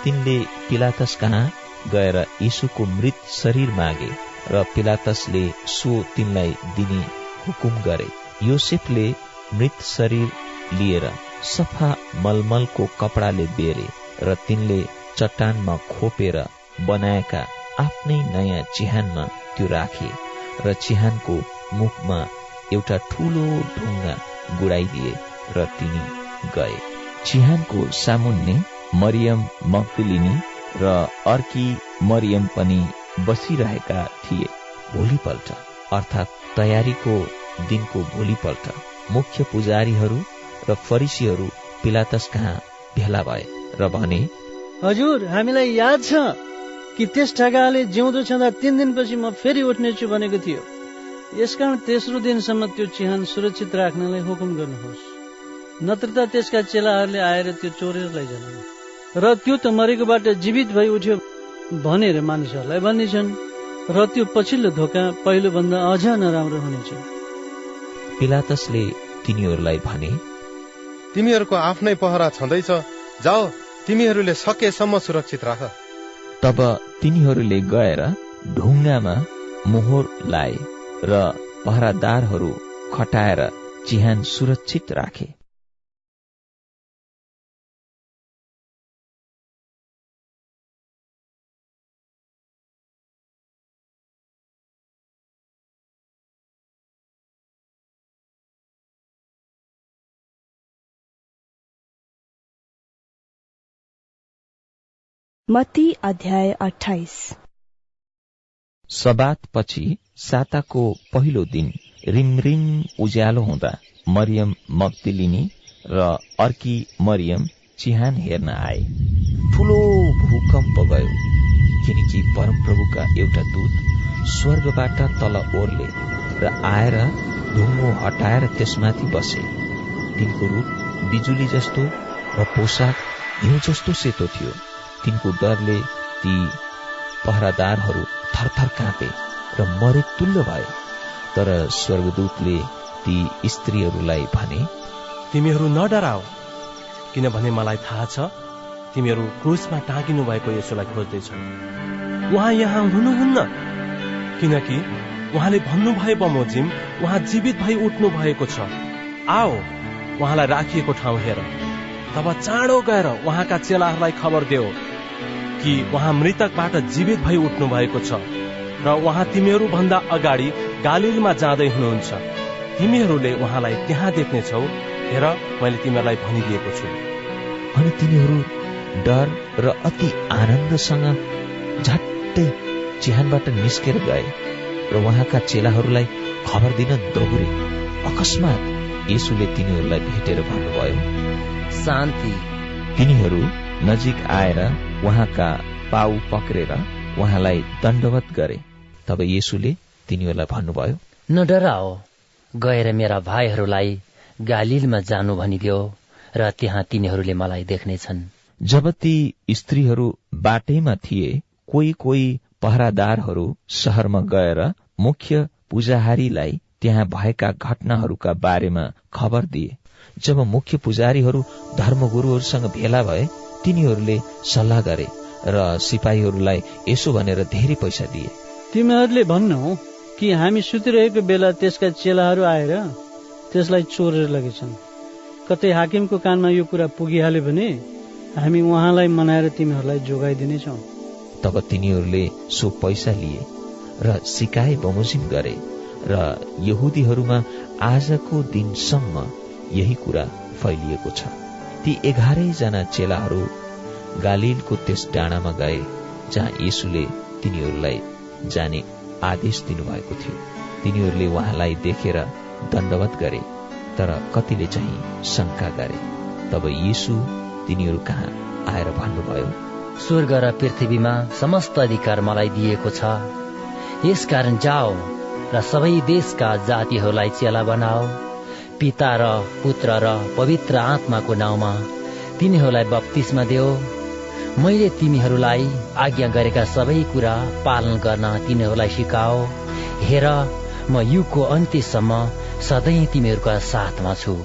तिनले पिलातस कहाँ गएर यीशुको मृत शरीर मागे र पिलातसले सो तिनलाई दिने हुकुम गरे। योसेफले मृत शरीर लिएर सफा मलमलको कपडाले बेरे र तिनले चट्टानमा खोपेर बनाएका आफ्नै नयाँ चिहानमा त्यो राखे र चिहानको मुखमा एउटा ठूलो ढुङ्गा गुडाइदिए र तिनी गए। चिहानको सामुन्ने मरियम मक्तुलिनी र अर्की मरियम पनि बसिरहेका थिए भोलिपल्ट अर्थात् तयारीको दिनको भोलिपल्ट। मुख्य पुजारीहरू र फरिसीहरू पिलातस कहाँ भेला भए र भने हजुर हामीलाई याद छ। कि त्यस ठगाले जिउँदो छँदा तिन दिनपछि म फेरि उठ्नेछु भनेको थियो। यसकारण तेस्रो दिनसम्म त्यो चिहान सुरक्षित राख्नलाई हुकुम गर्नुहोस्। नत्र त त्यसका चेलाहरूले आएर त्यो चोरेर लैजाने र त्यो त मरेकोबाट जीवित भई उठ्यो भनेर मानिसहरूलाई भन्नेछन्। र त्यो पछिल्लो धोका पहिलोभन्दा अझ नराम्रो हुनेछ। पिलातसले तिनीहरूलाई भने तिमीहरूको आफ्नै पहरा छँदैछ। जाओ तिमीहरूले सकेसम्म सुरक्षित राख। तब तिनीहरूले गएर ढुङ्गामा मोहर लाए र पहरादारहरू खटाएर चिहान सुरक्षित राखे। मती अध्याय अठाइस सबात पछि साताको पहिलो दिन रिमरिम उज्यालो हुँदा मरियम मक्तिलिनी र अर्की मरियम चिहान हेर्न आए। ठुलो भूकम्प गयो किनकि परमप्रभुका एउटा दूत स्वर्गबाट तल ओर्ले र आएर ढुङ्गो हटाएर त्यसमाथि बसे। तिनको रूप बिजुली जस्तो र पोसाक हिउँ जस्तो सेतो थियो। तिनको डरले ती पहरादारहरू थरथर काँपे र मरे तुल्य भए। तर स्वर्गदूतले ती स्त्रीहरूलाई भने तिमीहरू नडराओ किनभने मलाई थाहा छ तिमीहरू क्रुसमा टाँगिनु भएको यसोलाई खोज्दैछौ। उहाँ यहाँ हुनुहुन्न किनकि उहाँले भन्नुभए बमोजिम उहाँ जीवित भई उठ्नु भएको छ। आओ उहाँलाई राखिएको ठाउँ हेर। तब चाँडो गएर उहाँका चेलाहरूलाई खबर देऊ कि उहाँ मृतकबाट जीवित भई उठ्नु भएको छ र उहाँ तिमीहरू भन्दा अगाडि गालिलमा जाँदै हुनुहुन्छ। तिमीहरूले उहाँलाई त्यहाँ देख्नेछौ। हेर मैले तिमीहरूलाई भनिदिएको छु। अनि तिनीहरू डर र अति आनन्दसँग झट्टै चिहानबाट निस्केर गए र उहाँका चेलाहरूलाई खबर दिन दौरे। अकस्मात यसुले तिनीहरूलाई भेटेर भन्नुभयो शान्ति। तिनीहरू नजिक आएर उहाँका पाउ पक्रेर उहाँलाई दण्डवत गरे। तब येसुले तिनीहरूलाई भन्नुभयो नडराओ गएर मेरा भाइहरूलाई गालिलमा जानु भनिदियो र त्यहाँ तिनीहरूले मलाई देख्नेछन्। जब ती स्त्रीहरू बाटैमा थिए कोही कोही पहरादारहरू शहरमा गएर मुख्य पुजाहारीलाई त्यहाँ भएका घटनाहरूका बारेमा खबर दिए। जब मुख्य पुजारीहरू धर्मगुरूहरूसँग भेला भए तिनीहरूले सल्लाह गरे र सिपाहीहरूलाई यसो भनेर धेरै पैसा दिए। तिमीहरूले भन्नु कि हामी सुतिरहेको बेला त्यसका चेलाहरू आएर त्यसलाई चोरेर लगेछन्। कतै हाकिमको कानमा यो कुरा पुगिहाल्यो भने हामी उहाँलाई मनाएर तिमीहरूलाई जोगाइदिनेछौ। तब तिनीहरूले सो पैसा लिए र सिकाए बमोजिम गरे र यहुदीहरूमा आजको दिनसम्म यही कुरा फैलिएको छ। ती एघारै जना चेलाहरू गालिलको त्यस डाँडामा गए जहाँ येसुले तिनीहरूलाई जाने आदेश दिनुभएको थियो। तिनीहरूले उहाँलाई देखेर दण्डवत गरे तर कतिले चाहिँ शङ्का गरे। तब यीशु तिनीहरू कहाँ आएर भन्नुभयो स्वर्ग र पृथ्वीमा समस्त अधिकार मलाई दिएको छ। यसकारण जाओ र सबै देशका जातिहरूलाई चेला बनाओ। पिता र पुत्र र पवित्र आत्माको नाउँमा तिनीहरूलाई बत्तिसमा देऊ। मैले तिमीहरूलाई आज्ञा गरेका सबै कुरा पालन गर्न तिनीहरूलाई सिकाओ। हेर म युगको अन्त्यसम्म सधैँ तिमीहरूका साथमा छु।